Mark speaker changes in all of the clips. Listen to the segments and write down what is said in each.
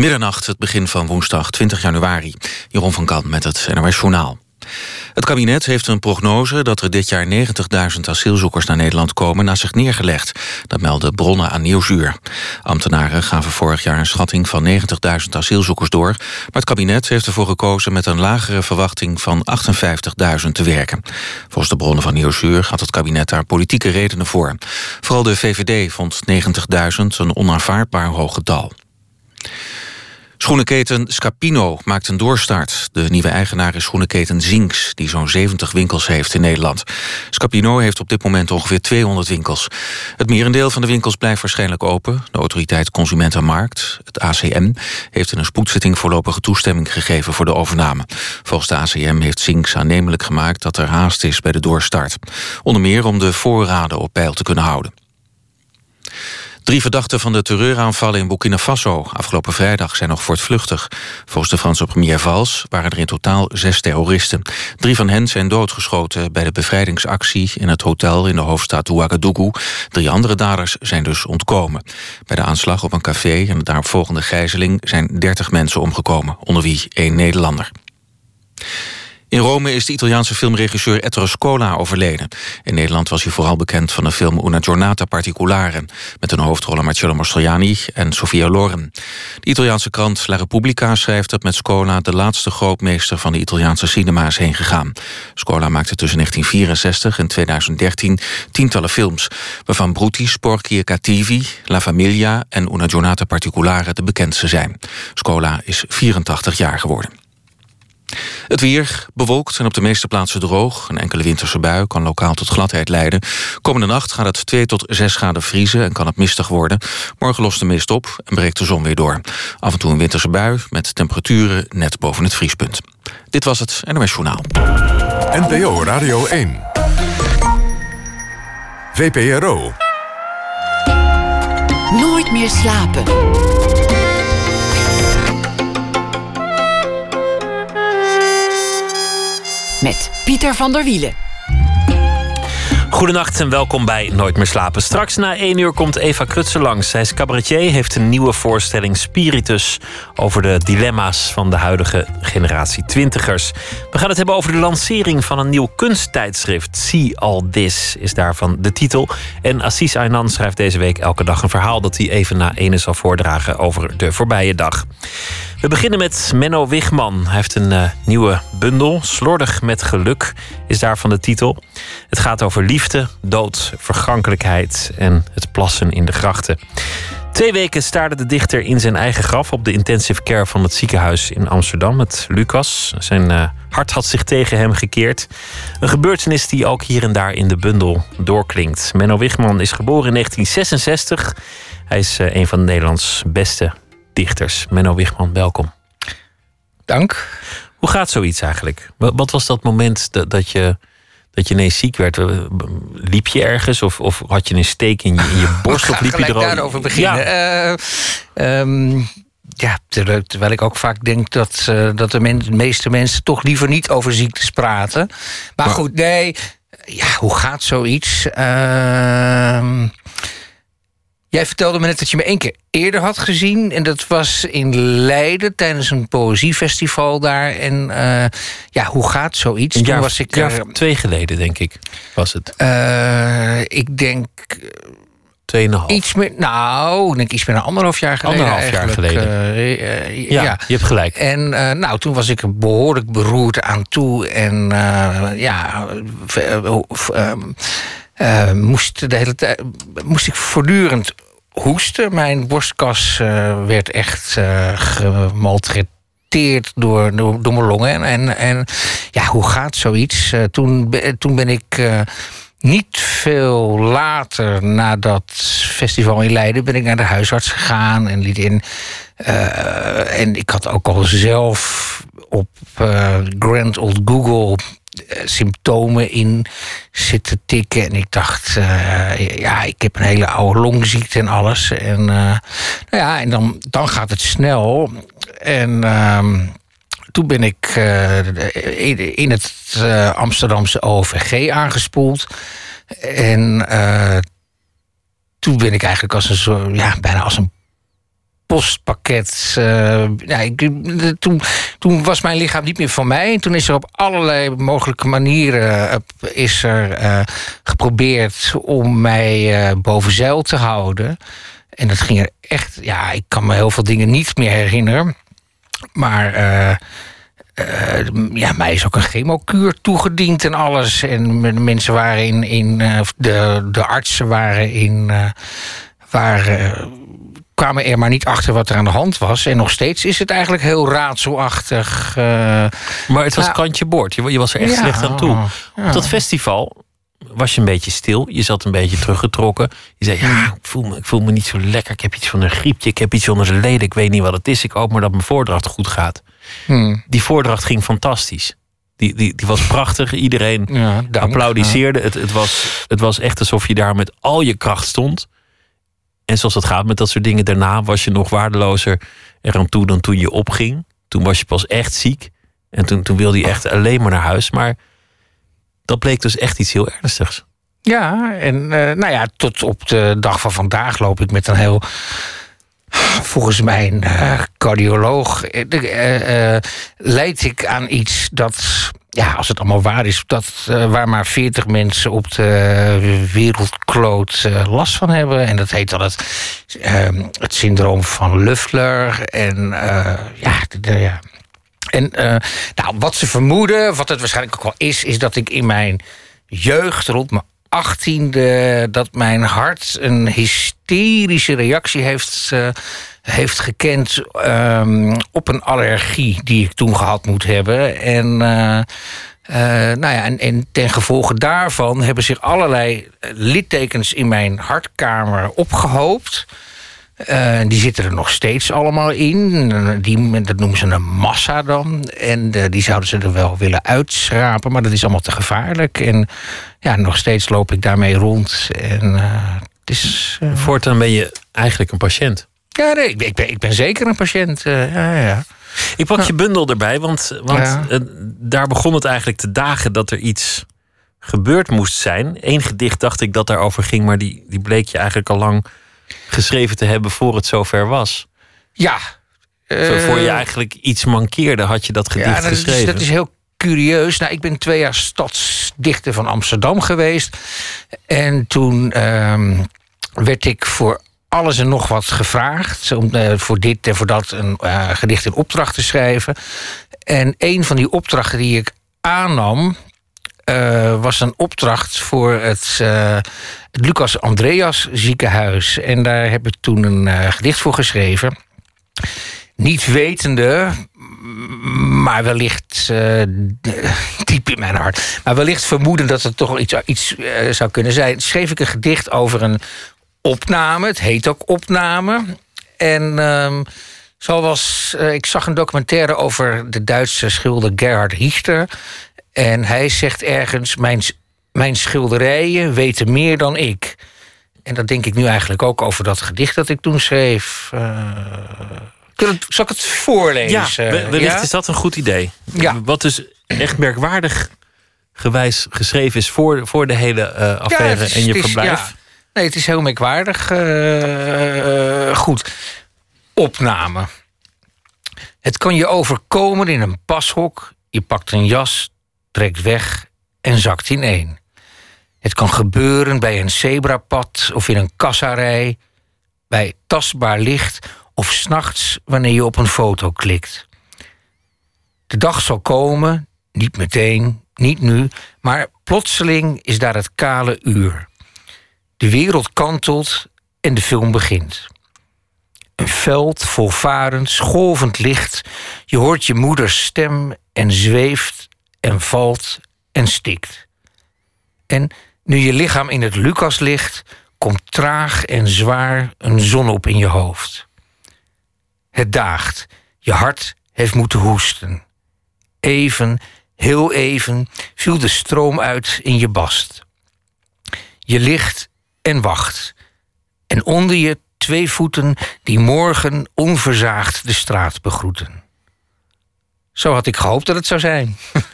Speaker 1: Middernacht, het begin van woensdag 20 januari. Jeroen van Kan met het NOS Journaal. Het kabinet heeft een prognose dat er dit jaar 90.000 asielzoekers naar Nederland komen na zich neergelegd. Dat melden bronnen aan Nieuwsuur. Ambtenaren gaven vorig jaar een schatting van 90.000 asielzoekers door. Maar het kabinet heeft ervoor gekozen met een lagere verwachting van 58.000 te werken. Volgens de bronnen van Nieuwsuur had het kabinet daar politieke redenen voor. Vooral de VVD vond 90.000 een onaanvaardbaar hoog getal. Schoenenketen Scapino maakt een doorstart. De nieuwe eigenaar is schoenenketen Zinks... die zo'n 70 winkels heeft in Nederland. Scapino heeft op dit moment ongeveer 200 winkels. Het merendeel van de winkels blijft waarschijnlijk open. De autoriteit Consumentenmarkt, het ACM... heeft in een spoedzitting voorlopige toestemming gegeven voor de overname. Volgens de ACM heeft Zinks aannemelijk gemaakt... dat er haast is bij de doorstart. Onder meer om de voorraden op peil te kunnen houden. Drie verdachten van de terreuraanvallen in Burkina Faso afgelopen vrijdag zijn nog voortvluchtig. Volgens de Franse premier Valls waren er in totaal zes terroristen. Drie van hen zijn doodgeschoten bij de bevrijdingsactie in het hotel in de hoofdstad Ouagadougou. Drie andere daders zijn dus ontkomen. Bij de aanslag op een café en de daaropvolgende gijzeling zijn dertig mensen omgekomen, onder wie één Nederlander. In Rome is de Italiaanse filmregisseur Ettore Scola overleden. In Nederland was hij vooral bekend van de film Una giornata particolare... met een hoofdrollen Marcello Mastroianni en Sofia Loren. De Italiaanse krant La Repubblica schrijft dat met Scola... de laatste grootmeester van de Italiaanse cinema is heen gegaan. Scola maakte tussen 1964 en 2013 tientallen films... waarvan Brutti, Sporchi e Cattivi, La Famiglia en Una giornata particolare de bekendste zijn. Scola is 84 jaar geworden. Het weer bewolkt en op de meeste plaatsen droog. Een enkele winterse bui kan lokaal tot gladheid leiden. Komende nacht gaat het 2 tot 6 graden vriezen en kan het mistig worden. Morgen lost de mist op en breekt de zon weer door. Af en toe een winterse bui met temperaturen net boven het vriespunt. Dit was het NOS Journaal.
Speaker 2: NPO Radio 1. VPRO.
Speaker 3: Nooit meer slapen. Met Pieter van der Wielen.
Speaker 4: Goedenacht en welkom bij Nooit meer slapen. Straks na één uur komt Eva Krutsen langs. Zij is cabaretier, heeft een nieuwe voorstelling Spiritus... over de dilemma's van de huidige generatie twintigers. We gaan het hebben over de lancering van een nieuw kunsttijdschrift. See All This is daarvan de titel. En Assis Aynan schrijft deze week elke dag een verhaal... dat hij even na ene zal voordragen over de voorbije dag. We beginnen met Menno Wigman. Hij heeft een uh, nieuwe bundel, Slordig met geluk, is daarvan de titel. Het gaat over liefde, dood, vergankelijkheid en het plassen in de grachten. Twee weken staarde de dichter in zijn eigen graf op de intensive care van het ziekenhuis in Amsterdam met Lucas. Zijn uh, hart had zich tegen hem gekeerd. Een gebeurtenis die ook hier en daar in de bundel doorklinkt. Menno Wigman is geboren in 1966. Hij is uh, een van Nederlands beste dichters. Menno Wigman, welkom.
Speaker 5: Dank.
Speaker 4: Hoe gaat zoiets eigenlijk? Wat was dat moment dat, dat je dat je ineens ziek werd? Liep je ergens of, of had je een steek in je, in je borst? of liep je er al...
Speaker 5: daarover beginnen. Ja. Uh, um, ja, terwijl ik ook vaak denk dat, uh, dat de, men, de, meeste mensen toch liever niet over ziektes praten. Maar, maar goed, nee. Ja, hoe gaat zoiets? Uh, Jij vertelde me net dat je me één keer eerder had gezien. En dat was in Leiden tijdens een poëziefestival daar. En uh, ja, hoe gaat zoiets?
Speaker 4: Een jaar, was ik jaar twee geleden, denk ik, was het.
Speaker 5: Uh, ik denk.
Speaker 4: Tweeënhalf.
Speaker 5: Iets meer, nou, ik denk iets meer dan anderhalf jaar geleden.
Speaker 4: Anderhalf jaar geleden.
Speaker 5: Uh,
Speaker 4: ja, ja, je hebt gelijk.
Speaker 5: En nou, toen was ik er behoorlijk beroerd aan toe. En ja, uh, moest, de hele tijd, moest ik voortdurend hoesten. Mijn borstkas uh, werd echt uh, gemaltreteerd door, door, door, mijn longen. En, en ja, hoe gaat zoiets? Toen, toen ben ik niet veel later na dat festival in Leiden... ben ik naar de huisarts gegaan en liet in... en ik had ook al zelf op Grand Old Google eh, symptomen in zitten tikken. En ik dacht, uh, ja, ik heb een hele oude longziekte en alles. En, uh, nou ja, en dan, dan gaat het snel. En uh, toen ben ik in, het Amsterdamse OVG aangespoeld. En toen ben ik eigenlijk als een ja, bijna als een postpakket. Uh, ja, ik, toen, toen was mijn lichaam niet meer van mij. En toen is er op allerlei mogelijke manieren is er, uh, geprobeerd om mij boven zeil te houden. En dat ging er echt. Ja, ik kan me heel veel dingen niet meer herinneren. Maar ja, mij is ook een chemokuur toegediend en alles. En mensen waren in. in de, de artsen waren in. Waren, kwamen er maar niet achter wat er aan de hand was. En nog steeds is het eigenlijk heel raadselachtig.
Speaker 4: maar het was nou, kantje boord. Je, je was er echt ja, slecht aan toe. Ja. Op dat festival was je een beetje stil. Je zat een beetje teruggetrokken. Je zei, ja, ik voel, me, ik voel me niet zo lekker. Ik heb iets van een griepje. Ik heb iets onder de leden. Ik weet niet wat het is. Ik hoop maar dat mijn voordracht goed gaat. Hmm. Die voordracht ging fantastisch. Die, die, die was prachtig. Iedereen ja, applaudisseerde. Het, het, was, het was echt alsof je daar met al je kracht stond. En zoals het gaat met dat soort dingen, daarna was je nog waardelozer eraan toe dan toen je opging. Toen was je pas echt ziek. En toen, toen wilde je echt alleen maar naar huis. Maar dat bleek dus echt iets heel ernstigs.
Speaker 5: Ja, en uh, nou ja, tot op de dag van vandaag loop ik met een heel volgens mijn uh, cardioloog uh, leid ik aan iets dat, ja, als het allemaal waar is, dat, waar maar 40 mensen op de wereldkloot last van hebben. En dat heet dan het, ehm, het syndroom van Luftler. En ja, ja. En nou, wat ze vermoeden, wat het waarschijnlijk ook wel is, is dat ik in mijn jeugd rond mijn achttiende dat mijn hart een hysterische reactie heeft, heeft gekend um, op een allergie die ik toen gehad moet hebben. En, uh, uh, nou ja, en, en ten gevolge daarvan hebben zich allerlei littekens in mijn hartkamer opgehoopt. Die zitten er nog steeds allemaal in. Die, dat noemen ze een massa dan. En die zouden ze er wel willen uitschrapen, maar dat is allemaal te gevaarlijk. En ja, nog steeds loop ik daarmee rond. En uh, het is.
Speaker 4: Voortaan ben je eigenlijk een patiënt.
Speaker 5: Ja, nee, ik, ben, ik ben zeker een patiënt. ja, ja.
Speaker 4: Ik pak je bundel erbij, want, want ja. daar begon het eigenlijk te dagen dat er iets gebeurd moest zijn. Eén gedicht dacht ik dat daarover ging, maar die, die bleek je eigenlijk al lang geschreven te hebben voor het zover was.
Speaker 5: Ja.
Speaker 4: Voor je eigenlijk iets mankeerde, had je dat gedicht
Speaker 5: ja, dat
Speaker 4: geschreven.
Speaker 5: Is, dat is heel curieus. Nou, ik ben twee jaar stadsdichter van Amsterdam geweest. En toen uh, werd ik voor alles en nog wat gevraagd. Om uh, voor dit en voor dat een uh, gedicht in opdracht te schrijven. En een van die opdrachten die ik aannam. Uh, was een opdracht voor het, het Lucas Andreas ziekenhuis. En daar heb ik toen een gedicht voor geschreven. Niet wetende, maar wellicht diep in mijn hart. Maar wellicht vermoeden dat het toch iets, iets zou kunnen zijn. Schreef ik een gedicht over een opname. Het heet ook opname. En ehm, zoals ik zag een documentaire over de Duitse schilder Gerhard Richter. En hij zegt ergens: Mijn, mijn schilderijen weten meer dan ik. En dat denk ik nu eigenlijk ook over dat gedicht dat ik toen schreef. Uh, zal ik het voorlezen?
Speaker 4: Ja, wellicht ja? is dat een goed idee. Ja. Wat dus echt merkwaardig gewijs geschreven is voor, voor de hele uh, affaire ja, en je is, verblijf.
Speaker 5: Nee, het is heel merkwaardig. Uh, goed. Opname. Het kan je overkomen in een pashok. Je pakt een jas, trekt weg en zakt ineen. Het kan gebeuren bij een zebrapad of in een kassarij, bij tastbaar licht of s'nachts wanneer je op een foto klikt. De dag zal komen, niet meteen, niet nu, maar plotseling is daar het kale uur. De wereld kantelt en de film begint. Een veld vol varend, golvend licht. Je hoort je moeders stem en zweeft en valt en stikt. En nu je lichaam in het Lucas ligt, komt traag en zwaar een zon op in je hoofd. Het daagt, je hart heeft moeten hoesten. Even, heel even, viel de stroom uit in je bast. Je ligt en wacht. En onder je twee voeten die morgen onverzaagd de straat begroeten. Zo had ik gehoopt dat het zou zijn.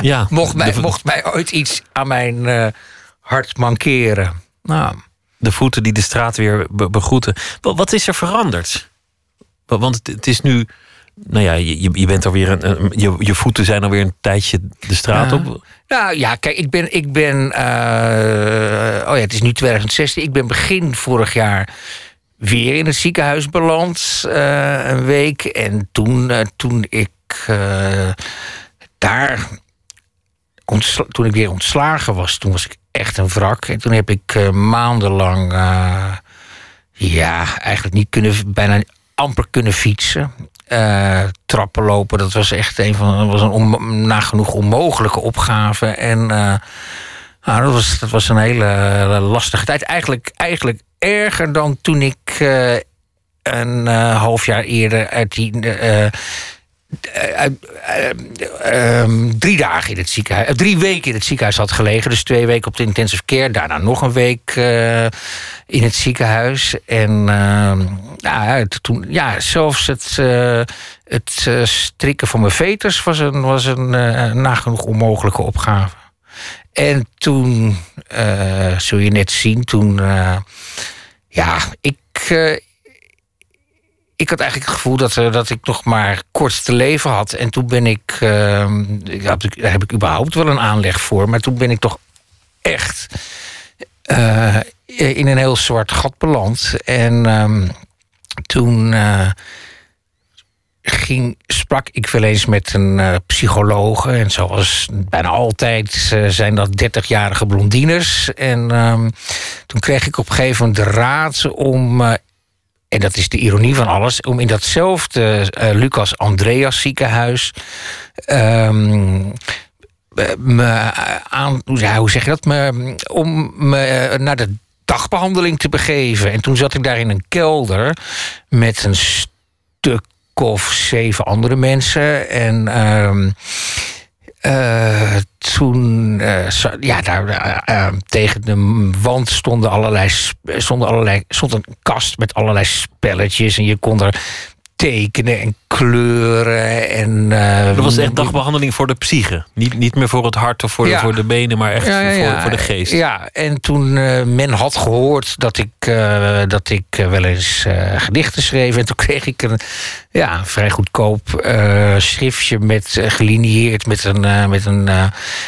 Speaker 5: Ja, mocht, mij, mocht mij ooit iets aan mijn uh, hart mankeren. Nou.
Speaker 4: De voeten die de straat weer be begroeten. Wat is er veranderd? Wa- Want het is nu. Nou ja, je, je- bent alweer een, een- je, je voeten zijn alweer een tijdje de straat op.
Speaker 5: Nou ja, kijk, ik ben. Ik ben eh, oh ja, het is nu 2016. Ik ben begin vorig jaar weer in het ziekenhuis beland. eh, een week. En toen, eh, toen ik daar. ontsla- toen ik weer ontslagen was, toen was ik echt een wrak. En toen heb ik maandenlang. ja, eigenlijk niet kunnen. bijna amper kunnen fietsen. Eh, trappen lopen, dat was echt een van was een nagenoeg onmogelijke opgave. En eh, nou, dat, was, dat was een hele eh, lastige tijd. Eigenlijk, eigenlijk erger dan toen ik een half jaar eerder uit die. Eh, eh, eh, ehm, drie dagen in het ziekenhuis, drie weken in het ziekenhuis had gelegen. Dus twee weken op de intensive care. Daarna nog een week in het ziekenhuis. En ehm, nou, ja, toen, ja, zelfs het, het strikken van mijn veters was een, was een nagenoeg onmogelijke opgave. En toen, zul je net zien, toen, ja, ik, ik had eigenlijk het gevoel dat, eh, dat ik nog maar kort te leven had. En toen ben ik, had, daar heb ik überhaupt wel een aanleg voor, maar toen ben ik toch echt eh, in een heel zwart gat beland. En ehm, toen eh, ging, sprak ik wel eens met een eh psychologe. En zoals bijna altijd zijn dat 30-jarige blondines. En ehm, toen kreeg ik op een gegeven moment de raad om. En dat is de ironie van alles, om in datzelfde eh, Lucas Andreas ziekenhuis. eh, me aan, hoe zeg je dat? Me, om me eh, naar de dagbehandeling te begeven. En toen zat ik daar in een kelder met een stuk of zeven andere mensen. En ehm, eh, toen, eh, ja, daar eh, tegen de wand stonden allerlei, stonden allerlei, stond een kast met allerlei spelletjes. En je kon er tekenen en kleuren. En, eh,
Speaker 4: Dat was echt dagbehandeling voor de psyche. Niet, niet meer voor het hart of voor, de, voor de benen, maar echt voor, voor de geest.
Speaker 5: Ja, en toen eh, men had gehoord dat ik, eh, dat ik wel eens gedichten schreef. En toen kreeg ik een ja, vrij goedkoop schriftje met, gelinieerd met een, met een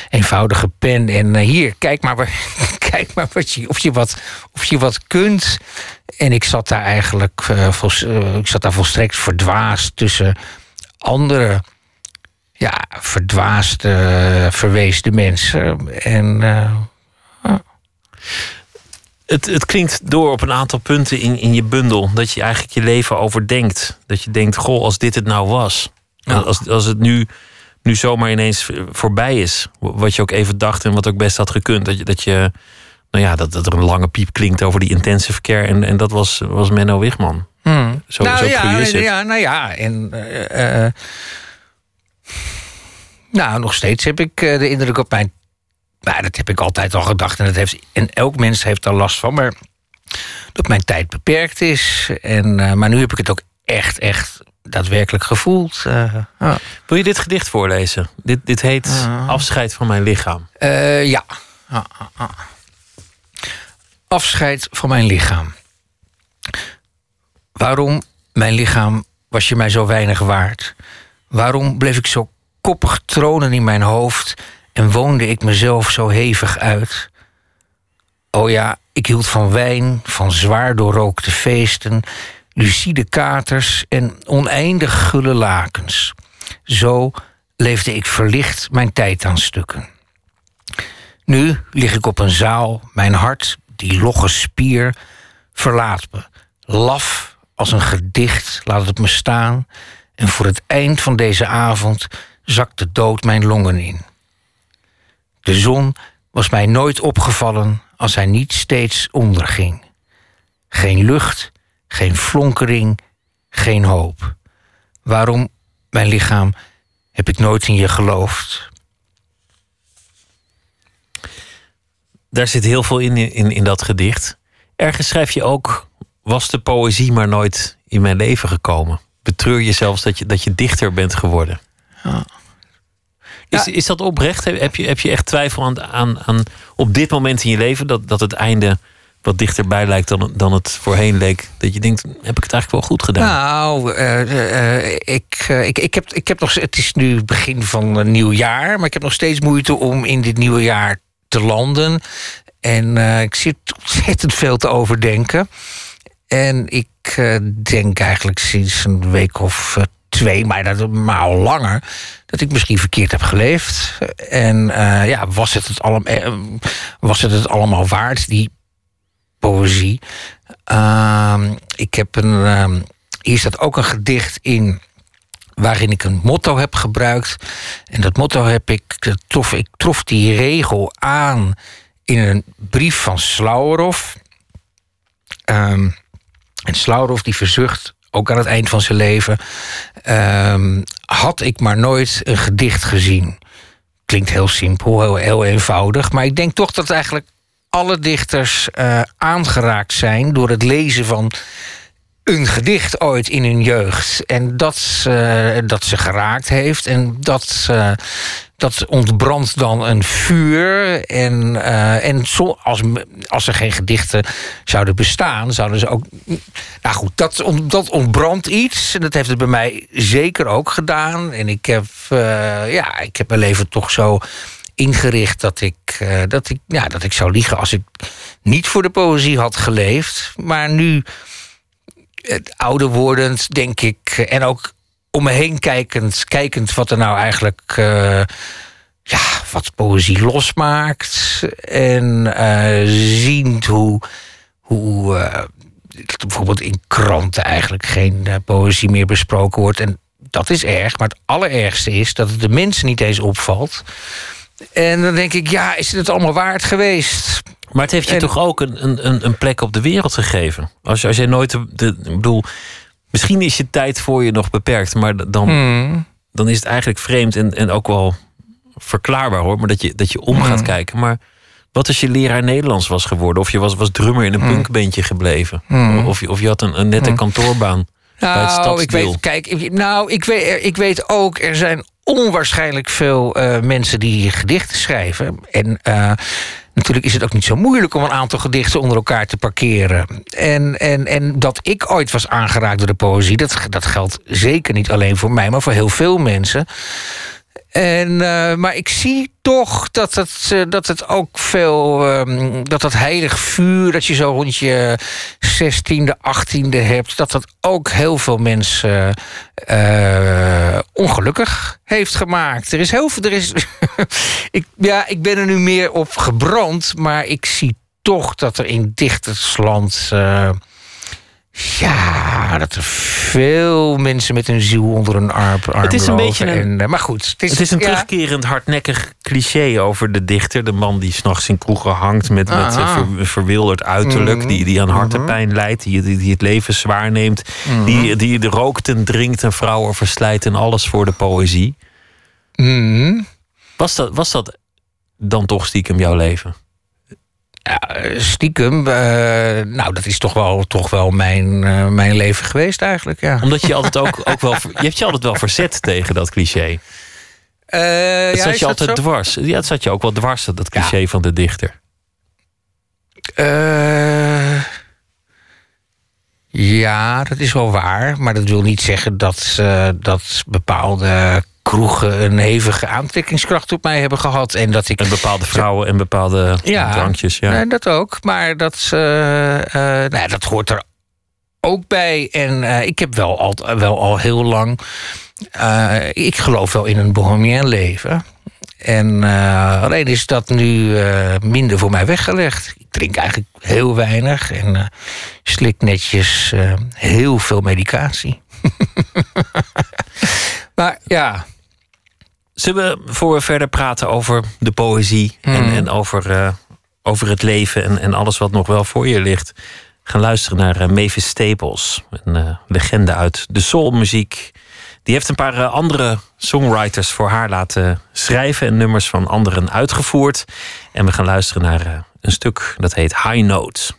Speaker 5: eenvoudige pen. En hier, kijk maar, waar- kijk maar wat je, of, je wat, of je wat kunt. En ik zat daar eigenlijk eh, ik zat daar volstrekt verdwaasd tussen andere ja, verdwaasde, verweesde mensen. En eh,
Speaker 4: Het, het klinkt door op een aantal punten in, in je bundel. Dat je eigenlijk je leven overdenkt. Dat je denkt, goh, als dit het nou was. Als, als het nu, nu zomaar ineens voorbij is. Wat je ook even dacht en wat ook best had gekund. Dat je, dat je nou ja, dat, dat er een lange piep klinkt over die intensive care. En, en dat was, was Menno Wigman.
Speaker 5: hmm.
Speaker 4: Zo,
Speaker 5: nou,
Speaker 4: zo
Speaker 5: ja,
Speaker 4: cru is het.
Speaker 5: ja, nou ja, en eh, eh, nou, nog steeds heb ik eh, de indruk op mijn. Nou, dat heb ik altijd al gedacht en dat heeft en elk mens heeft daar last van, maar dat mijn tijd beperkt is. En, maar nu heb ik het ook echt, echt daadwerkelijk gevoeld.
Speaker 4: Wil je dit gedicht voorlezen? Dit, dit heet
Speaker 5: Ah.
Speaker 4: Afscheid van mijn lichaam.
Speaker 5: Ja. Afscheid van mijn lichaam. Waarom, mijn lichaam, was je mij zo weinig waard? Waarom bleef ik zo koppig tronen in mijn hoofd en woonde ik mezelf zo hevig uit? Oh ja, ik hield van wijn, van zwaar doorrookte feesten, lucide katers en oneindig gulle lakens. Zo leefde ik verlicht mijn tijd aan stukken. Nu lig ik op een zaal, mijn hart, die logge spier, verlaat me. Laf als een gedicht laat het me staan. En voor het eind van deze avond zakt de dood mijn longen in. De zon was mij nooit opgevallen als hij niet steeds onderging. Geen lucht, geen flonkering, geen hoop. Waarom, mijn lichaam, heb ik nooit in je geloofd?
Speaker 4: Daar zit heel veel in, in, in dat gedicht. Ergens schrijf je ook... Was de poëzie maar nooit in mijn leven gekomen? Betreur je zelfs dat je, dat je dichter bent geworden? Is, is dat oprecht? Heb je, heb je echt twijfel aan, aan, aan op dit moment in je leven... dat, dat het einde wat dichterbij lijkt dan, dan het voorheen leek. Dat je denkt, heb ik het eigenlijk wel goed gedaan?
Speaker 5: Nou, uh, uh, ik, ik, ik, heb, ik heb nog. Het is nu begin van een nieuw jaar, maar ik heb nog steeds moeite om in dit nieuwe jaar te landen. En ik zit ontzettend veel te overdenken. En ik denk eigenlijk sinds een week of twee, maar, dat, maar al langer, dat ik misschien verkeerd heb geleefd. En ja, was het het, allemaal, was het het allemaal waard, die poëzie. Uh, ik heb een. Uh, hier staat ook een gedicht in. Waarin ik een motto heb gebruikt. En dat motto heb ik. Trof, ik trof die regel aan in een brief van Slauerhoff. Um, en Slauerhoff die verzucht ook aan het eind van zijn leven. Um, had ik maar nooit een gedicht gezien. Klinkt heel simpel, heel, heel eenvoudig. Maar ik denk toch dat eigenlijk alle dichters uh, aangeraakt zijn door het lezen van een gedicht ooit in hun jeugd. En dat, uh, dat ze geraakt heeft. En dat, uh, dat ontbrandt dan een vuur. En, en zo, als, als er geen gedichten zouden bestaan, zouden ze ook. Nou goed, dat, dat ontbrandt iets. En dat heeft het bij mij zeker ook gedaan. En ik heb, ja, ik heb mijn leven toch zo ingericht dat ik, dat, ik, ja, dat ik zou liegen als ik niet voor de poëzie had geleefd. Maar nu, het ouder wordend, denk ik, en ook om me heen kijkend, kijkend wat er nou eigenlijk. Uh, ja, wat poëzie losmaakt. En uh, ziend hoe. hoe bijvoorbeeld in kranten eigenlijk geen poëzie meer besproken wordt. En dat is erg, maar het allerergste is dat het de mensen niet eens opvalt. En dan denk ik, ja, is het allemaal waard geweest?
Speaker 4: Maar het heeft je toch ook een, een, een plek op de wereld gegeven? Als, als jij nooit. De, ik bedoel, misschien is je tijd voor je nog beperkt, maar dan, hmm. dan is het eigenlijk vreemd en, en ook wel verklaarbaar hoor. Maar dat je, dat je om gaat hmm. kijken. Maar wat als je leraar Nederlands was geworden? Of je was, was drummer in een hmm. punkbandje gebleven? Of, je, of je had een, een nette kantoorbaan. Nou,
Speaker 5: ik weet, kijk, nou, ik weet, ik weet ook, er zijn onwaarschijnlijk veel uh, mensen die gedichten schrijven. En uh, natuurlijk is het ook niet zo moeilijk om een aantal gedichten onder elkaar te parkeren. En, en, en dat ik ooit was aangeraakt door de poëzie, dat, dat geldt zeker niet alleen voor mij, maar voor heel veel mensen. En, uh, maar ik zie toch dat het, uh, dat het ook veel. Um, dat dat heilig vuur dat je zo rond je 16e, 18e hebt. Dat dat ook heel veel mensen uh, ongelukkig heeft gemaakt. Er is heel veel. Er is, ik, ja, ik ben er nu meer op gebrand. Maar ik zie toch dat er in dichtersland ja, dat er veel mensen met een ziel onder een arm, arm
Speaker 4: Het is een beetje een,
Speaker 5: en, maar goed,
Speaker 4: het is, het is een terugkerend hardnekkig cliché over de dichter. De man die s'nachts in kroegen hangt met, met ver, verwilderd uiterlijk. Mhm. Die, die aan hartepijn mm leidt. Die, die, die, het leven zwaar neemt. Die, die de rookt en drinkt en vrouwen verslijt en alles voor de poëzie. Was, dat, was dat dan toch stiekem jouw leven?
Speaker 5: Ja, stiekem, uh, nou, dat is toch wel, toch wel mijn, uh, mijn leven geweest eigenlijk, ja.
Speaker 4: Omdat je altijd ook, ook wel... Je hebt je altijd wel verzet tegen dat cliché. Uh, het
Speaker 5: ja,
Speaker 4: zat je altijd dwars. Ja, het zat je ook wel dwars, dat cliché ja. van de dichter.
Speaker 5: ja, dat is wel waar. Maar dat wil niet zeggen dat, dat bepaalde kroegen een hevige aantrekkingskracht op mij hebben gehad. En dat ik.
Speaker 4: En bepaalde vrouwen en bepaalde ja, drankjes. Ja,
Speaker 5: nee, dat ook. Maar dat, uh, uh, nou, dat hoort er ook bij. En uh, ik heb wel al, wel al heel lang. ik geloof wel in een bohemien leven. En alleen is dat nu minder voor mij weggelegd. Ik drink eigenlijk heel weinig en slik netjes heel veel medicatie. maar ja,
Speaker 4: Zullen we, voor we verder praten over de poëzie en, hmm. en over, uh, over het leven en, en alles wat nog wel voor je ligt, gaan luisteren naar uh, Mavis Staples, een uh, legende uit de soulmuziek. Die heeft een paar andere songwriters voor haar laten schrijven en nummers van anderen uitgevoerd. En we gaan luisteren naar een stuk dat heet High Note.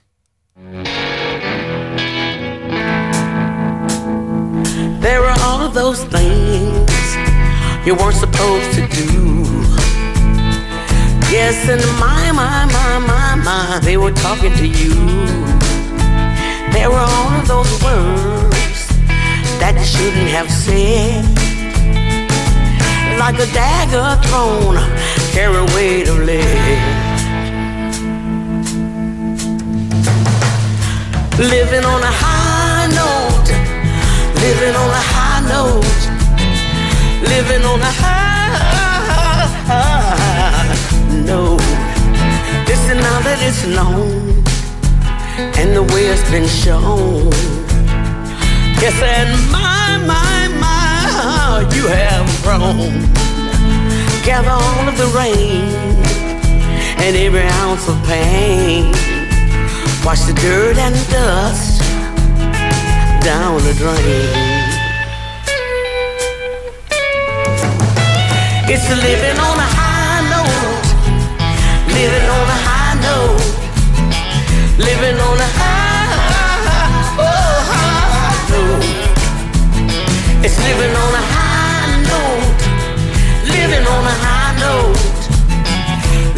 Speaker 4: There are all of those things you weren't supposed to do.
Speaker 6: Yes, and my, my, my, my, my, they were talking to you. There were all of those words that you shouldn't have said. Like a dagger thrown, carry weight of lead. Living on a high note, living on a high note, living on a high, note. Listen now that it's known, and the way it's been shown. Yes, and my, my, my, you have grown. Gather all of the rain and every ounce of pain. Wash the dirt and dust down the drain. It's living on a high note, living on a high note, living on a high, oh, high note. It's living on a high note, living on a high note,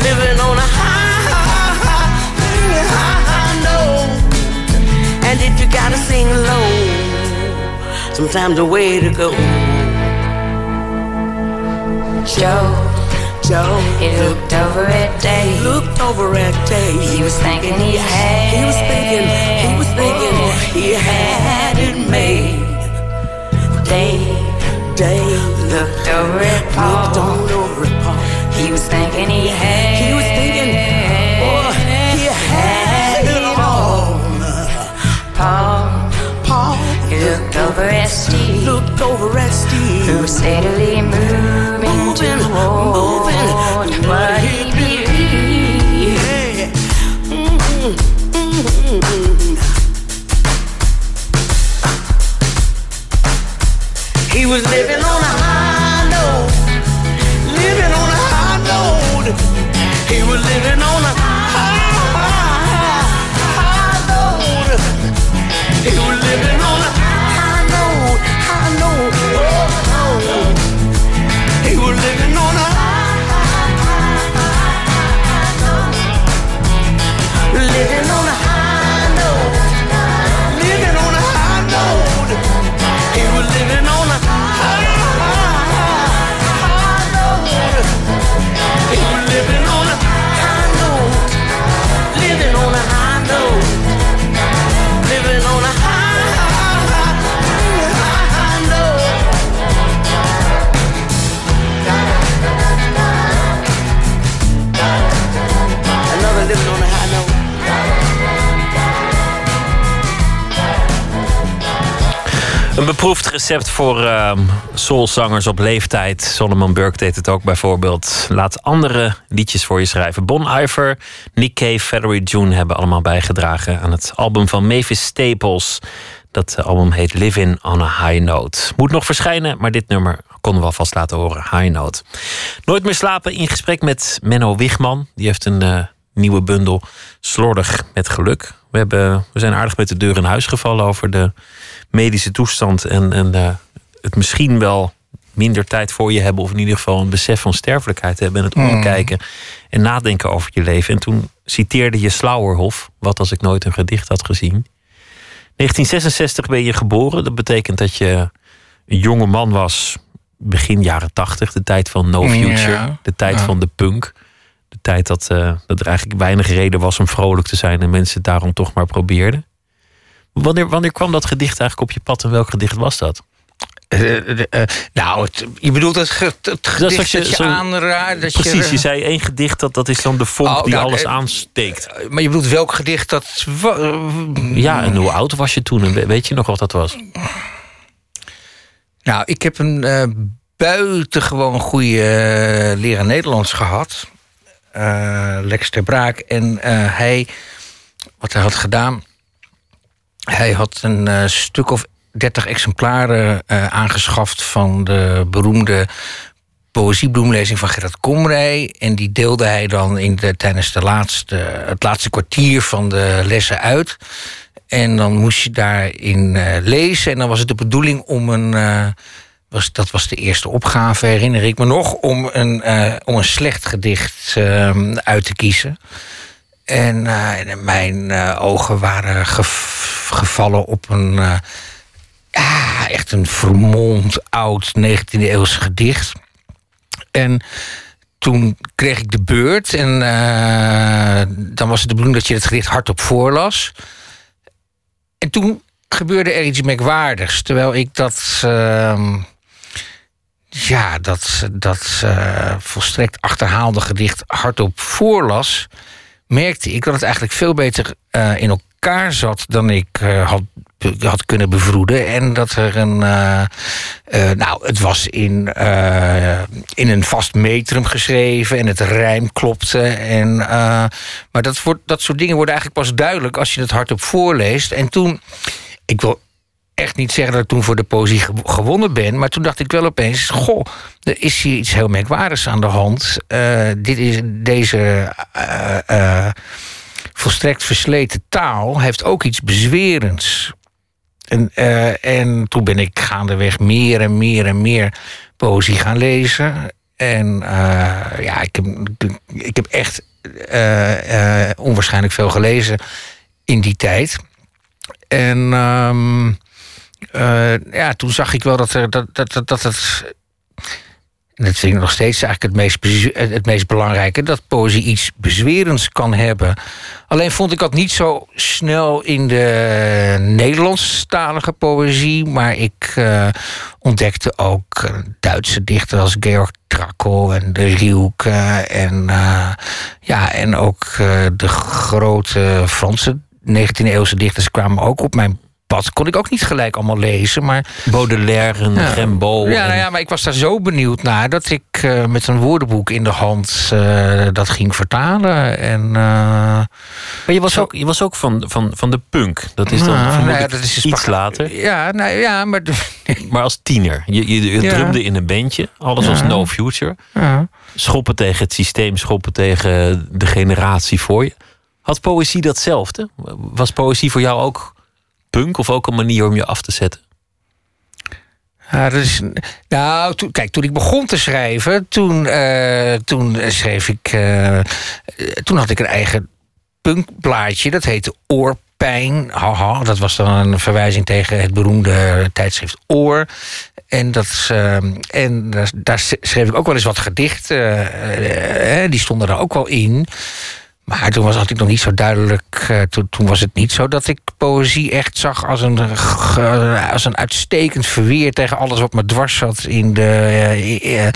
Speaker 6: living on a high, high, high, high note. And if you gotta sing low, sometimes the way to go.
Speaker 7: Joe,
Speaker 6: Joe,
Speaker 7: he looked over at Dave.
Speaker 6: looked over at Dave.
Speaker 7: He was thinking he had.
Speaker 6: He was thinking, he was thinking he had it made.
Speaker 7: Dave
Speaker 6: Dave
Speaker 7: looked over at Paul.
Speaker 6: looked on over at Paul.
Speaker 7: He was thinking he had.
Speaker 6: He was thinking, boy, he had it all.
Speaker 7: Paul.
Speaker 6: Paul
Speaker 7: He looked over at Steve.
Speaker 6: Looked over at Steve.
Speaker 7: Who was steadily moving,
Speaker 6: Moving,
Speaker 7: toward
Speaker 6: moving
Speaker 7: what he believed.
Speaker 6: Yeah. Mm-hmm, mm-hmm. He was living on a high note, living on a high note. He was living on a
Speaker 4: beproefd recept voor ehm, soulzangers op leeftijd. Solomon Burke deed het ook bijvoorbeeld. Laat andere liedjes voor je schrijven. Bon Iver, Nick Cave, Valerie June hebben allemaal bijgedragen aan het album van Mavis Staples. Dat eh, album heet Living on a High Note. Moet nog verschijnen, maar dit nummer konden we alvast laten horen. High Note. Nooit meer slapen in gesprek met Menno Wigman. Die heeft een eh, nieuwe bundel Slordig met geluk. We, hebben, we zijn aardig met de deur in huis gevallen over de medische toestand. En, en eh, het misschien wel minder tijd voor je hebben. Of in ieder geval een besef van sterfelijkheid hebben. En het omkijken en nadenken over je leven. En toen citeerde je Slauerhof. Wat als ik nooit een gedicht had gezien. 1966 ben je geboren. Dat betekent dat je een jonge man was. Begin jaren 80. De tijd van No Future.
Speaker 5: Ja.
Speaker 4: De tijd
Speaker 5: Ja.
Speaker 4: van de punk. De tijd dat, eh, dat er eigenlijk weinig reden was om vrolijk te zijn. En mensen het daarom toch maar probeerden. Wanneer, wanneer kwam dat gedicht eigenlijk op je pad en welk gedicht was dat?
Speaker 5: Eh, eh, eh, nou, het, je bedoelt het, ge- het gedicht
Speaker 4: als
Speaker 5: dat
Speaker 4: je
Speaker 5: je,
Speaker 4: zo-
Speaker 5: aanraakt. Dat
Speaker 4: Precies,
Speaker 5: je,
Speaker 4: je zei één gedicht, dat, dat is dan de vonk
Speaker 5: Oh,
Speaker 4: die
Speaker 5: nou,
Speaker 4: alles aansteekt.
Speaker 5: Maar je bedoelt welk gedicht dat...
Speaker 4: Ja, en hoe oud was je toen? En we- weet je nog wat dat was?
Speaker 5: Nou, ik heb een buitengewoon goede leraar Nederlands gehad. Eh, Lex ter Braak. En hij, wat hij had gedaan... Hij had een eh, stuk of dertig exemplaren eh, aangeschaft... van de beroemde poëziebloemlezing van Gerard Komrij. En die deelde hij dan in de, tijdens de laatste, het laatste kwartier van de lessen uit. En dan moest je daarin eh, lezen. En dan was het de bedoeling om een, Was, dat was de eerste opgave, herinner ik me nog, om een, om een slecht gedicht ehm, uit te kiezen. En, eh, en mijn eh, ogen waren gevallen op een. eh, ja, echt een vermomd oud 19e eeuws gedicht. En toen kreeg ik de beurt. En dan was het de bedoeling dat je het gedicht hardop voorlas. En toen gebeurde er iets merkwaardigs. Terwijl ik dat. ehm, ja, dat, dat volstrekt achterhaalde gedicht hardop voorlas. Merkte ik dat het eigenlijk veel beter eh, in elkaar zat dan ik eh, had, had kunnen bevroeden. En dat er een. eh, nou, het was in, in een vast metrum geschreven en het rijm klopte. En, maar dat, wordt, dat soort dingen worden eigenlijk pas duidelijk als je het hardop voorleest. En toen. Ik wil echt niet zeggen dat ik toen voor de poëzie ge- gewonnen ben. Maar toen dacht ik wel opeens: Goh, er is hier iets heel merkwaardigs aan de hand. Eh, dit is, deze eh, eh, volstrekt versleten taal heeft ook iets bezwerends. En, en toen ben ik gaandeweg meer en meer en meer poëzie gaan lezen. En ja, ik heb, ik heb echt onwaarschijnlijk veel gelezen in die tijd. En ehm, eh, ja, toen zag ik wel dat, dat, dat, dat, dat het. En dat vind nog steeds eigenlijk het meest, het meest belangrijke: dat poëzie iets bezwerends kan hebben. Alleen vond ik dat niet zo snel in de Nederlandstalige poëzie. Maar ik eh, ontdekte ook eh, Duitse dichters als Georg Trakl en de Rielke. En, eh, ja, en ook eh, de grote Franse 19e-eeuwse dichters kwamen ook op mijn Kon ik ook niet gelijk allemaal lezen, maar...
Speaker 4: Baudelaire en
Speaker 5: Ja.
Speaker 4: Rimbaud.
Speaker 5: Ja, nou ja, maar ik was daar zo benieuwd naar dat ik eh, met een woordenboek in de hand eh, dat ging vertalen. En, eh,
Speaker 4: Maar je was
Speaker 5: Zo-
Speaker 4: ook, je was ook van, van, van de punk. Dat is dan
Speaker 5: nou,
Speaker 4: vermoedelijk
Speaker 5: nou ja, dat is
Speaker 4: iets later.
Speaker 5: Ja, nou ja, maar.
Speaker 4: Maar als tiener. Je, je, je
Speaker 5: Ja.
Speaker 4: drumde in een bandje. Alles was no future.
Speaker 5: ja.
Speaker 4: Schoppen tegen het systeem, schoppen tegen de generatie voor je. Had poëzie datzelfde? Was poëzie voor jou ook punk of ook een manier om je af te zetten?
Speaker 5: Nou, kijk, toen ik begon te schrijven, toen, eh, toen schreef ik. eh, toen had ik een eigen punkblaadje, dat heette Oorpijn. Haha, dat was dan een verwijzing tegen het beroemde tijdschrift Oor. En, dat, eh, en daar, schreef ik ook wel eens wat gedichten. eh, die stonden er ook wel in. Maar toen was, ik nog niet zo duidelijk. eh, toen, toen was het niet zo dat ik poëzie echt zag als een, ge- als een uitstekend verweer tegen alles wat me dwars zat in de, eh, eh,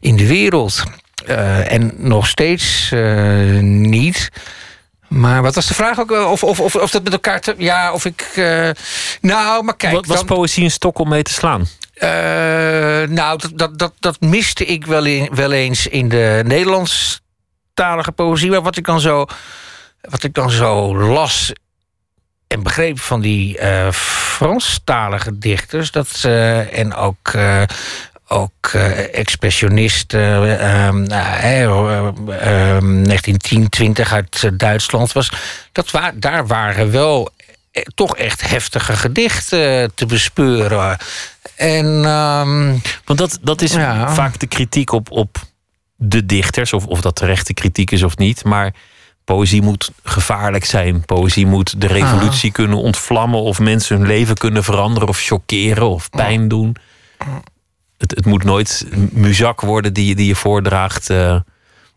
Speaker 5: in de wereld. Eh, en nog steeds eh, niet. Maar wat was de vraag ook? Of, of, of, of dat met elkaar te. Ja, of ik. eh, nou, maar kijk.
Speaker 4: Wat was
Speaker 5: dan-
Speaker 4: poëzie een stok om mee te slaan?
Speaker 5: eh, nou, dat, dat, dat, dat miste ik wel, in, wel eens in de Nederlandstalige poëzie. Maar wat ik dan zo, wat ik dan zo las en begreep van die eh Franstalige dichters... Dat, eh, en ook, eh, ook eh, expressionisten... eh, nou, hè, eh, eh, 1910, 20 uit Duitsland... Was, dat wa daar waren wel toch echt heftige gedichten te bespeuren... En ehm,
Speaker 4: Want dat, dat is
Speaker 5: Ja.
Speaker 4: vaak de kritiek op, op de dichters. Of, of dat terechte kritiek is of niet. Maar poëzie moet gevaarlijk zijn. Poëzie moet de revolutie kunnen ontvlammen. Of mensen hun leven kunnen veranderen. Of chockeren of pijn doen. Het, het moet nooit muzak worden die, je- die je voordraagt eh,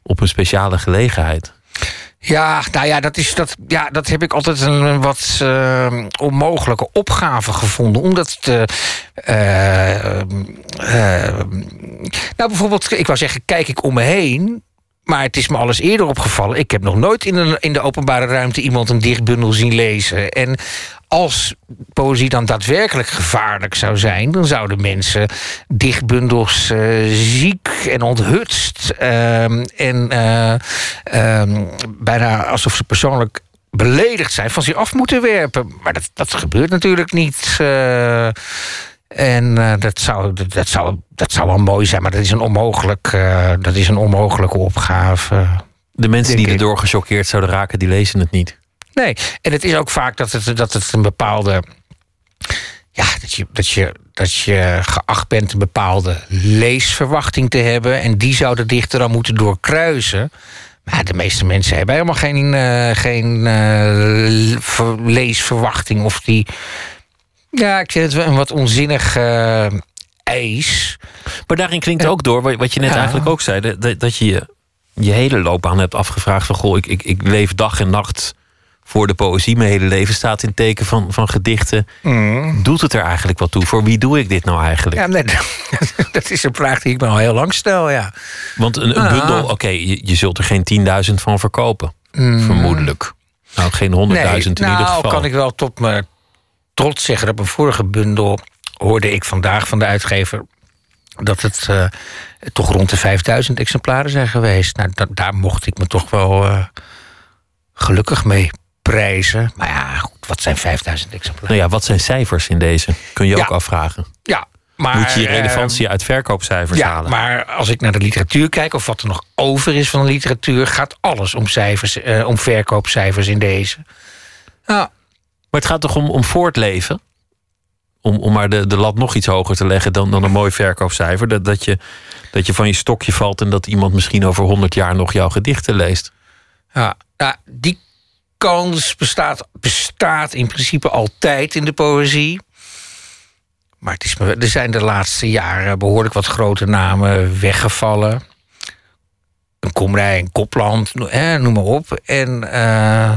Speaker 4: op een speciale gelegenheid.
Speaker 5: Ja, nou ja, dat, is, dat, ja, dat heb ik altijd een, wat eh, onmogelijke opgave gevonden. Omdat eh, nou, bijvoorbeeld, ik wou zeggen, kijk ik om me heen. Maar het is me alles eerder opgevallen. Ik heb nog nooit in, een, in de openbare ruimte iemand een dichtbundel zien lezen. En als poëzie dan daadwerkelijk gevaarlijk zou zijn, dan zouden mensen dichtbundels eh, ziek en onthutst ehm, en eh, ehm, bijna alsof ze persoonlijk beledigd zijn van zich af moeten werpen. Maar dat, dat gebeurt natuurlijk niet. eh, en dat, zou, dat, zou, dat zou wel mooi zijn, maar dat is een, onmogelijk, dat is een onmogelijke opgave.
Speaker 4: De mensen die erdoor gechoqueerd zouden raken, die lezen het niet.
Speaker 5: Nee, en het is ook vaak dat het, dat het een bepaalde. ja, dat, je, dat, je, dat je geacht bent een bepaalde leesverwachting te hebben. En die zou de dichter dan moeten doorkruisen. Maar de meeste mensen hebben helemaal geen, eh, geen eh, ver- leesverwachting. Of die. Ja, ik vind het wel een wat onzinnig eh, eis.
Speaker 4: Maar daarin klinkt ook door, wat je net
Speaker 5: Ja.
Speaker 4: eigenlijk ook zei, dat, dat je je je hele loopbaan hebt afgevraagd van goh, ik, ik, ik leef dag en nacht voor de poëzie. Mijn hele leven staat in teken van, van gedichten. Doet het er eigenlijk wat toe? Voor wie doe ik dit nou eigenlijk?
Speaker 5: Ja, nee, dat is een vraag die ik me al heel lang stel, ja.
Speaker 4: Want een, een
Speaker 5: Ah.
Speaker 4: bundel, oké, je, je zult er geen 10.000 van verkopen. Vermoedelijk. Nou, geen 100.000 in
Speaker 5: nou,
Speaker 4: ieder geval.
Speaker 5: kan ik wel tot mijn trots zeggen dat mijn vorige bundel hoorde ik vandaag van de uitgever dat het eh, toch rond de 5000 exemplaren zijn geweest. Nou, da- daar mocht ik me toch wel eh, gelukkig mee prijzen. Maar ja, goed, wat zijn 5000 exemplaren?
Speaker 4: Nou ja, wat zijn cijfers in deze? Kun je
Speaker 5: Ja.
Speaker 4: ook afvragen.
Speaker 5: Ja, maar,
Speaker 4: Moet je je
Speaker 5: eh,
Speaker 4: relevantie uit verkoopcijfers
Speaker 5: ja,
Speaker 4: halen?
Speaker 5: maar als ik naar de literatuur kijk, of wat er nog over is van de literatuur, gaat alles om cijfers, eh, om verkoopcijfers in deze. Ja,
Speaker 4: Maar het gaat toch om, om voortleven? Om, om maar de, de lat nog iets hoger te leggen dan, dan een mooi verkoopcijfer. Dat, dat, je, dat je van je stokje valt en dat iemand misschien over 100 jaar nog jouw gedichten leest.
Speaker 5: Ja, nou, die kans bestaat, bestaat in principe altijd in de poëzie. Maar het is, me- er zijn de laatste jaren behoorlijk wat grote namen weggevallen. Een Komrij, een Kopland, noem maar op. En eh,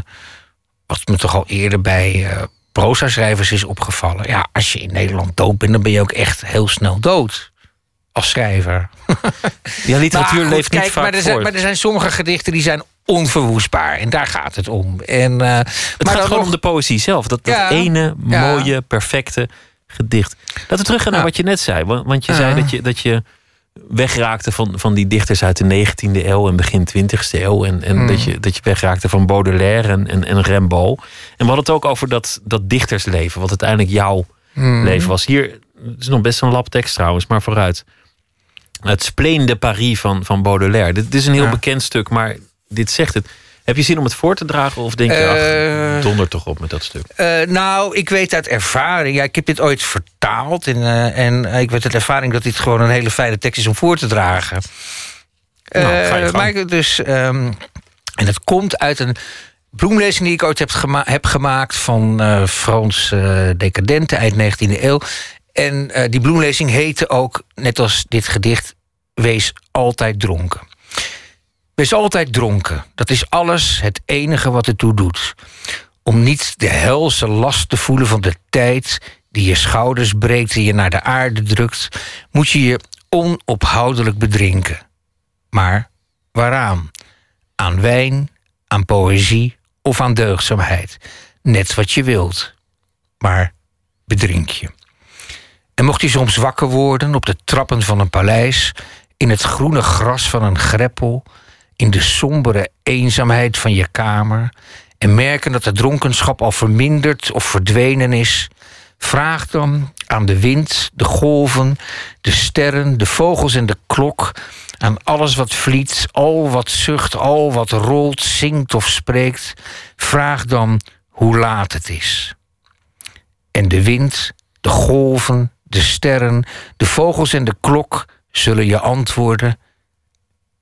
Speaker 5: wat me toch al eerder bij eh proza-schrijvers is opgevallen. Ja, als je in Nederland dood bent, dan ben je ook echt heel snel dood. Als schrijver.
Speaker 4: Ja, literatuur leeft niet
Speaker 5: kijk,
Speaker 4: vaak
Speaker 5: maar er, zijn, maar er zijn sommige gedichten die zijn onverwoestbaar. En daar gaat het om. En, eh,
Speaker 4: Het
Speaker 5: maar
Speaker 4: gaat gewoon
Speaker 5: nog-
Speaker 4: om de poëzie zelf. Dat, dat
Speaker 5: Ja.
Speaker 4: ene
Speaker 5: Ja.
Speaker 4: mooie, perfecte gedicht. Laten we teruggaan naar
Speaker 5: Ja.
Speaker 4: wat je net zei. Want, want je zei dat je, dat je wegraakte van, van die dichters uit de 19e eeuw en begin 20e eeuw. En, en
Speaker 5: Hmm.
Speaker 4: dat, je, dat je wegraakte van Baudelaire en, en, en Rimbaud. En we hadden het ook over dat, dat dichtersleven. Wat uiteindelijk jouw
Speaker 5: Hmm.
Speaker 4: leven was. Hier het is nog best een labtekst trouwens, maar vooruit. Het Spleen de Paris van, van Baudelaire. Dit, dit is een heel bekend stuk, maar dit zegt het. Heb je zin om het voor te dragen of denk je, ach, donder toch op met dat stuk?
Speaker 5: Eh, nou, ik weet uit ervaring. Ja, ik heb dit ooit vertaald. En, eh, en ik weet uit ervaring dat dit gewoon een hele fijne tekst is om voor te dragen.
Speaker 4: Nou, ga je gang.
Speaker 5: maar dus, ehm, en het komt uit een bloemlezing die ik ooit heb, gema- heb gemaakt van Frans decadenten eind 19e eeuw. En die bloemlezing heette ook, net als dit gedicht, Wees altijd dronken. Wees altijd dronken. Dat is alles het enige wat ertoe doet. Om niet de helse last te voelen van de tijd die je schouders breekt en je naar de aarde drukt, moet je je onophoudelijk bedrinken. Maar waaraan? Aan wijn, aan poëzie of aan deugdzaamheid. Net wat je wilt. Maar bedrink je. En mocht je soms wakker worden op de trappen van een paleis, in het groene gras van een greppel, in de sombere eenzaamheid van je kamer, en merken dat de dronkenschap al verminderd of verdwenen is, vraag dan aan de wind, de golven, de sterren, de vogels en de klok, aan alles wat vliet, al wat zucht, al wat rolt, zingt of spreekt, vraag dan hoe laat het is. En de wind, de golven, de sterren, de vogels en de klok zullen je antwoorden: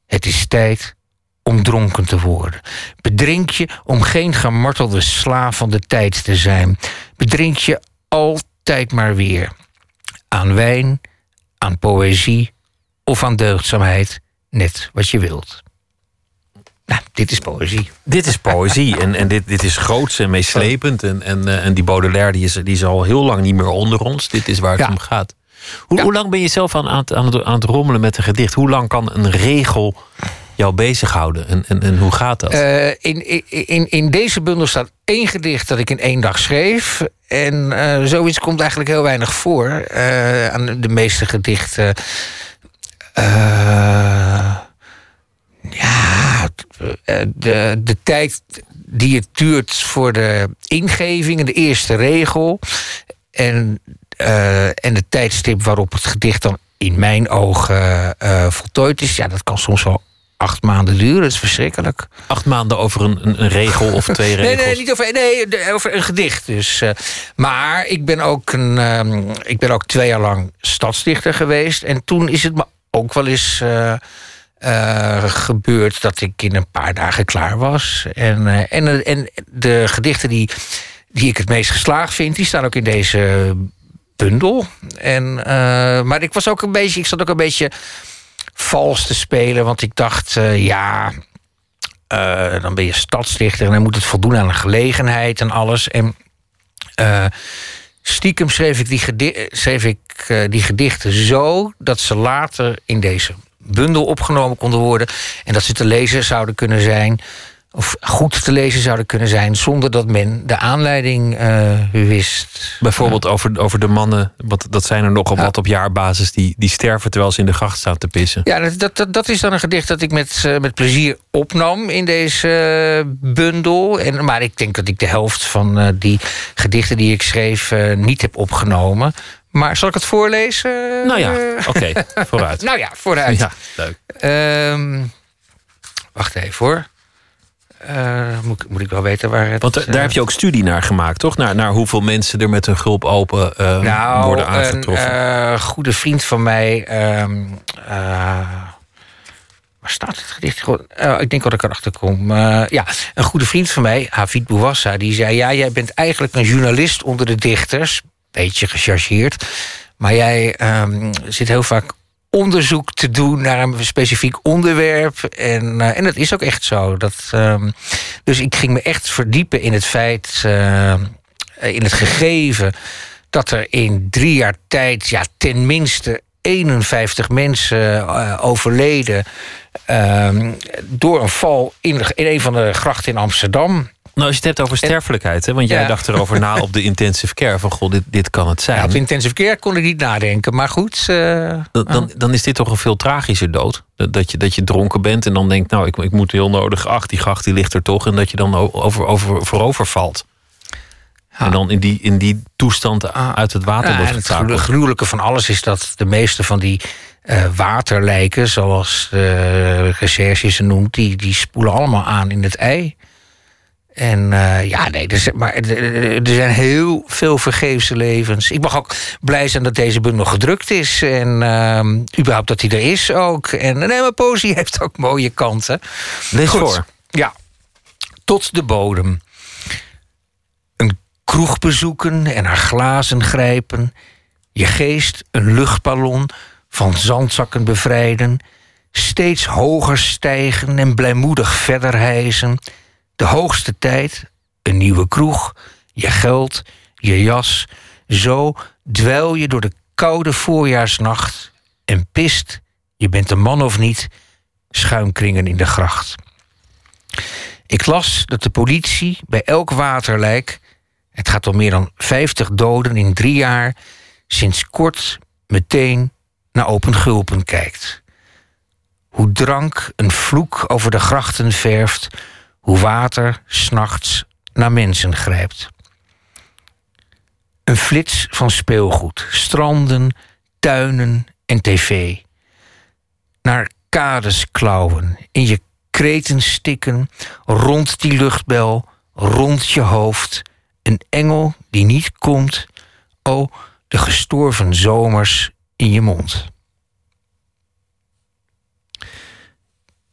Speaker 5: Het is tijd om dronken te worden. Bedrink je om geen gemartelde slaaf van de tijd te zijn. Bedrink je altijd maar weer. Aan wijn, aan poëzie of aan deugdzaamheid, net wat je wilt. Nou, dit is poëzie.
Speaker 4: Dit is poëzie en, en dit, dit is groots en meeslepend. En, en, eh, en die Baudelaire die is, die is al heel lang niet meer onder ons. Dit is waar het
Speaker 5: Ja.
Speaker 4: om gaat. Hoe,
Speaker 5: Ja.
Speaker 4: hoe lang ben je zelf aan, aan, het, aan, het, aan het rommelen met een gedicht? Hoe lang kan een regel jou bezighouden? En, en, en hoe gaat dat?
Speaker 5: Eh, in, in, in, deze bundel staat één gedicht dat ik in één dag schreef. En eh, zoiets komt eigenlijk heel weinig voor. eh, aan de meeste gedichten. ja, de, de tijd die het duurt voor de ingeving de eerste regel. En, en de tijdstip waarop het gedicht dan in mijn ogen voltooid is. Ja, dat kan soms wel acht maanden duren. Dat is verschrikkelijk.
Speaker 4: Acht maanden over een, een, een regel of twee
Speaker 5: Nee,
Speaker 4: regels.
Speaker 5: nee, niet over, nee, over een gedicht. Dus, eh, maar ik ben, ook een, ehm, ik ben ook twee jaar lang stadsdichter geweest. En toen is het me ook wel eens eh, eh, gebeurd dat ik in een paar dagen klaar was. En, en, en de gedichten die, die ik het meest geslaagd vind, die staan ook in deze bundel. En, maar ik was ook een beetje, ik zat ook een beetje vals te spelen, want ik dacht, eh, ja. Eh, dan ben je stadsdichter en dan moet het voldoen aan een gelegenheid en alles. En eh, stiekem schreef ik, die, schreef ik die gedichten zo dat ze later in deze bundel opgenomen konden worden. En dat ze te lezen zouden kunnen zijn, of goed te lezen zouden kunnen zijn, zonder dat men de aanleiding eh, wist.
Speaker 4: Bijvoorbeeld over, over de mannen, want dat zijn er nogal
Speaker 5: Ja.
Speaker 4: wat op jaarbasis, die, die sterven terwijl ze in de gracht staan te pissen.
Speaker 5: Ja, dat, dat- dat, is dan een gedicht dat ik met, eh, met plezier opnam in deze eh, bundel. En, maar ik denk dat ik de helft van die gedichten die ik schreef niet heb opgenomen. Maar zal ik het voorlezen?
Speaker 4: Nou ja, oké, vooruit.
Speaker 5: nou ja, vooruit.
Speaker 4: Ja, leuk.
Speaker 5: Ehm, wacht even hoor. Eh, moet, ik- moet ik wel weten waar het...
Speaker 4: Want daar
Speaker 5: eh,
Speaker 4: heb je ook studie naar gemaakt, toch? Naar, naar hoeveel mensen er met hun gulp open eh,
Speaker 5: nou,
Speaker 4: worden
Speaker 5: een
Speaker 4: aangetroffen.
Speaker 5: eh, goede vriend van mij. ehm, eh, waar staat het gedicht? Ik denk dat ik erachter kom. Ja, een goede vriend van mij, Havid Bouwassa, die zei: Ja, jij bent eigenlijk een journalist onder de dichters. Beetje gechargeerd. Maar jij ehm, zit heel vaak onderzoek te doen naar een specifiek onderwerp. En, eh, en dat is ook echt zo. Dat, ehm, dus ik ging me echt verdiepen in het feit, eh, in het gegeven, dat er in drie jaar tijd ja, tenminste 51 mensen eh, overleden. ehm, door een val in, in een van de grachten in Amsterdam.
Speaker 4: Nou, als je het hebt over sterfelijkheid, hè, want jij
Speaker 5: Ja.
Speaker 4: dacht erover na op de intensive care van goh, dit, dit kan het zijn.
Speaker 5: Ja, op intensive care kon ik niet nadenken. Maar goed. eh,
Speaker 4: Dan, dan, dan is dit toch een veel tragischer dood. Dat, je, dat je dronken bent en dan denkt, nou, ik, ik moet heel nodig. Ach, die gracht die ligt er toch. En dat je dan over, over, voorover valt.
Speaker 5: Ja.
Speaker 4: En dan in die, in die toestand uit het water wordt
Speaker 5: het
Speaker 4: getakeld.
Speaker 5: gruw- gruwelijke van alles is dat de meeste van die eh, waterlijken, zoals de recherche ze noemt, die, die spoelen allemaal aan in het ei. En eh, ja, nee, er zijn, maar er- zijn heel veel vergeefse levens. Ik mag ook blij zijn dat deze bundel gedrukt is. En ehm, überhaupt dat hij er is ook. En nee, maar poëzie heeft ook mooie kanten.
Speaker 4: Lees
Speaker 5: Goed.
Speaker 4: voor.
Speaker 5: Ja. Tot de bodem. Een kroeg bezoeken en haar glazen grijpen. Je geest een luchtballon van zandzakken bevrijden. Steeds hoger stijgen en blijmoedig verder hijzen. De hoogste tijd, een nieuwe kroeg, je geld, je jas. Zo dweil je door de koude voorjaarsnacht en pist, je bent een man of niet, schuimkringen in de gracht. Ik las dat de politie bij elk waterlijk, het gaat om meer dan 50 doden in drie jaar, sinds kort meteen naar open gulpen kijkt. Hoe drank een vloek over de grachten verft, hoe water s'nachts naar mensen grijpt. Een flits van speelgoed, stranden, tuinen en tv. Naar kades klauwen, in je kreten stikken, rond die luchtbel, rond je hoofd. Een engel die niet komt, o, de gestorven zomers in je mond.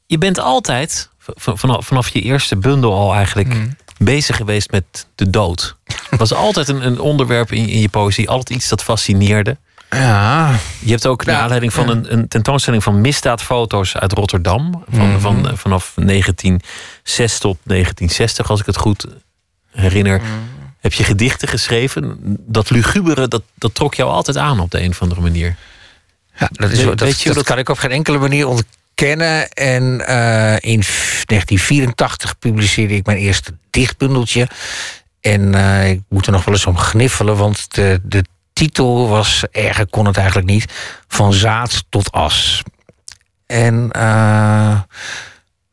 Speaker 4: Je bent altijd, vanaf, vanaf je eerste bundel al eigenlijk,
Speaker 5: Mm.
Speaker 4: bezig geweest met de dood. Het was altijd een, een onderwerp in, in je poëzie, altijd iets dat fascineerde.
Speaker 5: Ja,
Speaker 4: Je hebt ook naar
Speaker 5: Ja,
Speaker 4: aanleiding van
Speaker 5: ja.
Speaker 4: een, een tentoonstelling van misdaadfoto's uit Rotterdam. Van,
Speaker 5: Mhm.
Speaker 4: van, vanaf 1906 tot 1960, als ik het goed herinner.
Speaker 5: Mhm.
Speaker 4: Heb je gedichten geschreven? Dat lugubere, dat, dat trok jou altijd aan op de een of andere manier.
Speaker 5: Ja, dat, is, dat, dat
Speaker 4: dat-
Speaker 5: kan ik op geen enkele manier ontkennen. En eh, in f- 1984 publiceerde ik mijn eerste dichtbundeltje. En eh, ik moet er nog wel eens om gniffelen, want de, de titel was, erger kon het eigenlijk niet, van zaad tot as. En, eh,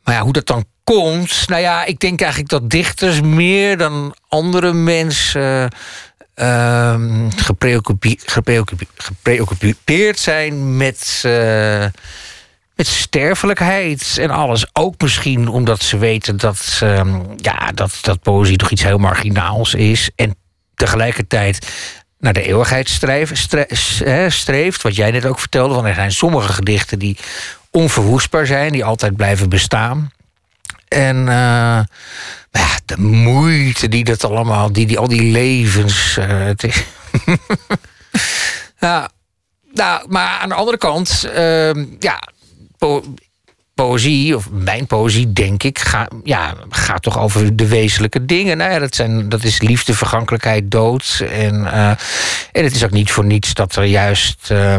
Speaker 5: maar ja, hoe dat dan komt, nou ja, ik denk eigenlijk dat dichters meer dan andere mensen gepreoccupi- gepreoccupeerd zijn met, met sterfelijkheid en alles. Ook misschien omdat ze weten dat, ehm, ja, dat, dat poëzie toch iets heel marginaals is. En tegelijkertijd naar de eeuwigheid streeft, streeft. Wat jij net ook vertelde, want er zijn sommige gedichten die onverwoestbaar zijn, die altijd blijven bestaan. En uh, ja, de moeite die dat allemaal, die, die, al die levens. Uh, het is nou, nou, maar aan de andere kant, uh, ja, poëzie, of mijn poëzie, denk ik, ga, ja, gaat toch over de wezenlijke dingen. Nou ja, dat, zijn, dat is liefde, vergankelijkheid, dood. En, uh, en het is ook niet voor niets dat er juist uh,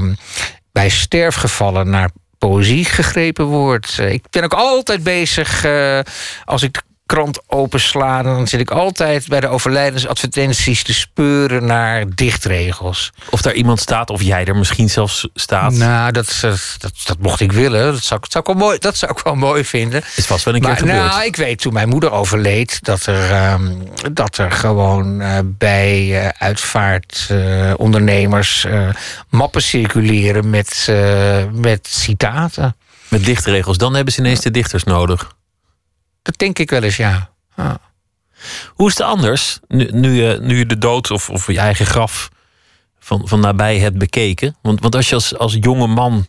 Speaker 5: bij sterfgevallen naar poëzie gegrepen wordt. Ik ben ook altijd bezig, uh, als ik krant openslaan... dan zit ik altijd bij de overlijdensadvertenties te speuren naar dichtregels.
Speaker 4: Of daar iemand staat, of jij er misschien zelfs staat.
Speaker 5: Nou, dat, dat, dat, mocht ik willen. Dat zou, dat, zou ik wel mooi, dat zou ik wel mooi vinden.
Speaker 4: Is vast wel een keer
Speaker 5: maar,
Speaker 4: gebeurd.
Speaker 5: Nou, ik weet toen mijn moeder overleed... dat er, um, dat er gewoon uh, bij uh, uitvaartondernemers uh, mappen circuleren met, met citaten.
Speaker 4: Met dichtregels. Dan hebben ze ineens de dichters nodig.
Speaker 5: Dat denk ik wel eens, ja. ja.
Speaker 4: Hoe is het anders, nu, nu, je, nu je de dood of, of je eigen graf van, van nabij hebt bekeken? Want, want als je als, als jonge man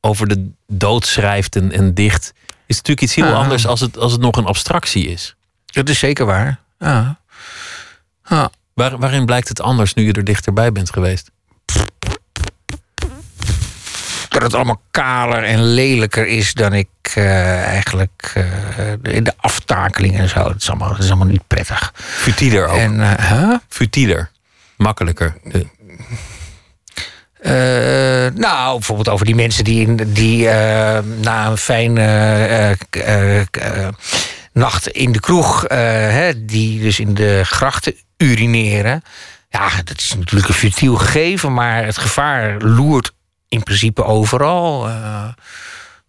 Speaker 4: over de dood schrijft en, en dicht... is het natuurlijk iets heel
Speaker 5: Ja.
Speaker 4: anders als het, als het nog een abstractie is.
Speaker 5: Dat is zeker waar. Ja. Ja.
Speaker 4: Waar, waarin blijkt het anders nu je er dichterbij bent geweest?
Speaker 5: Het allemaal kaler en lelijker is dan ik eh, eigenlijk in de aftakeling en zo. Het is allemaal, het is allemaal niet prettig.
Speaker 4: Futieler ook.
Speaker 5: En, eh, huh?
Speaker 4: Futieler. Makkelijker. De-
Speaker 5: nou, bijvoorbeeld over die mensen die, in- die na een fijne nacht in de kroeg, hè, die dus in de grachten urineren. Ja, dat is natuurlijk een futiel gegeven, maar het gevaar loert in principe overal. eh.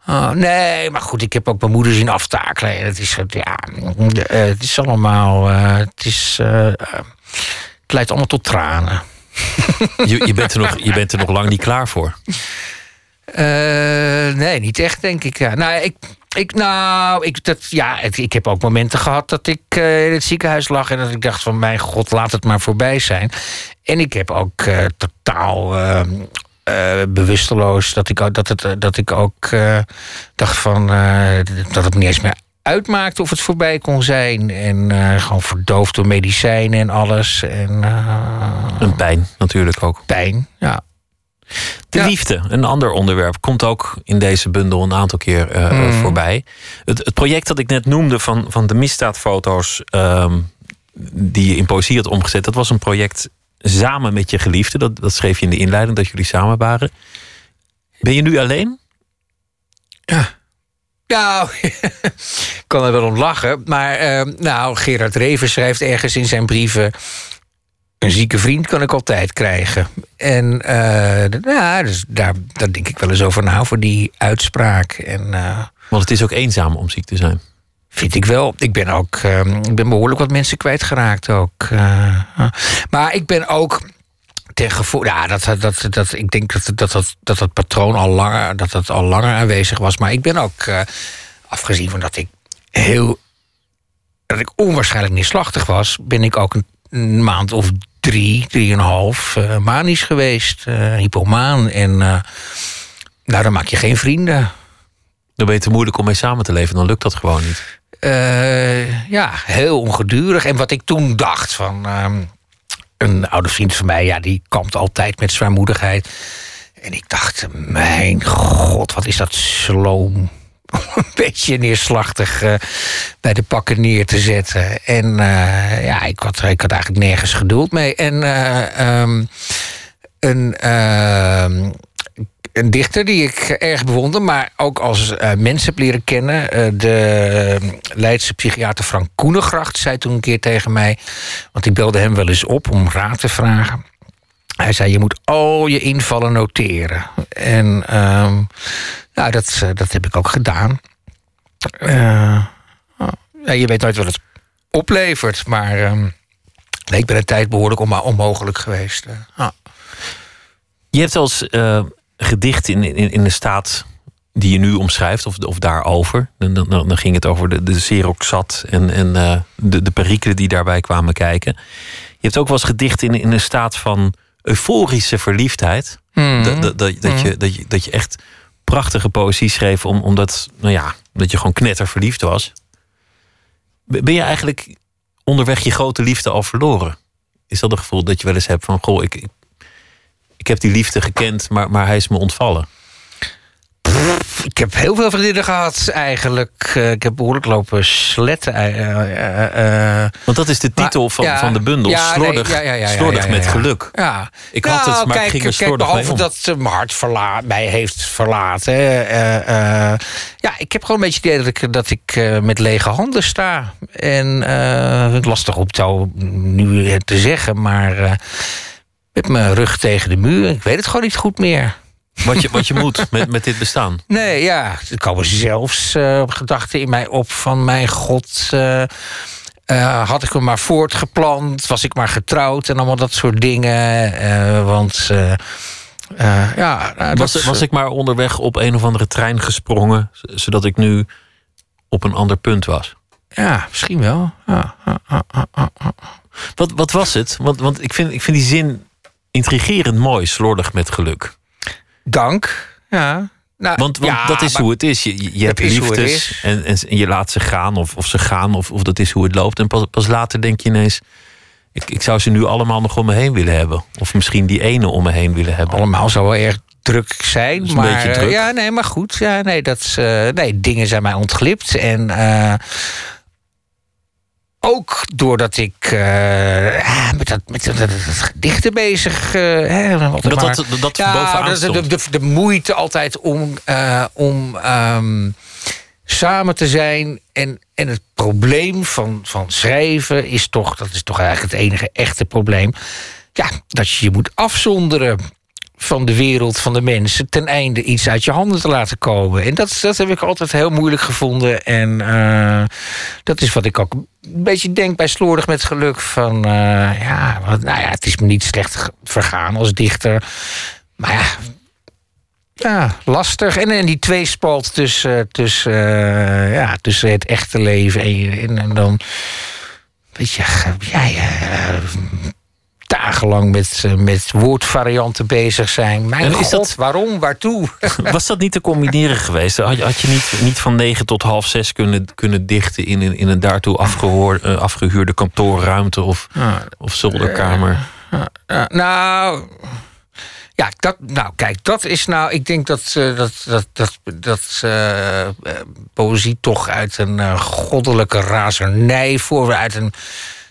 Speaker 5: Oh, nee, maar goed, ik heb ook mijn moeder zien aftakelen. En Het is, eh, ja, eh, het is allemaal. eh, het, is, eh, eh, het leidt allemaal tot tranen.
Speaker 4: je, je, bent er nog, je bent er nog lang niet klaar voor.
Speaker 5: Eh, nee, niet echt, denk ik. Ja. Nou, ik, ik, nou, ik, dat, ja, ik, heb ook momenten gehad dat ik eh, in het ziekenhuis lag en dat ik dacht van mijn god, laat het maar voorbij zijn. En ik heb ook eh, totaal eh, eh, bewusteloos dat ik, ook- dat het, eh, dat ik ook eh, dacht van dat het niet eens meer uitmaakte of het voorbij kon zijn. En gewoon verdoofd door medicijnen en alles. En
Speaker 4: Een pijn natuurlijk ook.
Speaker 5: pijn, ja.
Speaker 4: De
Speaker 5: Ja.
Speaker 4: liefde, een ander onderwerp, komt ook in deze bundel een aantal keer
Speaker 5: Mhm.
Speaker 4: voorbij. Het, het project dat ik net noemde van, van de misdaadfoto's ehm, die je in poëzie had omgezet, dat was een project samen met je geliefde. Dat, dat schreef je in de inleiding, dat jullie samen waren. Ben je nu alleen?
Speaker 5: Nou, ik kan er wel om lachen. Maar eh, nou, Gerard Reven schrijft ergens in zijn brieven... een zieke vriend kan ik altijd krijgen. En ja, dus daar, daar denk ik wel eens over na, voor die uitspraak. En eh,
Speaker 4: Want het is ook eenzaam om ziek te zijn.
Speaker 5: Vind ik wel. Ik ben ook eh, ik ben behoorlijk wat mensen kwijtgeraakt ook. eh. maar ik ben ook ten. Ja, dat, dat, dat, ik denk dat dat, dat, dat patroon al langer, dat dat al langer aanwezig was. Maar ik ben ook, eh, afgezien van dat ik heel... dat ik onwaarschijnlijk neerslachtig was... ben ik ook een, maand of drie, drieënhalf uh, manisch geweest. eh hypomaan. En eh, nou, dan maak je geen vrienden.
Speaker 4: Dan ben je te moeilijk om mee samen te leven, dan lukt dat gewoon niet.
Speaker 5: Eh, ja, heel ongedurig. En wat ik toen dacht van... ehm, een oude vriend van mij, ja, die kampt altijd met zwaarmoedigheid. En ik dacht, mijn god, wat is dat sloom. Een beetje neerslachtig eh, bij de pakken neer te zetten. En eh, ja, ik had, ik had eigenlijk nergens geduld mee. En eh, ehm, een, ehm, een dichter die ik erg bewonder, maar ook als eh, mens heb leren kennen. Eh, de Leidse psychiater Frank Koenengracht zei toen een keer tegen mij... want ik belde hem wel eens op om raad te vragen. Hij zei, je moet al je invallen noteren. En ehm, nou, dat, eh, dat heb ik ook gedaan. Eh, ja, je weet nooit wat het oplevert, maar... ehm, nee, ik ben een tijd behoorlijk onmo- onmogelijk geweest. eh. Ah.
Speaker 4: Je hebt als eh, gedicht in, in, in de staat die je nu omschrijft, of, of daarover. Dan, dan, dan ging het over de, de Xeroxat en, en eh, de, de perikelen die daarbij kwamen kijken. Je hebt ook wel eens gedicht in, in een staat van euforische verliefdheid.
Speaker 5: Mhm.
Speaker 4: Dat, dat, dat, dat, je, dat, je, dat je echt prachtige poëzie schreef, om, omdat nou ja, dat je gewoon knetter verliefd was. Ben je eigenlijk onderweg je grote liefde al verloren? Is dat een gevoel dat je wel eens hebt van: Goh, ik, ik, ik heb die liefde gekend, maar, maar hij is me ontvallen?
Speaker 5: Ik heb heel veel vriendinnen gehad, eigenlijk. Eh, ik heb behoorlijk lopen sletten. eh, eh.
Speaker 4: Want dat is de titel
Speaker 5: Maar-
Speaker 4: van,
Speaker 5: ja,
Speaker 4: van de bundel.
Speaker 5: ja,
Speaker 4: slordig
Speaker 5: ja,
Speaker 4: slordig met geluk.
Speaker 5: Ja.
Speaker 4: Ik had het, maar ik
Speaker 5: kijk,
Speaker 4: ging er
Speaker 5: kijk,
Speaker 4: slordig mee
Speaker 5: behalve
Speaker 4: om.
Speaker 5: dat mijn hart verla mij heeft verlaten. ja, ik heb gewoon een beetje het idee dat ik, dat ik met lege handen sta. En lastig op touw nu te zeggen, maar met mijn rug tegen de muur. Ik weet het gewoon niet goed meer.
Speaker 4: Wat je, wat je moet met, met dit bestaan.
Speaker 5: Nee, ja, er komen zelfs eh, gedachten in mij op van mijn god. eh, eh, had ik hem maar voortgeplant? Was ik maar getrouwd en allemaal dat soort dingen? want ja, nou,
Speaker 4: Was,
Speaker 5: dat,
Speaker 4: was ik maar onderweg op een of andere trein gesprongen, zodat ik nu op een ander punt was.
Speaker 5: Ja, misschien wel. Ja.
Speaker 4: Wat, wat was het? Want, want ik, vind, ik vind die zin intrigerend mooi, slordig met geluk.
Speaker 5: Dank. Ja. Nou,
Speaker 4: Want, want
Speaker 5: ja,
Speaker 4: dat is hoe het is. Je, je- je hebt liefdes en, en, en je laat ze gaan, of, of ze gaan, of, of dat is hoe het loopt. En pas, pas later denk je ineens, ik, ik zou ze nu allemaal nog om me heen willen hebben. Of misschien die ene om me heen willen hebben.
Speaker 5: allemaal zou wel erg druk zijn. maar,
Speaker 4: druk.
Speaker 5: Ja, nee, maar goed. Ja, nee, dat, eh, nee, dingen zijn mij ontglipt. En eh, ook doordat ik eh, ah, met, dat, met dat, gedichten bezig... hè, er
Speaker 4: Dat dat, dat, dat
Speaker 5: ja,
Speaker 4: bovenaan
Speaker 5: de, de,
Speaker 4: stond.
Speaker 5: de, de moeite altijd om, eh, om ehm, samen te zijn. En, en het probleem van, van schrijven is toch, dat is toch eigenlijk het enige echte probleem. Ja, dat je je moet afzonderen van de wereld, van de mensen, ten einde iets uit je handen te laten komen. En dat, dat heb ik altijd heel moeilijk gevonden. En eh, dat is wat ik ook een beetje denk bij Slordig met Geluk. Van eh, ja, wat, nou ja, het is me niet slecht vergaan als dichter. Maar ja, ja lastig. En, en die tweespalt tussen, tussen, eh, ja, tussen het echte leven en, en, dan. Weet je, ja, dagenlang met, eh, met woordvarianten bezig zijn. Mijn god,
Speaker 4: dat-
Speaker 5: waarom, waartoe?
Speaker 4: Was dat niet te combineren geweest? Had je, had je niet, niet van negen tot half zes kunnen, kunnen dichten in, een- in een daartoe afgehoor, eh, afgehuurde kantoorruimte of, of zolderkamer?
Speaker 5: Nou, ja, dat, nou, kijk, dat is nou. Ik denk dat, eh, dat, dat, dat, dat poëzie toch uit een goddelijke razernij voor, uit een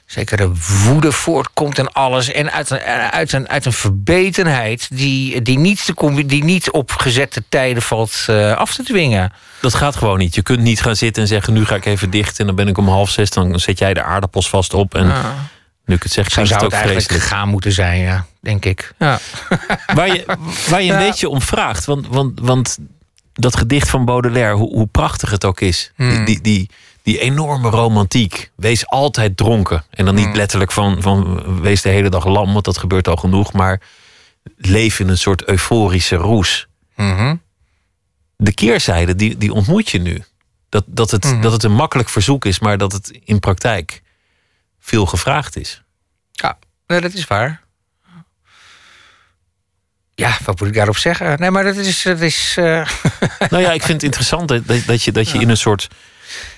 Speaker 5: zekere woede voortkomt en alles. En uit een, uit een, uit een verbetenheid die, die, niet te, die niet op gezette tijden valt eh, af te dwingen.
Speaker 4: Dat gaat gewoon niet. Je kunt niet gaan zitten en zeggen: nu ga ik even dicht en dan ben ik om half zes. Dan zet jij de aardappels vast op. En nu ik het zeg,
Speaker 5: zou
Speaker 4: het
Speaker 5: het
Speaker 4: ook
Speaker 5: eigenlijk
Speaker 4: vreselijk.
Speaker 5: gaan moeten zijn, ja, denk ik. Ja.
Speaker 4: Waar je, waar je een
Speaker 5: Ja.
Speaker 4: beetje om vraagt. Want, want, want dat gedicht van Baudelaire, hoe, hoe prachtig het ook is.
Speaker 5: Hmm.
Speaker 4: Die, die, die, enorme romantiek. Wees altijd dronken. En dan niet
Speaker 5: Hmm.
Speaker 4: letterlijk van, van wees de hele dag lam, want dat gebeurt al genoeg. Maar leef in een soort euforische roes.
Speaker 5: Mhm.
Speaker 4: De keerzijde, die, die ontmoet je nu. Dat, dat, het,
Speaker 5: Mhm.
Speaker 4: dat het een makkelijk verzoek is, maar dat het in praktijk veel gevraagd is.
Speaker 5: Ja, nee, dat is waar. Ja, wat moet ik daarop zeggen? Nee, maar dat is. Dat is eh,
Speaker 4: Nou ja, ik vind het interessant dat, dat je, dat je in een soort.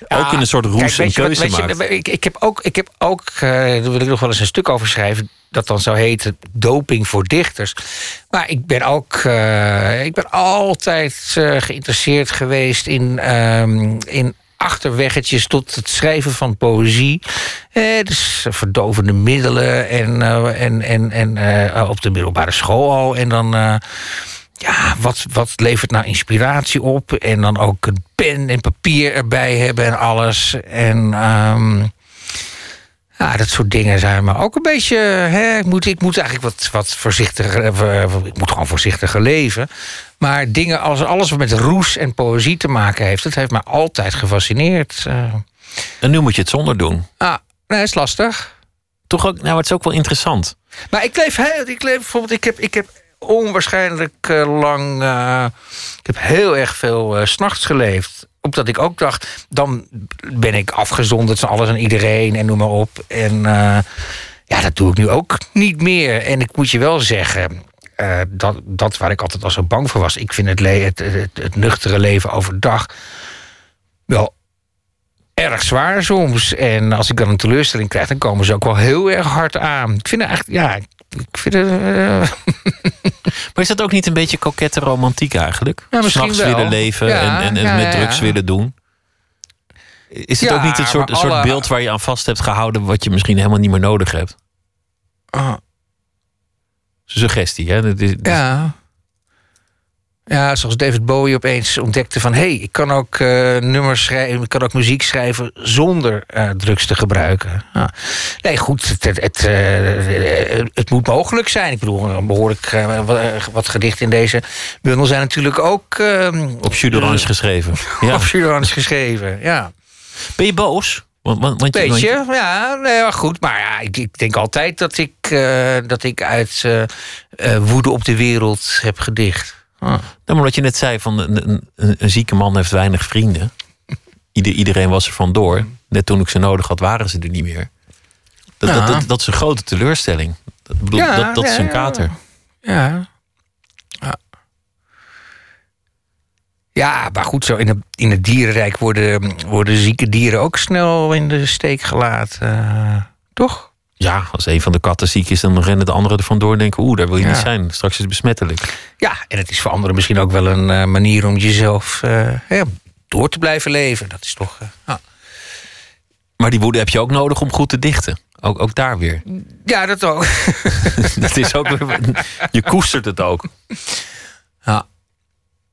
Speaker 4: Ook in een soort roes
Speaker 5: kijk, wat-
Speaker 4: keuze
Speaker 5: je,
Speaker 4: maakt.
Speaker 5: ik, ik heb ook, ik heb ook eh, daar wil ik nog wel eens een stuk over schrijven. Dat dan zou heten doping voor dichters. Maar ik ben ook, eh, ik ben altijd eh, geïnteresseerd geweest in, ehm, in achterweggetjes tot het schrijven van poëzie. Eh, dus verdovende middelen en, en, en, en op de middelbare school al. En dan. Ja, wat, wat levert nou inspiratie op? En dan ook een pen en papier erbij hebben en alles. En ehm, ja, dat soort dingen zijn me ook een beetje. Hè, ik, moet, ik moet eigenlijk wat, wat voorzichtiger. eh, Ik moet gewoon voorzichtiger leven. Maar dingen als alles wat met roes en poëzie te maken heeft, dat heeft me altijd gefascineerd. Eh,
Speaker 4: En nu moet je het zonder doen.
Speaker 5: ah, nee, is lastig.
Speaker 4: Toch ook, nou, het is ook wel interessant.
Speaker 5: Maar ik leef, heel- ik leef bijvoorbeeld, ik heb, ik heb onwaarschijnlijk eh, lang. eh, ik heb heel erg veel eh, 's s'nachts geleefd. Omdat ik ook dacht, dan ben ik afgezonderd van alles en iedereen en noem maar op. En eh, ja, dat doe ik nu ook niet meer. En ik moet je wel zeggen, eh, dat, dat waar ik altijd al zo bang voor was. Ik vind het, het, het, nuchtere leven overdag wel erg zwaar soms. En als ik dan een teleurstelling krijg, dan komen ze ook wel heel erg hard aan. Ik vind het eigenlijk, ja, ik vind het. eh,
Speaker 4: Maar is dat ook niet een beetje kokette romantiek eigenlijk?
Speaker 5: Ja,
Speaker 4: S'nachts willen leven
Speaker 5: Ja,
Speaker 4: en, en, en met drugs willen doen. Is het ook niet een soort,
Speaker 5: maar
Speaker 4: soort
Speaker 5: alle-
Speaker 4: beeld waar je aan vast hebt gehouden... wat je misschien helemaal niet meer nodig hebt?
Speaker 5: ah,
Speaker 4: Suggestie, hè? Dat is-
Speaker 5: ja. Ja, zoals David Bowie opeens ontdekte van... hé, hey, ik kan ook eh, nummers schrijven, ik kan ook muziek schrijven... zonder eh, drugs te gebruiken. Ja. Nee, goed, het, het, het, eh, het moet mogelijk zijn. Ik bedoel, een behoorlijk eh, wat, gedichten in deze bundel... zijn natuurlijk ook eh,
Speaker 4: Op jus d'orange geschreven. Ja.
Speaker 5: op Jurans geschreven. Ja.
Speaker 4: Ben je boos? Want, want, want je- want je-
Speaker 5: Beetje, ja, nee, ja, goed. Maar ja, ik, ik denk altijd dat ik, dat ik uit woede op de wereld heb gedicht. Ah.
Speaker 4: Nou, wat je net zei, van een, een, een, zieke man heeft weinig vrienden. Ieder, iedereen was er vandoor. Net toen ik ze nodig had, waren ze er niet meer. Dat, dat,
Speaker 5: Ja.
Speaker 4: dat, dat is een grote teleurstelling. Dat, bedoel,
Speaker 5: Ja,
Speaker 4: dat, dat is een kater.
Speaker 5: Ja. ja. Ja, maar goed, zo in, het in het dierenrijk worden, worden zieke dieren ook snel in de steek gelaten. eh, toch?
Speaker 4: Ja, als een van de katten ziek is, dan rennen de anderen er vandoor en denken... oeh, daar wil je
Speaker 5: Ja.
Speaker 4: niet zijn. Straks is het besmettelijk.
Speaker 5: Ja, en het is voor anderen misschien ook wel een eh, manier om jezelf eh, ja, door te blijven leven. Dat is toch. eh, ja.
Speaker 4: Maar die woede heb je ook nodig om goed te dichten. Ook, ook daar weer.
Speaker 5: ja, dat ook.
Speaker 4: Dat is ook weer je koestert het ook.
Speaker 5: Ja.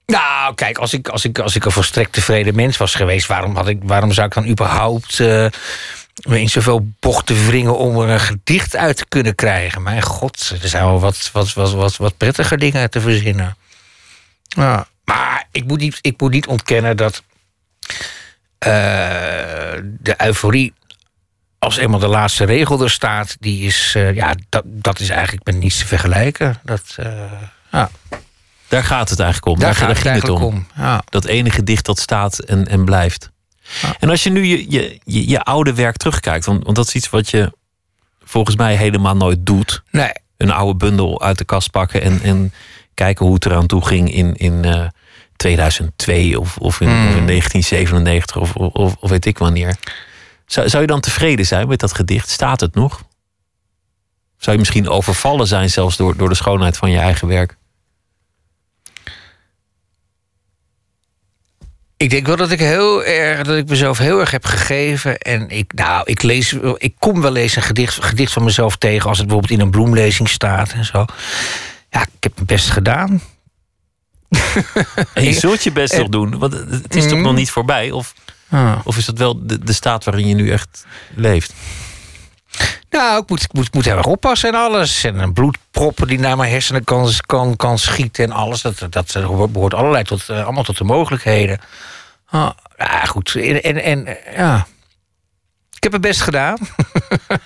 Speaker 5: Nou, kijk, als ik, als, ik, als ik een volstrekt tevreden mens was geweest, waarom, had ik, waarom zou ik dan überhaupt me in zoveel bochten wringen om er een gedicht uit te kunnen krijgen? Mijn god, er zijn wel wat, wat, wat, wat, wat prettiger dingen te verzinnen. Ja. Maar ik moet niet, ik moet niet ontkennen dat eh, de euforie. Als eenmaal de laatste regel er staat, die is, eh, ja, dat, dat is eigenlijk met niets te vergelijken. Dat, eh, ja.
Speaker 4: Daar gaat het eigenlijk om.
Speaker 5: Daar
Speaker 4: Daar,
Speaker 5: gaat
Speaker 4: daar
Speaker 5: het
Speaker 4: ging het
Speaker 5: eigenlijk
Speaker 4: om.
Speaker 5: om. Ja.
Speaker 4: Dat ene gedicht dat staat en, en blijft. En als je nu je, je, je, je oude werk terugkijkt... Want, want dat is iets wat je volgens mij helemaal nooit doet.
Speaker 5: Nee,
Speaker 4: Een oude bundel uit de kast pakken... en, en kijken hoe het eraan toe ging in, in eh, 2002 of, of, in,
Speaker 5: Hmm.
Speaker 4: of in 1997 of, of, of weet ik wanneer. Zou, zou je dan tevreden zijn met dat gedicht? Staat het nog? Zou je misschien overvallen zijn zelfs door, door de schoonheid van je eigen werk?
Speaker 5: Ik denk wel dat ik heel erg, dat ik mezelf heel erg heb gegeven. En ik, nou, ik lees, ik kom wel eens een gedicht, gedicht van mezelf tegen als het bijvoorbeeld in een bloemlezing staat en zo. Ja, ik heb mijn best gedaan.
Speaker 4: En je zult je best nog doen, want het is toch
Speaker 5: Mm.
Speaker 4: nog niet voorbij? Of,
Speaker 5: Ah.
Speaker 4: of is dat wel de, de staat waarin je nu echt leeft?
Speaker 5: Nou, ik moet, ik moet, ik moet heel erg oppassen en alles. En een bloedproppen die naar mijn hersenen kan, kan, kan schieten en alles. Dat, dat behoort allerlei tot, eh, allemaal tot de mogelijkheden. Ah, ja, goed. En, en, en ja. Ik heb het best gedaan.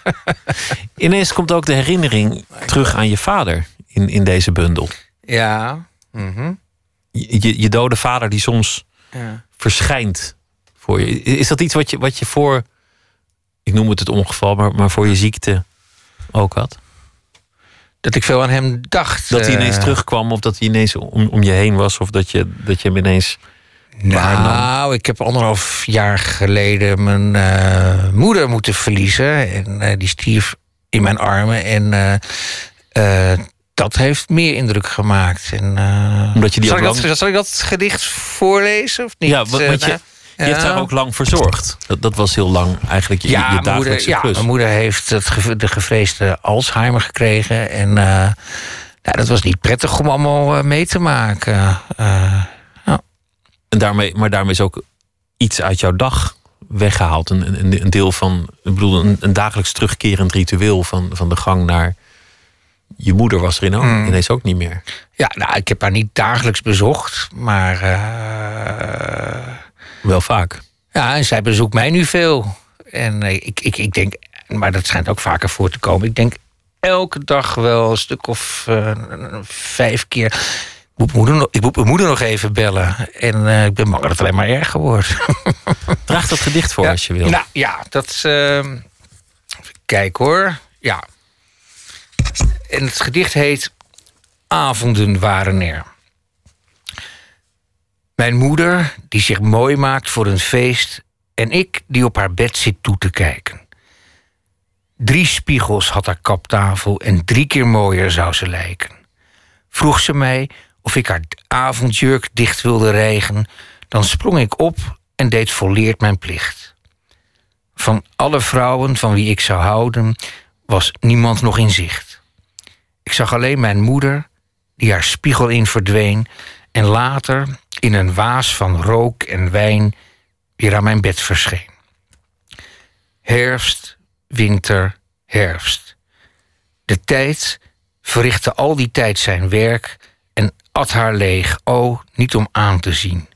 Speaker 4: Ineens komt ook de herinnering terug aan je vader in, in deze bundel.
Speaker 5: Ja.
Speaker 4: Je, je, je dode vader die soms
Speaker 5: ja.
Speaker 4: verschijnt voor je. Is dat iets wat je, wat je voor, ik noem het het ongeval, maar, maar voor je ziekte ook had?
Speaker 5: Dat ik veel aan hem dacht.
Speaker 4: Dat hij ineens
Speaker 5: eh,
Speaker 4: terugkwam of dat hij ineens om, om je heen was of dat je, dat je hem ineens?
Speaker 5: Nou, ik heb anderhalf jaar geleden mijn eh, moeder moeten verliezen. En eh, die stierf in mijn armen. En dat heeft meer indruk gemaakt. En,
Speaker 4: Omdat je die
Speaker 5: zal, ik
Speaker 4: lang-
Speaker 5: dat, zal ik dat gedicht voorlezen of niet?
Speaker 4: Ja, want, want je,
Speaker 5: Eh,
Speaker 4: je hebt
Speaker 5: ja.
Speaker 4: haar ook lang verzorgd. Dat, dat was heel lang eigenlijk je,
Speaker 5: ja,
Speaker 4: je
Speaker 5: mijn moeder,
Speaker 4: dagelijkse
Speaker 5: ja,
Speaker 4: klus.
Speaker 5: mijn moeder heeft het, ge- de gevreesde Alzheimer gekregen. En eh, ja, dat was niet prettig om allemaal eh, mee te maken. Eh,
Speaker 4: En daarmee, maar daarmee is ook iets uit jouw dag weggehaald. Een, een, een deel van, ik bedoel, een, een dagelijks terugkerend ritueel van, van de gang naar je moeder was er in ook,
Speaker 5: Hmm.
Speaker 4: ineens ook niet meer.
Speaker 5: ja, nou, ik heb haar niet dagelijks bezocht. Maar
Speaker 4: Wel vaak.
Speaker 5: ja, en zij bezoekt mij nu veel. En eh, ik, ik, ik denk, maar dat schijnt ook vaker voor te komen. Ik denk elke dag wel een stuk of eh, vijf keer. Ik moet, moeder ik moet mijn moeder nog even bellen. En eh, ik ben bang dat het alleen maar erger wordt.
Speaker 4: Draag dat gedicht voor
Speaker 5: Ja,
Speaker 4: als je wil.
Speaker 5: Nou ja, dat is. ehm, even kijken hoor. Ja. En het gedicht heet Avonden waren er. Mijn moeder, die zich mooi maakt voor een feest. En ik, die op haar bed zit toe te kijken. Drie spiegels had haar kaptafel en drie keer mooier zou ze lijken. Vroeg ze mij of ik haar avondjurk dicht wilde rijgen, dan sprong ik op en deed volleerd mijn plicht. Van alle vrouwen van wie ik zou houden, was niemand nog in zicht. Ik zag alleen mijn moeder, die haar spiegel in verdween, en later in een waas van rook en wijn weer aan mijn bed verscheen. Herfst, winter, herfst. De tijd verrichtte al die tijd zijn werk en at haar leeg, o, niet om aan te zien.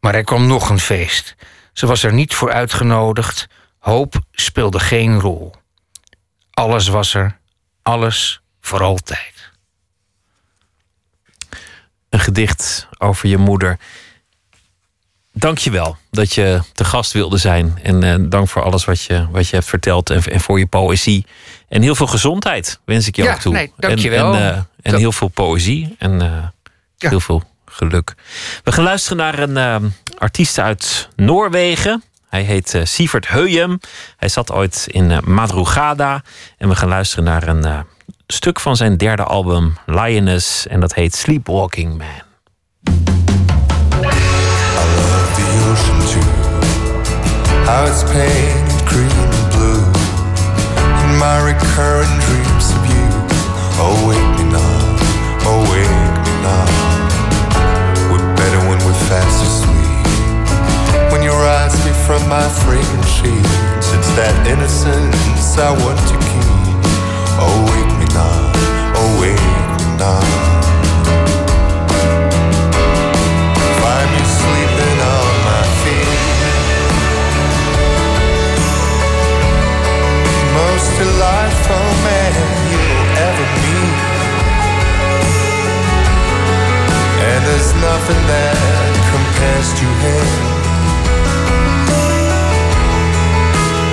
Speaker 5: Maar er kwam nog een feest. Ze was er niet voor uitgenodigd. Hoop speelde geen rol. Alles was er, alles voor altijd.
Speaker 4: Een gedicht over je moeder. Dank je wel dat je te gast wilde zijn. En eh, dank voor alles wat je, wat je hebt verteld. En, en voor je poëzie. En heel veel gezondheid wens ik je
Speaker 5: Ja,
Speaker 4: ook toe.
Speaker 5: nee, dank je
Speaker 4: En,
Speaker 5: wel.
Speaker 4: en, eh, en
Speaker 5: Dat-
Speaker 4: heel veel poëzie. En eh,
Speaker 5: Ja.
Speaker 4: heel veel geluk. We gaan luisteren naar een eh, artiest uit Noorwegen. Hij heet Sievert Heuyem. Hij zat ooit in Madrugada. En we gaan luisteren naar een stuk van zijn derde album, Lioness. En dat heet Sleepwalking Man.
Speaker 8: love the ocean too. How it's painted green and blue. My dreams of you. Oh, wake me now, oh, wake me now. We're better when we're fast asleep. When you rise me from my fragrant sheets, it's that innocence I want to keep. Oh, oh, eh, now. Find me sleeping on my feet. Most delightful man you'll ever meet. And there's nothing that compares to him.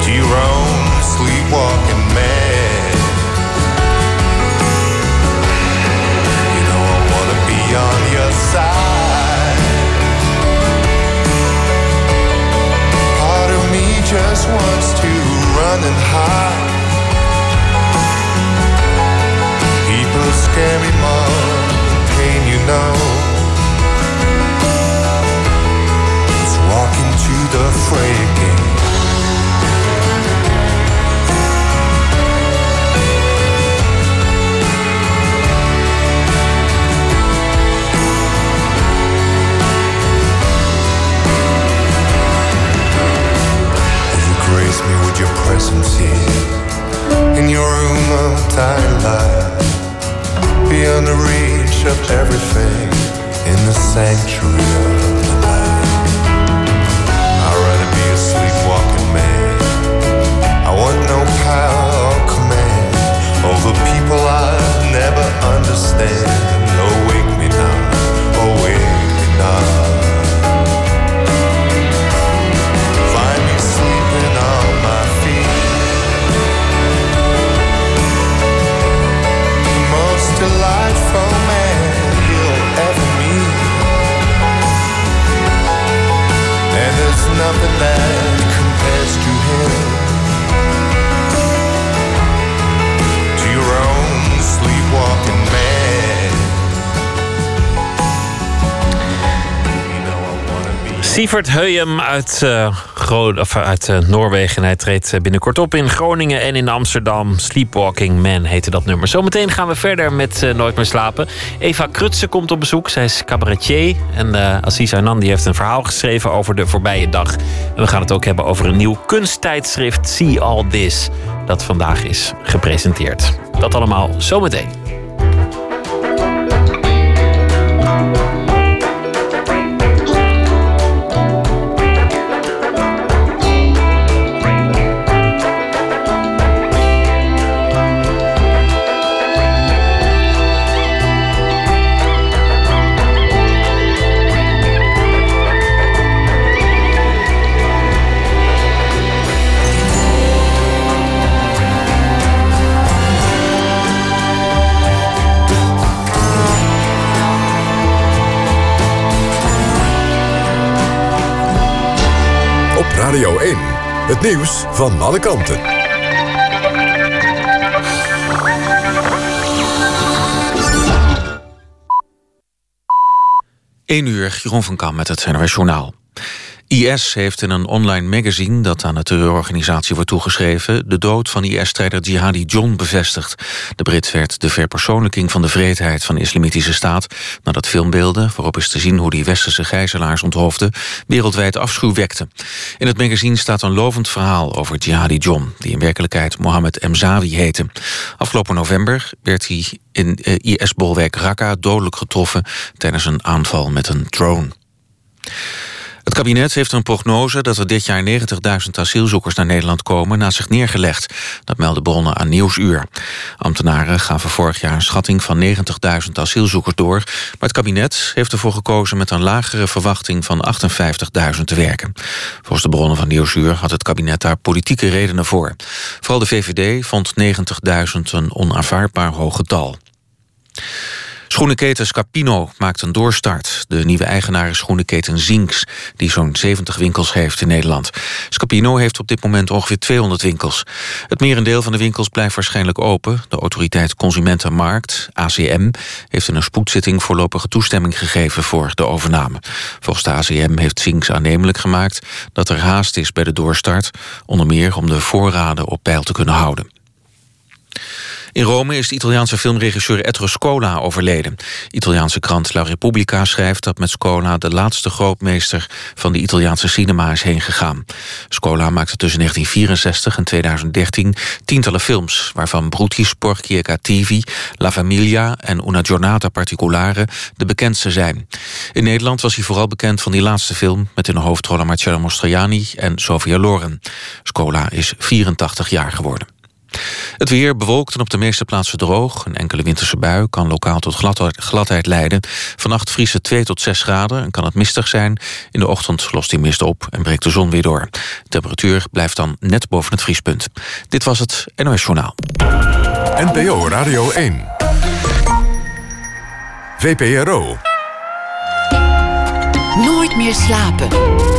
Speaker 8: To your own sleepwalking wants to run and hide. People scare me more than pain, you know. Your presence here In your room of tiny light Beyond the reach of everything In the sanctuary of the night. I'd rather be a sleepwalking man. I want no power or command Over people I never understand. Oh, wake me now, oh, wake me now nothing that to your own sleepwalking man.
Speaker 4: Sievert Heuyem uit, eh, Uit eh, Noorwegen. En hij treedt eh, binnenkort op in Groningen en in Amsterdam. Sleepwalking Man heette dat nummer. Zometeen gaan we verder met eh, Nooit meer slapen. Eva Krutsen komt op bezoek. Zij is cabaretier. En Aziz Anand die heeft een verhaal geschreven over de voorbije dag. En we gaan het ook hebben over een nieuw kunsttijdschrift See All This. Dat vandaag is gepresenteerd. Dat allemaal zometeen.
Speaker 2: Het nieuws van alle kanten.
Speaker 1: 1 uur, Jeroen van Kam met het NRS Journaal. IS heeft in een online magazine dat aan de terreurorganisatie wordt toegeschreven... de dood van IS-strijder Jihadi John bevestigd. De Brit werd de verpersoonlijking van de vreedheid van de Islamitische Staat... nadat filmbeelden, waarop is te zien hoe die westerse gijzelaars onthoofden... wereldwijd afschuw wekten. In het magazine staat een lovend verhaal over Jihadi John... die in werkelijkheid Mohammed Mzawi heette. Afgelopen november werd hij in eh, IS-bolwerk Raqqa dodelijk getroffen... tijdens een aanval met een drone. Het kabinet heeft een prognose dat er dit jaar 90.000 asielzoekers naar Nederland komen na zich neergelegd. Dat melden bronnen aan Nieuwsuur. Ambtenaren gaven vorig jaar een schatting van 90.000 asielzoekers door. Maar het kabinet heeft ervoor gekozen met een lagere verwachting van 58.000 te werken. Volgens de bronnen van Nieuwsuur had het kabinet daar politieke redenen voor. Vooral de VVD vond 90.000 een onaanvaardbaar hoog getal. Schoenenketen Scapino maakt een doorstart. De nieuwe eigenaar is schoenenketen Zinks, die zo'n 70 winkels heeft in Nederland. Scapino heeft op dit moment ongeveer 200 winkels. Het merendeel van de winkels blijft waarschijnlijk open. De autoriteit Consumentenmarkt, ACM, heeft in een spoedzitting voorlopige toestemming gegeven voor de overname. Volgens de ACM heeft Zinks aannemelijk gemaakt dat er haast is bij de doorstart, onder meer om de voorraden op peil te kunnen houden. In Rome is de Italiaanse filmregisseur Ettore Scola overleden. Italiaanse krant La Repubblica schrijft dat met Scola... de laatste grootmeester van de Italiaanse cinema is heen gegaan. Scola maakte tussen 1964 en 2013 tientallen films... waarvan Brutti Sporchi e Cattivi, La Famiglia en Una Giornata Particolare... de bekendste zijn. In Nederland was hij vooral bekend van die laatste film... met in de hoofdrollen Marcello Mastroianni en Sofia Loren. Scola is 84 jaar geworden. Het weer bewolkt en op de meeste plaatsen droog. Een enkele winterse bui kan lokaal tot gladheid leiden. Vannacht vriest het 2 tot 6 graden en kan het mistig zijn. In de ochtend lost die mist op en breekt de zon weer door. De temperatuur blijft dan net boven het vriespunt. Dit was het NOS Journaal.
Speaker 2: NPO Radio 1. VPRO.
Speaker 3: Nooit meer slapen.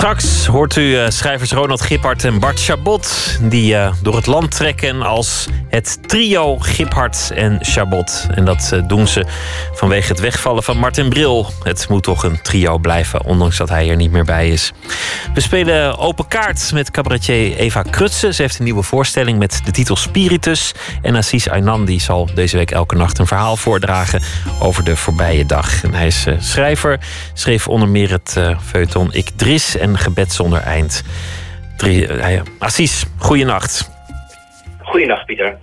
Speaker 4: Straks hoort u uh, schrijvers Ronald Giphart en Bart Chabot... die uh, door het land trekken als het trio Giphart en Chabot. En dat uh, doen ze vanwege het wegvallen van Martin Bril. Het moet toch een trio blijven, ondanks dat hij er niet meer bij is. We spelen open kaart met cabaretier Eva Krutse. Ze heeft een nieuwe voorstelling met de titel Spiritus. En Assis Aynandi zal deze week elke nacht een verhaal voordragen... over de voorbije dag. En hij is schrijver, schreef onder meer het feuilleton Ik Dris... en Gebed zonder eind. Drie, uh, Assis, goeienacht.
Speaker 9: Goeienacht, Pieter.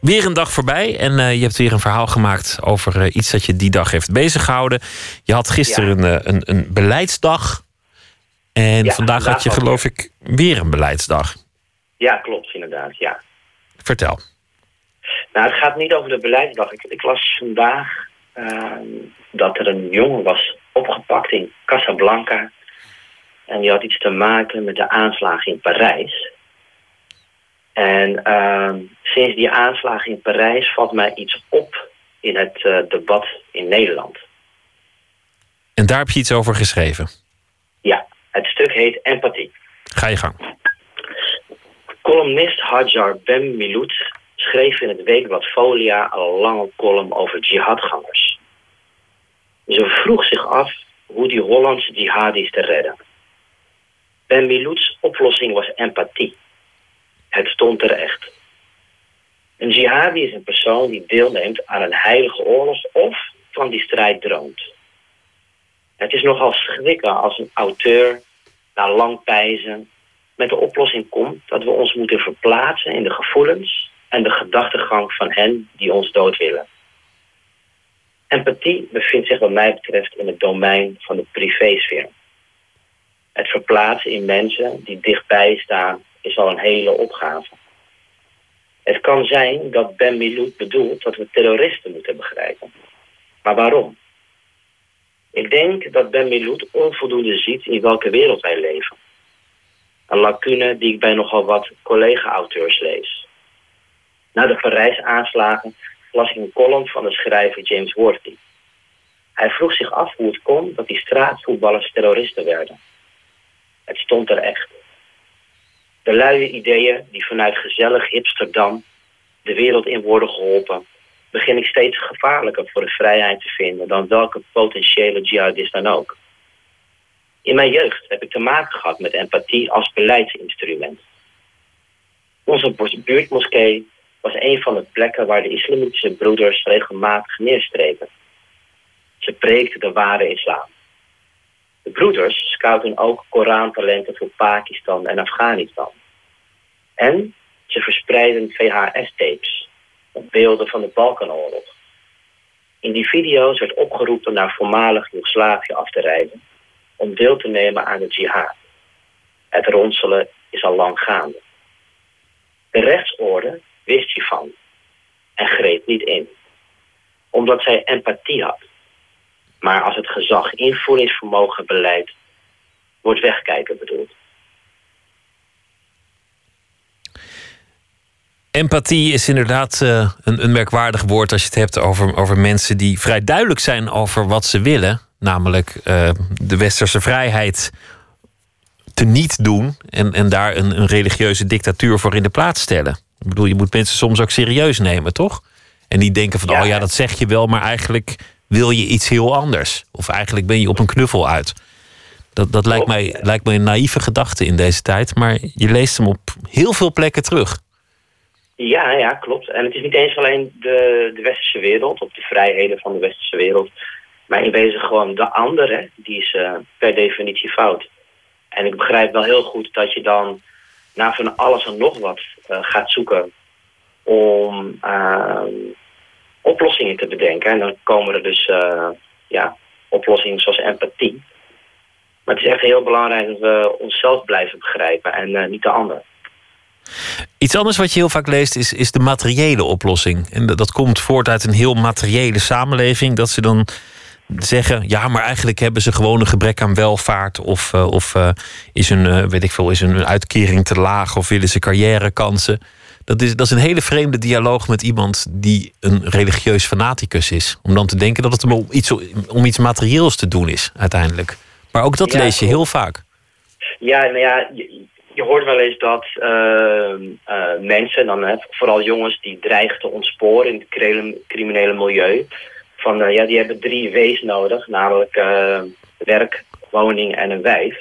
Speaker 4: Weer een dag voorbij en uh, je hebt weer een verhaal gemaakt over uh, iets dat je die dag heeft bezig gehouden. Je had gisteren ja. een, een, een, beleidsdag. En ja, vandaag had je, geloof ik, weer een beleidsdag.
Speaker 9: Ja, klopt, inderdaad, ja.
Speaker 4: Vertel.
Speaker 9: Nou, het gaat niet over de beleidsdag. Ik, ik las vandaag dat er een jongen was opgepakt in Casablanca en die had iets te maken met de aanslagen in Parijs. En uh, sinds die aanslagen in Parijs valt mij iets op in het uh, debat in Nederland.
Speaker 4: En daar heb je iets over geschreven?
Speaker 9: Ja, het stuk heet Empathie.
Speaker 4: Ga je gang.
Speaker 9: Columnist Hajar Ben Miloud schreef in het weekblad Folia een lange column over jihadgangers. Ze vroeg zich af hoe die Hollandse jihadis te redden. Ben Milouds oplossing was empathie. Het stond terecht. Een jihadi is een persoon die deelneemt aan een heilige oorlog of van die strijd droomt. Het is nogal schrikken als een auteur na lang pijzen met de oplossing komt dat we ons moeten verplaatsen in de gevoelens en de gedachtegang van hen die ons dood willen. Empathie bevindt zich wat mij betreft in het domein van de privésfeer. Het verplaatsen in mensen die dichtbij staan is al een hele opgave. Het kan zijn dat Ben Miloud bedoelt dat we terroristen moeten begrijpen. Maar waarom? Ik denk dat Ben Miloud onvoldoende ziet in welke wereld wij leven. Een lacune die ik bij nogal wat collega-auteurs lees. Na de Parijs-aanslagen las ik een column van de schrijver James Worthy. Hij vroeg zich af hoe het kon dat die straatvoetballers terroristen werden. Het stond er echt. De luie ideeën die vanuit gezellig Hipsterdam de wereld in worden geholpen, begin ik steeds gevaarlijker voor de vrijheid te vinden dan welke potentiële jihadist dan ook. In mijn jeugd heb ik te maken gehad met empathie als beleidsinstrument. Onze buurtmoskee was een van de plekken waar de islamitische broeders regelmatig neerstreken. Ze preekten de ware islam. De broeders scouten ook Korantalenten voor Pakistan en Afghanistan. En ze verspreiden VHS-tapes met beelden van de Balkanoorlog. In die video's werd opgeroepen naar voormalig Joegoslavië af te reizen om deel te nemen aan de jihad. Het ronselen is al lang gaande. De rechtsorde wist hiervan en greep niet in, omdat zij empathie had. Maar als het gezag invoeringsvermogen beleid wordt wegkijken bedoeld.
Speaker 4: Empathie is inderdaad uh, een, een, merkwaardig woord als je het hebt over, over mensen die vrij duidelijk zijn over wat ze willen. Namelijk uh, de westerse vrijheid te niet doen en, en daar een, een religieuze dictatuur voor in de plaats stellen. Ik bedoel, je moet mensen soms ook serieus nemen, toch? En niet denken van, ja. oh ja, dat zeg je wel, maar eigenlijk wil je iets heel anders. Of eigenlijk ben je op een knuffel uit. Dat, dat lijkt, mij, lijkt mij een naïeve gedachte in deze tijd, maar je leest hem op heel veel plekken terug.
Speaker 9: Ja, ja, klopt. En het is niet eens alleen de, de westerse wereld, of de vrijheden van de westerse wereld. Maar in wezen gewoon de andere, die is uh, per definitie fout. En ik begrijp wel heel goed dat je dan naar van alles en nog wat uh, gaat zoeken om uh, oplossingen te bedenken. En dan komen er dus uh, ja, oplossingen zoals empathie. Maar het is echt heel belangrijk dat we onszelf blijven begrijpen en niet de ander.
Speaker 4: Iets anders wat je heel vaak leest is, is de materiële oplossing. En dat, komt voort uit een heel materiële samenleving. Dat ze dan zeggen: ja, maar eigenlijk hebben ze gewoon een gebrek aan welvaart. Of, uh, of is, uh, weet ik veel, is een uitkering te laag of willen ze carrièrekansen. Dat is, dat is een hele vreemde dialoog met iemand die een religieus fanaticus is. Om dan te denken dat het om iets, om iets materieels te doen is, uiteindelijk. Maar ook dat ja, lees je heel vaak.
Speaker 9: Ja, nou ja, je, je hoort wel eens dat mensen, dan, vooral jongens, die dreigen te ontsporen in het criminele milieu van uh, ja, die hebben drie W's nodig, namelijk uh, werk, woning en een wijf.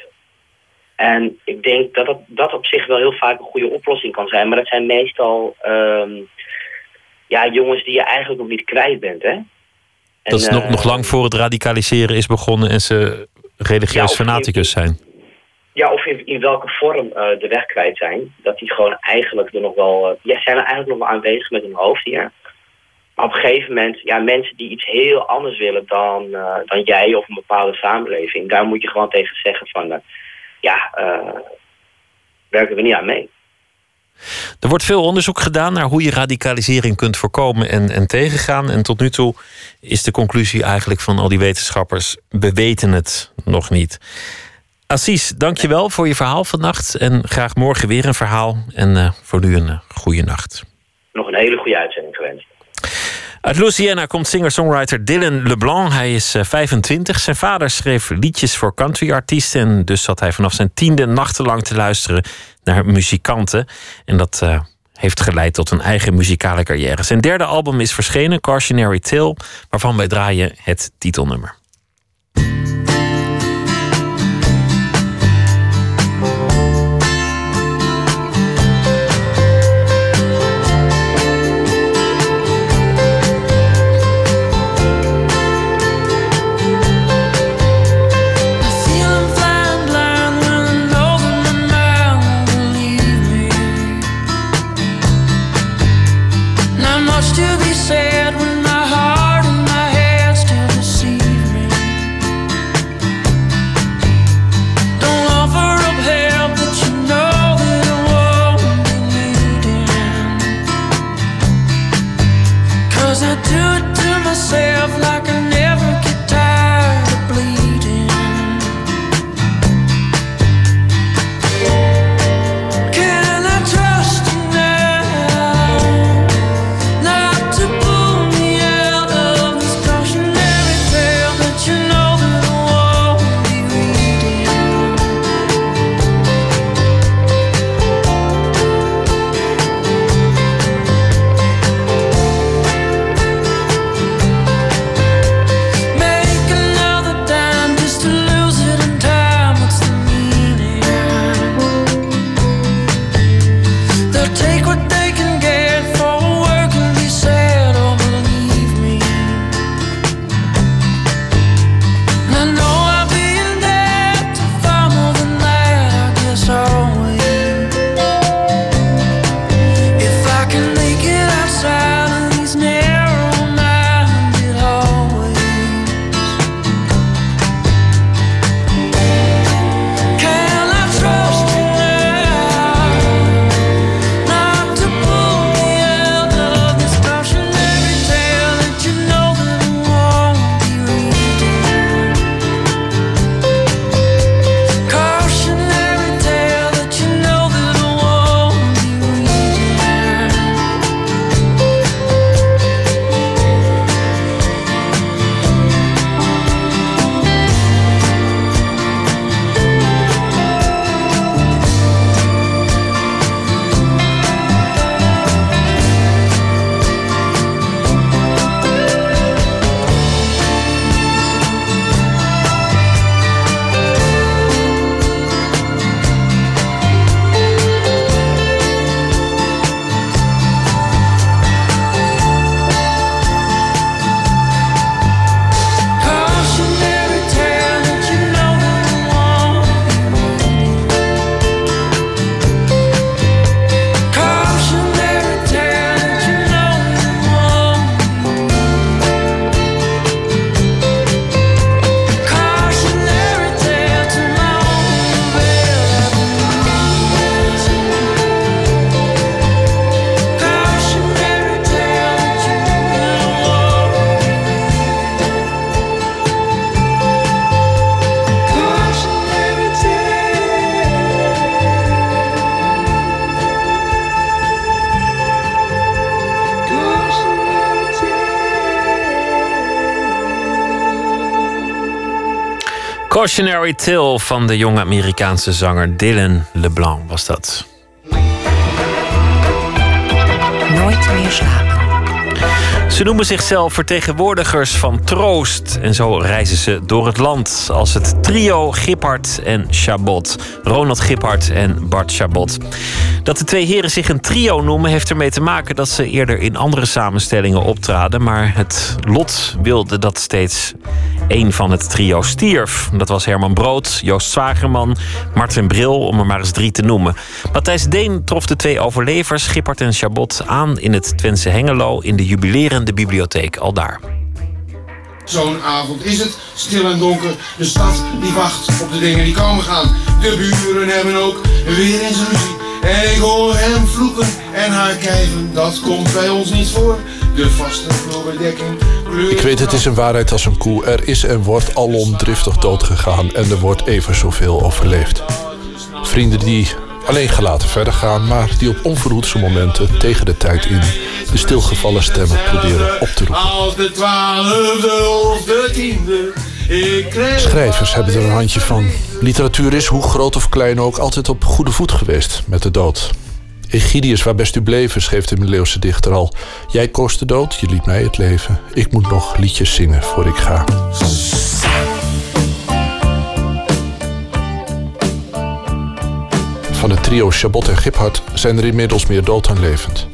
Speaker 9: En ik denk dat, dat dat op zich wel heel vaak een goede oplossing kan zijn. Maar dat zijn meestal um, ja, jongens die je eigenlijk nog niet kwijt bent. Hè? En,
Speaker 4: dat is nog, uh, nog lang voor het radicaliseren is begonnen en ze religieus ja, fanaticus zijn.
Speaker 9: Ja, of in, in welke vorm de weg kwijt zijn. Dat die gewoon eigenlijk er nog wel... ja, zijn er eigenlijk nog wel aanwezig met hun hoofd hier op een gegeven moment, ja, mensen die iets heel anders willen dan, uh, dan jij of een bepaalde samenleving, daar moet je gewoon tegen zeggen van, uh, ja, uh, werken we niet aan mee.
Speaker 4: Er wordt veel onderzoek gedaan naar hoe je radicalisering kunt voorkomen en, en tegengaan. En tot nu toe is de conclusie eigenlijk van al die wetenschappers: we weten het nog niet. Assis, dankjewel voor je verhaal vannacht. En graag morgen weer een verhaal. En voor nu een goede nacht.
Speaker 9: Nog een hele goede uitzending gewenst.
Speaker 4: Uit Louisiana komt singer-songwriter Dylan LeBlanc. Hij is 25. Zijn vader schreef liedjes voor countryartiesten. En dus zat hij vanaf zijn tiende nachtenlang te luisteren naar muzikanten. En dat uh, heeft geleid tot een eigen muzikale carrière. Zijn derde album is verschenen, Cautionary Tale, waarvan wij draaien het titelnummer. Cautionary Tale van de jonge Amerikaanse zanger Dylan LeBlanc was dat.
Speaker 3: Nooit meer slapen.
Speaker 4: Ze noemen zichzelf vertegenwoordigers van troost. En zo reizen ze door het land als het trio Giphart en Chabot. Ronald Giphart en Bart Chabot. Dat de twee heren zich een trio noemen heeft ermee te maken dat ze eerder in andere samenstellingen optraden. Maar het lot wilde dat steeds één van het trio stierf. Dat was Herman Brood, Joost Zwagerman, Martin Bril, om er maar eens drie te noemen. Matthijs Deen trof de twee overlevers, Gippert en Chabot, aan in het Twentse Hengelo in de jubilerende bibliotheek aldaar.
Speaker 10: Zo'n avond is het, stil en donker. De stad die wacht op de dingen die komen gaan. De buren hebben ook weer eens ruzie. En ik hoor hem vloeken en haar kijven. Dat komt bij ons niet voor. De vaste vloerbedekking.
Speaker 11: Ik weet, het is een waarheid als een koe. Er is en wordt alom driftig doodgegaan en er wordt even zoveel overleefd. Vrienden die alleen gelaten verder gaan, maar die op onverhoedse momenten tegen de tijd in de stilgevallen stemmen proberen op te roepen.
Speaker 10: Als de twaalfde of de tiende.
Speaker 11: Schrijvers hebben er een handje van. Literatuur is, hoe groot of klein ook, altijd op goede voet geweest met de dood. Egidius, waar best u bleven, schreef de middeleeuwse dichter al. Jij koos de dood, je liet mij het leven. Ik moet nog liedjes zingen voor ik ga. Van het trio Chabot en Giphart zijn er inmiddels meer dood dan levend.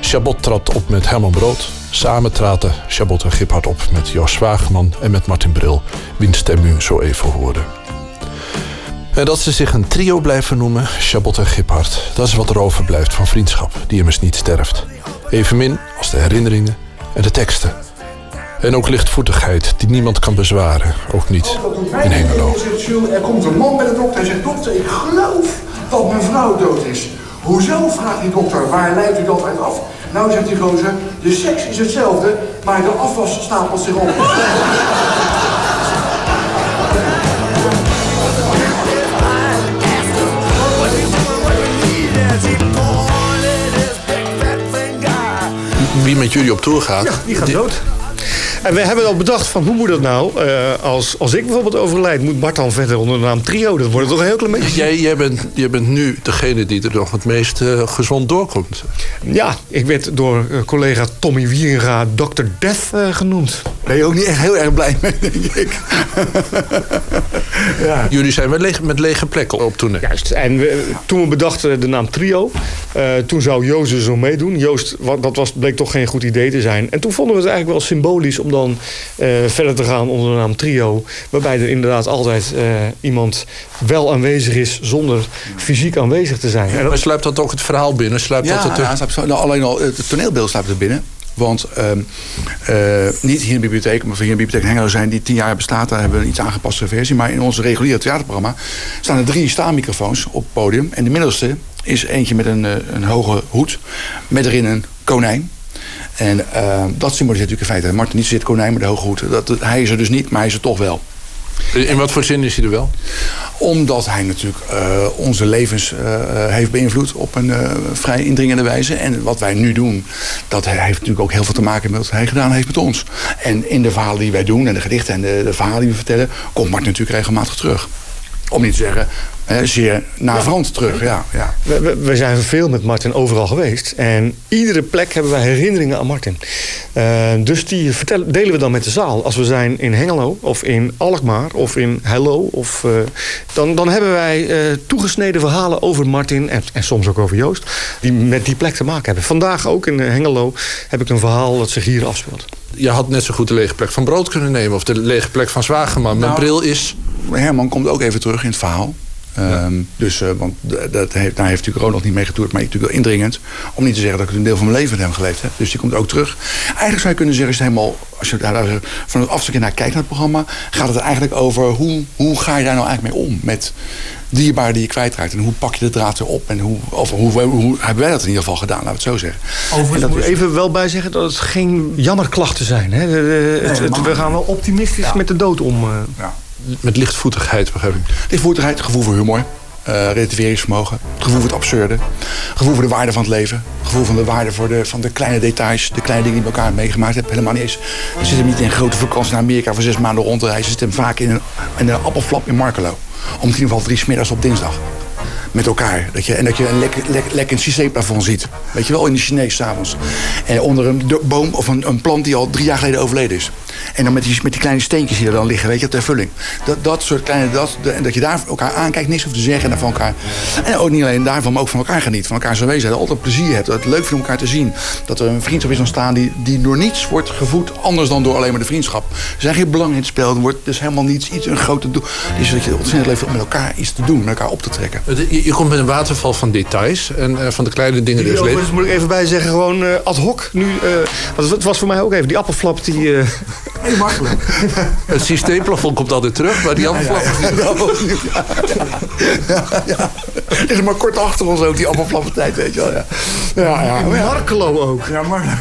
Speaker 11: Chabot trad op met Herman Brood. Samen traden Chabot en Giphart op met Jos Zwaagman en met Martin Bril, wiens stem u zo even hoorde. En dat ze zich een trio blijven noemen, Chabot en Giphart, dat is wat er overblijft van vriendschap, die immers niet sterft. Evenmin als de herinneringen en de teksten. En ook lichtvoetigheid, die niemand kan bezwaren, ook niet in Hengelo.
Speaker 12: Er komt een man bij de dokter en zegt: Dokter, ik geloof dat mijn vrouw dood is. Hoezo? vraagt die dokter. Waar leidt u dat uit af? Nou, zegt die gozer, de seks is hetzelfde, maar de afwas stapelt zich op.
Speaker 11: Wie met jullie op tour gaat,
Speaker 13: Die gaat dood. En we hebben al bedacht van hoe moet dat nou? Eh, als, als ik bijvoorbeeld overlijd, moet Bart dan verder onder de naam trio. Dat wordt toch een heel klein beetje.
Speaker 11: Jij, jij, bent, jij bent nu degene die er nog het meest eh, gezond doorkomt.
Speaker 13: Ja, ik werd door eh, collega Tommy Wieringa Dr. Death genoemd.
Speaker 12: Ben je ook niet echt heel erg blij mee, denk ik.
Speaker 13: Ja.
Speaker 11: Jullie zijn met lege, met lege plekken op tournee.
Speaker 13: Juist. En we, toen we bedachten de naam Trio, eh, toen zou Joost er zo meedoen. Joost, wat, dat was, bleek toch geen goed idee te zijn. En toen vonden we het eigenlijk wel symbolisch om dan eh, verder te gaan onder de naam Trio. Waarbij er inderdaad altijd eh, iemand wel aanwezig is zonder fysiek aanwezig te zijn. En
Speaker 11: Maar sluipt dat ook het verhaal binnen? Sluipt
Speaker 14: Ja,
Speaker 11: dat het er-
Speaker 14: ja, nou, alleen al het toneelbeeld sluipt er binnen. Want ehm, eh, niet hier in de bibliotheek, maar hier in de bibliotheek Hengelo zijn die tien jaar bestaat. Daar hebben we een iets aangepaste versie. Maar in onze reguliere theaterprogramma staan er drie staanmicrofoons op het podium. En de middelste is eentje met een, eh, een hoge hoed. Met erin een konijn. En eh, dat symboliseert natuurlijk in feite. Martin niet zit konijn met de hoge hoed. Dat, hij is er dus niet, maar hij is er toch wel.
Speaker 11: In wat voor zin is hij er wel?
Speaker 14: Omdat hij natuurlijk eh, onze levens eh, eh, heeft beïnvloed op een vrij indringende wijze. En wat wij nu doen, dat heeft natuurlijk ook heel veel te maken met wat hij gedaan heeft met ons. En in de verhalen die wij doen en de gedichten en de, verhalen die we vertellen, komt Martin natuurlijk regelmatig terug. Om niet te zeggen, zeer navrant terug. Ja, ja.
Speaker 13: We, we- we zijn veel met Martin overal geweest. En iedere plek hebben wij herinneringen aan Martin. Eh, dus die vertellen, delen we dan met de zaal. Als we zijn in Hengelo of in Alkmaar of in Hello. Of, eh, dan, dan hebben wij eh, toegesneden verhalen over Martin. En, en soms ook over Joost. Die met die plek te maken hebben. Vandaag ook in Hengelo heb ik een verhaal dat zich hier afspeelt.
Speaker 11: Je had net zo goed de lege plek van Brood kunnen nemen. Of de lege plek van Zwageman. Mijn
Speaker 14: Nou,
Speaker 11: bril is...
Speaker 14: Herman komt ook even terug in het verhaal. Ehm, dus, eh, want dat heeft, daar heeft natuurlijk Ronald niet mee getoerd, maar ik natuurlijk wel indringend. Om niet te zeggen dat ik een deel van mijn leven met hem geleefd heb. Dus die komt ook terug. Eigenlijk zou je kunnen zeggen, is het helemaal, als je daar van het afstukje naar kijkt naar het programma, gaat het er eigenlijk over hoe, hoe ga je daar nou eigenlijk mee om met dierbaren die je kwijtraakt. En hoe pak je de draad weer op? En hoe, of hoe, hoe, hoe hebben wij dat in ieder geval gedaan, laten we het zo zeggen.
Speaker 13: Overigens
Speaker 14: En dat
Speaker 13: moet even wel bij zeggen dat het geen jammerklachten zijn. Hè? De- de- het- het- we gaan wel optimistisch met de dood om. eh.
Speaker 14: Ja.
Speaker 11: Met lichtvoetigheid, begrijp ik.
Speaker 14: Lichtvoetigheid, gevoel voor humor. eh relativeringsvermogen. Gevoel voor het absurde. Gevoel voor de waarde van het leven. Gevoel van de waarde voor de, van de kleine details. De kleine dingen die met elkaar meegemaakt hebt. Helemaal niet eens. Je zit niet in een grote vakantie naar Amerika voor zes maanden rond. Je zit hem vaak in een, een appelflap in Markelo. Om ieder geval drie smiddags op dinsdag met elkaar. Dat je, en dat je een lekker, CC-plafond ziet. Weet je wel, in de Chinees s'avonds. En onder een boom of een, een plant die al drie jaar geleden overleden is. En dan met die, met die kleine steentjes die er dan liggen, weet je, ter vulling. Dat, dat soort kleine, dat, de- en dat je daar elkaar aankijkt, niks hoeft te zeggen en van elkaar. En ook niet alleen daarvan, maar ook van elkaar geniet. Van elkaar zijn wezen, altijd plezier hebt. Dat het leuk vindt om elkaar te zien. Dat er een vriendschap is ontstaan die, die door niets wordt gevoed, anders dan door alleen maar de vriendschap. Er zijn geen belang in het spel, er wordt dus helemaal niets, iets, een grote doel. Dus dat je ontzettend leuk vindt om met elkaar iets te doen, met elkaar op te trekken.
Speaker 11: Het- Je, je komt met een waterval van details en eh, van de kleine dingen
Speaker 13: Die overigens moet ik even bij zeggen, gewoon eh, ad hoc nu. eh, want het was voor mij ook even, die appelflap die...
Speaker 14: Heel makkelijk.
Speaker 11: Het systeemplafond komt altijd terug, maar die andere
Speaker 14: ja, ja, ja. Het is maar kort achter ons ook, die appelflappentijd, weet je wel. Ja, ja, ja.
Speaker 13: In Markelo ook.
Speaker 14: Ja, maar...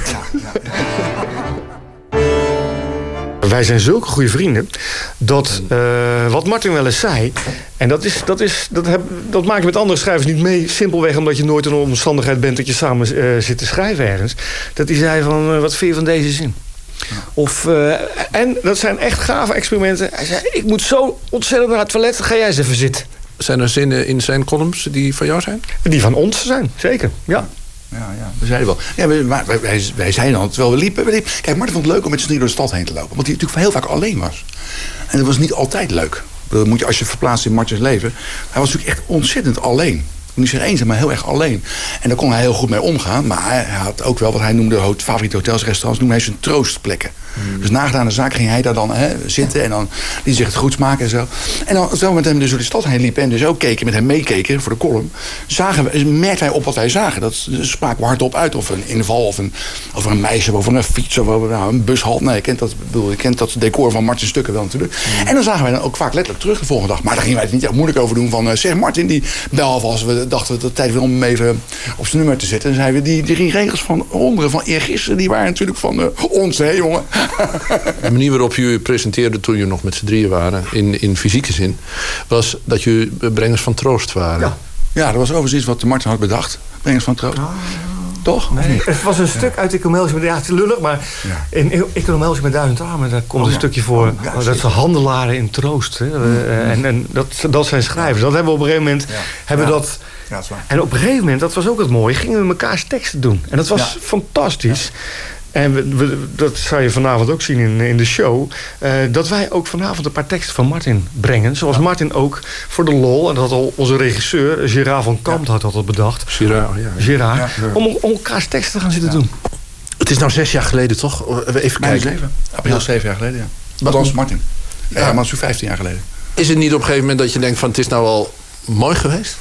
Speaker 13: Wij zijn zulke goede vrienden dat eh, wat Martin wel eens zei. En dat, is, dat, is, dat, heb, dat maak je met andere schrijvers niet mee. Simpelweg omdat je nooit in een omstandigheid bent dat je samen eh, zit te schrijven ergens. Dat hij zei van, eh, wat vind je van deze zin? Of, eh, en dat zijn echt gave experimenten. Hij zei, ik moet zo ontzettend naar het toilet. Ga jij eens even zitten.
Speaker 11: Zijn er zinnen in zijn columns die van jou zijn?
Speaker 13: Die van ons zijn, zeker. Ja.
Speaker 14: Ja, ja, we zeiden wel. Ja, maar wij, wij, wij zeiden al, terwijl we liepen, we liepen. Kijk, Martin vond het leuk om met z'n drieën door de stad heen te lopen. Want hij natuurlijk heel vaak alleen was. En dat was niet altijd leuk. Dat moet je, als je verplaatst in Martins leven. Hij was natuurlijk echt ontzettend alleen. Niet zo eenzaam, maar heel erg alleen. En daar kon hij heel goed mee omgaan. Maar hij had ook wel wat hij noemde favoriete hotels, restaurants. Noemde hij zijn troostplekken. Dus na gedane zaak ging hij daar dan hè, zitten. En dan liet zich het goed smaken en zo. En dan, we met hem dus door de stad heen liepen. En dus ook keken, met hem meekeken voor de column. Zagen we, merkten wij op wat wij zagen. Dat spraken we hardop uit. Of een inval, of een, of een meisje, of een fiets, of over, nou, een bushal. Nee, je kent, dat, bedoel, je kent dat decor van Martin Stukken wel natuurlijk. En dan zagen wij dan ook vaak letterlijk terug de volgende dag. Maar daar gingen wij het niet echt moeilijk over doen. Van, eh, zeg Martin, die bel als we dachten dat het tijd was om hem even op zijn nummer te zetten. En zeiden we, die, die drie regels van onderen van eergisteren, die waren natuurlijk van eh, ons, hè jongen.
Speaker 11: De manier waarop je presenteerde toen je nog met z'n drieën waren, in, in fysieke zin, was dat je brengers van troost waren.
Speaker 14: Ja, dat was overigens iets wat Martin had bedacht. Brengers van troost. Toch?
Speaker 13: Nee, het was een stuk uit Economeltje met... Ja, het is lullig, maar in Economeltje met duizend armen... daar komt
Speaker 14: Oh,
Speaker 13: een
Speaker 14: ja.
Speaker 13: stukje voor...
Speaker 14: Oh, ja,
Speaker 13: dat ze handelaren in troost. Hè. Eh, en en dat, dat zijn schrijvers. Dat hebben we op een gegeven moment... Hebben
Speaker 14: Ja.
Speaker 13: dat, en op een gegeven moment, dat was ook het mooie... gingen we mekaars teksten doen. En dat was
Speaker 14: Ja.
Speaker 13: fantastisch. En we, we- dat zou je vanavond ook zien in, in de show. eh, dat wij ook vanavond een paar teksten van Martin brengen. Zoals Martin ook voor de lol. En dat had al onze regisseur, Gerard van Kamp, had dat al bedacht.
Speaker 11: Ja.
Speaker 13: Gerard.
Speaker 14: Ja.
Speaker 13: Om, om elkaars teksten te gaan zitten doen.
Speaker 11: Het is nou zes jaar geleden, toch? Even
Speaker 14: Mijn
Speaker 11: kijken.
Speaker 14: zeven. April
Speaker 11: Ja.
Speaker 14: zeven jaar geleden, ja.
Speaker 11: Wat-
Speaker 14: Althans, Martin. Ja,
Speaker 11: Ja.
Speaker 14: maar zo'n 15 jaar geleden.
Speaker 11: Is het niet op een gegeven moment dat je denkt van het is nou al mooi geweest?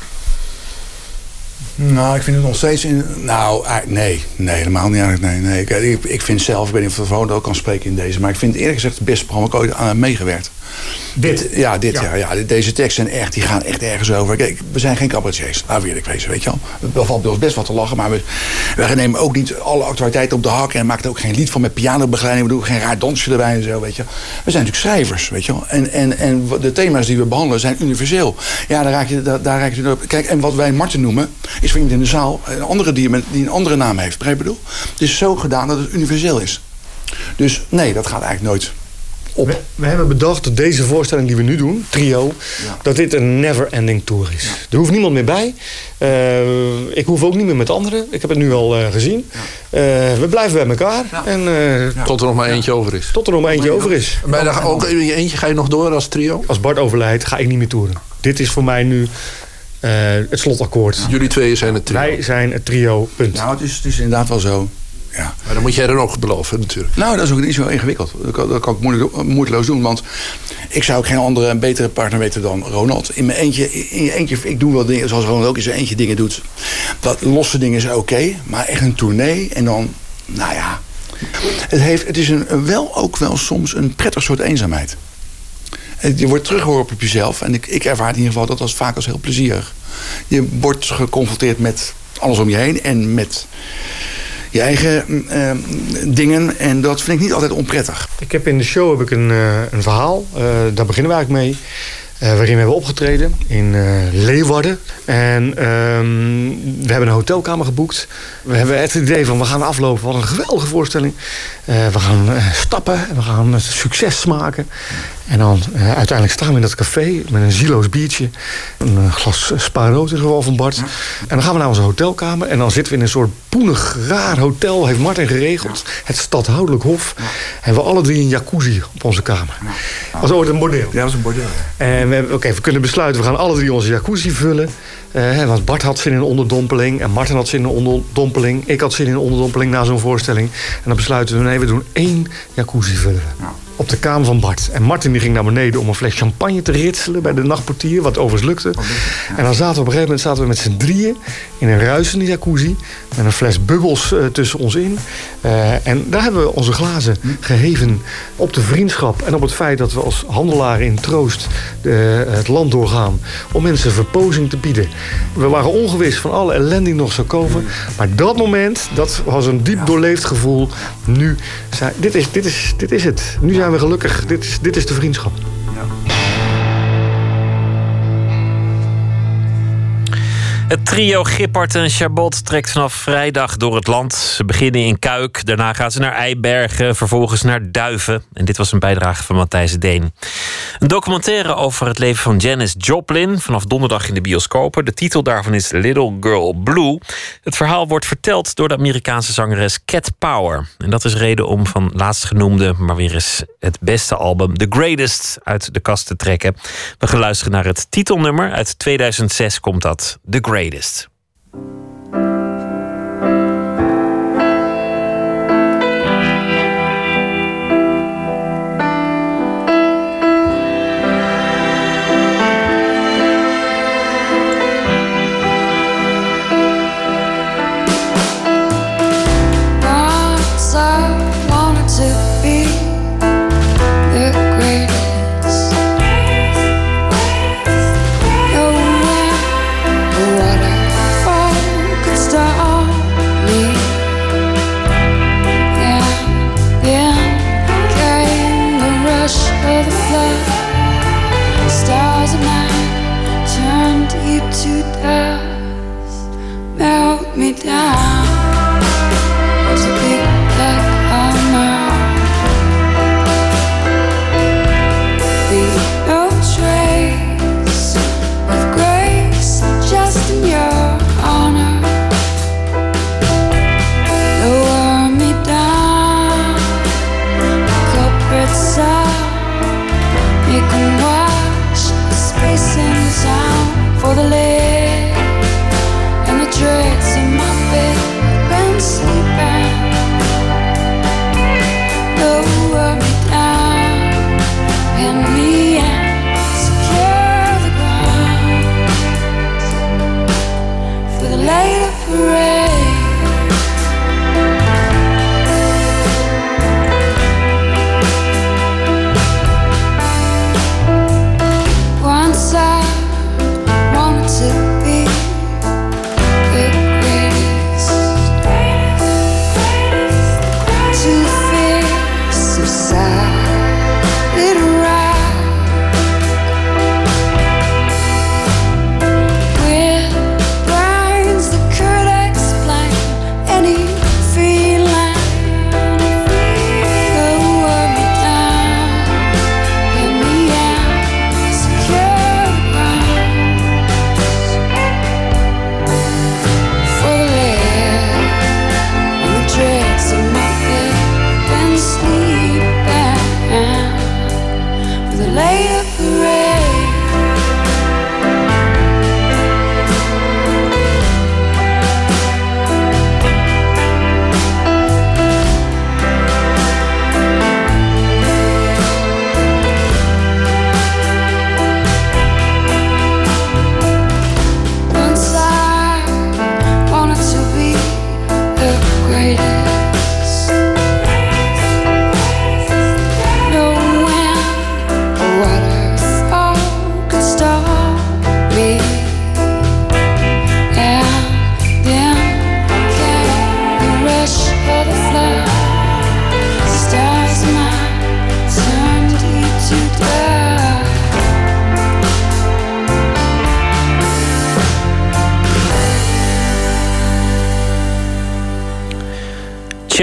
Speaker 14: Nou, ik vind het nog steeds... In, nou, eh, nee. Nee, helemaal niet eigenlijk. Nee, nee. Ik, ik, vind zelf, ik weet niet of ik van ook kan spreken in deze... maar ik vind het eerlijk gezegd het beste programma ik ooit aan heb meegewerkt.
Speaker 13: Dit?
Speaker 14: Ja, dit
Speaker 13: Ja.
Speaker 14: Ja, deze teksten zijn echt, die gaan echt ergens over. Kijk, we zijn geen cabaretiers. Laten we eerlijk wezen, weet je wel. Er valt bij ons best wat te lachen, maar we, we nemen ook niet alle actualiteiten op de hak... en maken er ook geen lied van met pianobegeleiding. We doen geen raar dansje erbij en zo, weet je. We zijn natuurlijk schrijvers, weet je wel. En, en, en de thema's die we behandelen zijn universeel. Ja, daar raak je, daar, daar raak je op. Kijk, en wat wij Martin noemen, is voor iemand in de zaal... een andere die, die een andere naam heeft, begrijp je ik bedoel? Het is zo gedaan dat het universeel is. Dus nee, dat gaat eigenlijk nooit op.
Speaker 13: We, we hebben bedacht dat deze voorstelling die we nu doen, trio, dat dit een never-ending tour is. Er hoeft niemand meer bij. Eh, ik hoef ook niet meer met anderen. Ik heb het nu al eh, gezien. Eh, we blijven bij elkaar. En, eh,
Speaker 11: Tot er nog maar eentje over is.
Speaker 13: Tot er nog maar eentje over is.
Speaker 11: Maar dan, ook in je eentje ga je nog door als trio?
Speaker 13: Als Bart overlijdt, ga ik niet meer toeren. Dit is voor mij nu eh, het slotakkoord.
Speaker 11: Jullie tweeën zijn het trio.
Speaker 13: Wij zijn het trio, punt.
Speaker 14: Nou, het is, het is inderdaad wel zo. Ja.
Speaker 11: Maar dan moet jij er ook beloven natuurlijk.
Speaker 14: Nou, dat is ook niet zo ingewikkeld. Dat kan, dat kan ik moeilijk, moeiteloos doen. Want ik zou ook geen andere en betere partner weten dan Ronald. In mijn eentje, in je eentje, ik doe wel dingen zoals Ronald ook in zijn eentje dingen doet. Dat losse dingen is oké, maar echt een tournee en dan, nou ja. Het, heeft, het is een, wel ook wel soms een prettig soort eenzaamheid. Je wordt teruggeworpen op jezelf. En ik, ik ervaar in ieder geval dat als vaak als heel plezierig. Je wordt geconfronteerd met alles om je heen en met je eigen eh, dingen. En dat vind ik niet altijd onprettig.
Speaker 13: Ik heb in de show heb ik een, eh, een verhaal. Eh, daar beginnen we eigenlijk mee. waarin we hebben opgetreden in Leeuwarden. En ehm, we hebben een hotelkamer geboekt. We hebben het idee van we gaan aflopen. Wat een geweldige voorstelling. Eh, we gaan eh, stappen en we gaan eh, succes maken. En dan uiteindelijk staan we in dat café met een zieloos biertje. Een glas spa rood in het geval van Bart. En dan gaan we naar onze hotelkamer. En dan zitten we in een soort poenig, raar hotel. Heeft Martin geregeld. Het stadhoudelijk hof. En we alle drie een jacuzzi op onze kamer. Dat was ooit een bordeel.
Speaker 14: Ja, dat is een bordeel.
Speaker 13: En we, hebben- we kunnen besluiten, we gaan alle drie onze jacuzzi vullen. Eh, want Bart had zin in een onderdompeling. En Martin had zin in een onderdompeling. Ik had zin in een onderdompeling na zo'n voorstelling. En dan besluiten we, nee, we doen één jacuzzi vullen. Op de kamer van Bart. En Martin die ging naar beneden om een fles champagne te ritselen bij de nachtportier. Wat overigens lukte. En dan zaten we op een gegeven moment zaten we met z'n drieën in een ruisende jacuzzi. Met een fles bubbels eh, tussen ons in. Eh, en daar hebben we onze glazen geheven op de vriendschap. En op het feit dat we als handelaren in troost de, het land doorgaan. Om mensen verpozing te bieden. We waren ongewis van alle ellende die nog zou komen. Maar dat moment, dat was een diep doorleefd gevoel. Nu, zei, dit, is, dit, is, dit is het. Nu zijn we gelukkig. Dit is, dit is de vriendschap.
Speaker 4: Het trio Gippard en Chabot trekt vanaf vrijdag door het land. Ze beginnen in Kuik, daarna gaan ze naar Eibergen, vervolgens naar Duiven. En dit was een bijdrage van Matthijs Deen. Een documentaire over het leven van Janis Joplin, vanaf donderdag in de bioscopen. De titel daarvan is Little Girl Blue. Het verhaal wordt verteld door de Amerikaanse zangeres Cat Power. En dat is reden om van laatstgenoemde, maar weer eens het beste album, The Greatest, uit de kast te trekken. We gaan luisteren naar het titelnummer. Uit 2006 komt dat, The Greatest.
Speaker 15: greatest.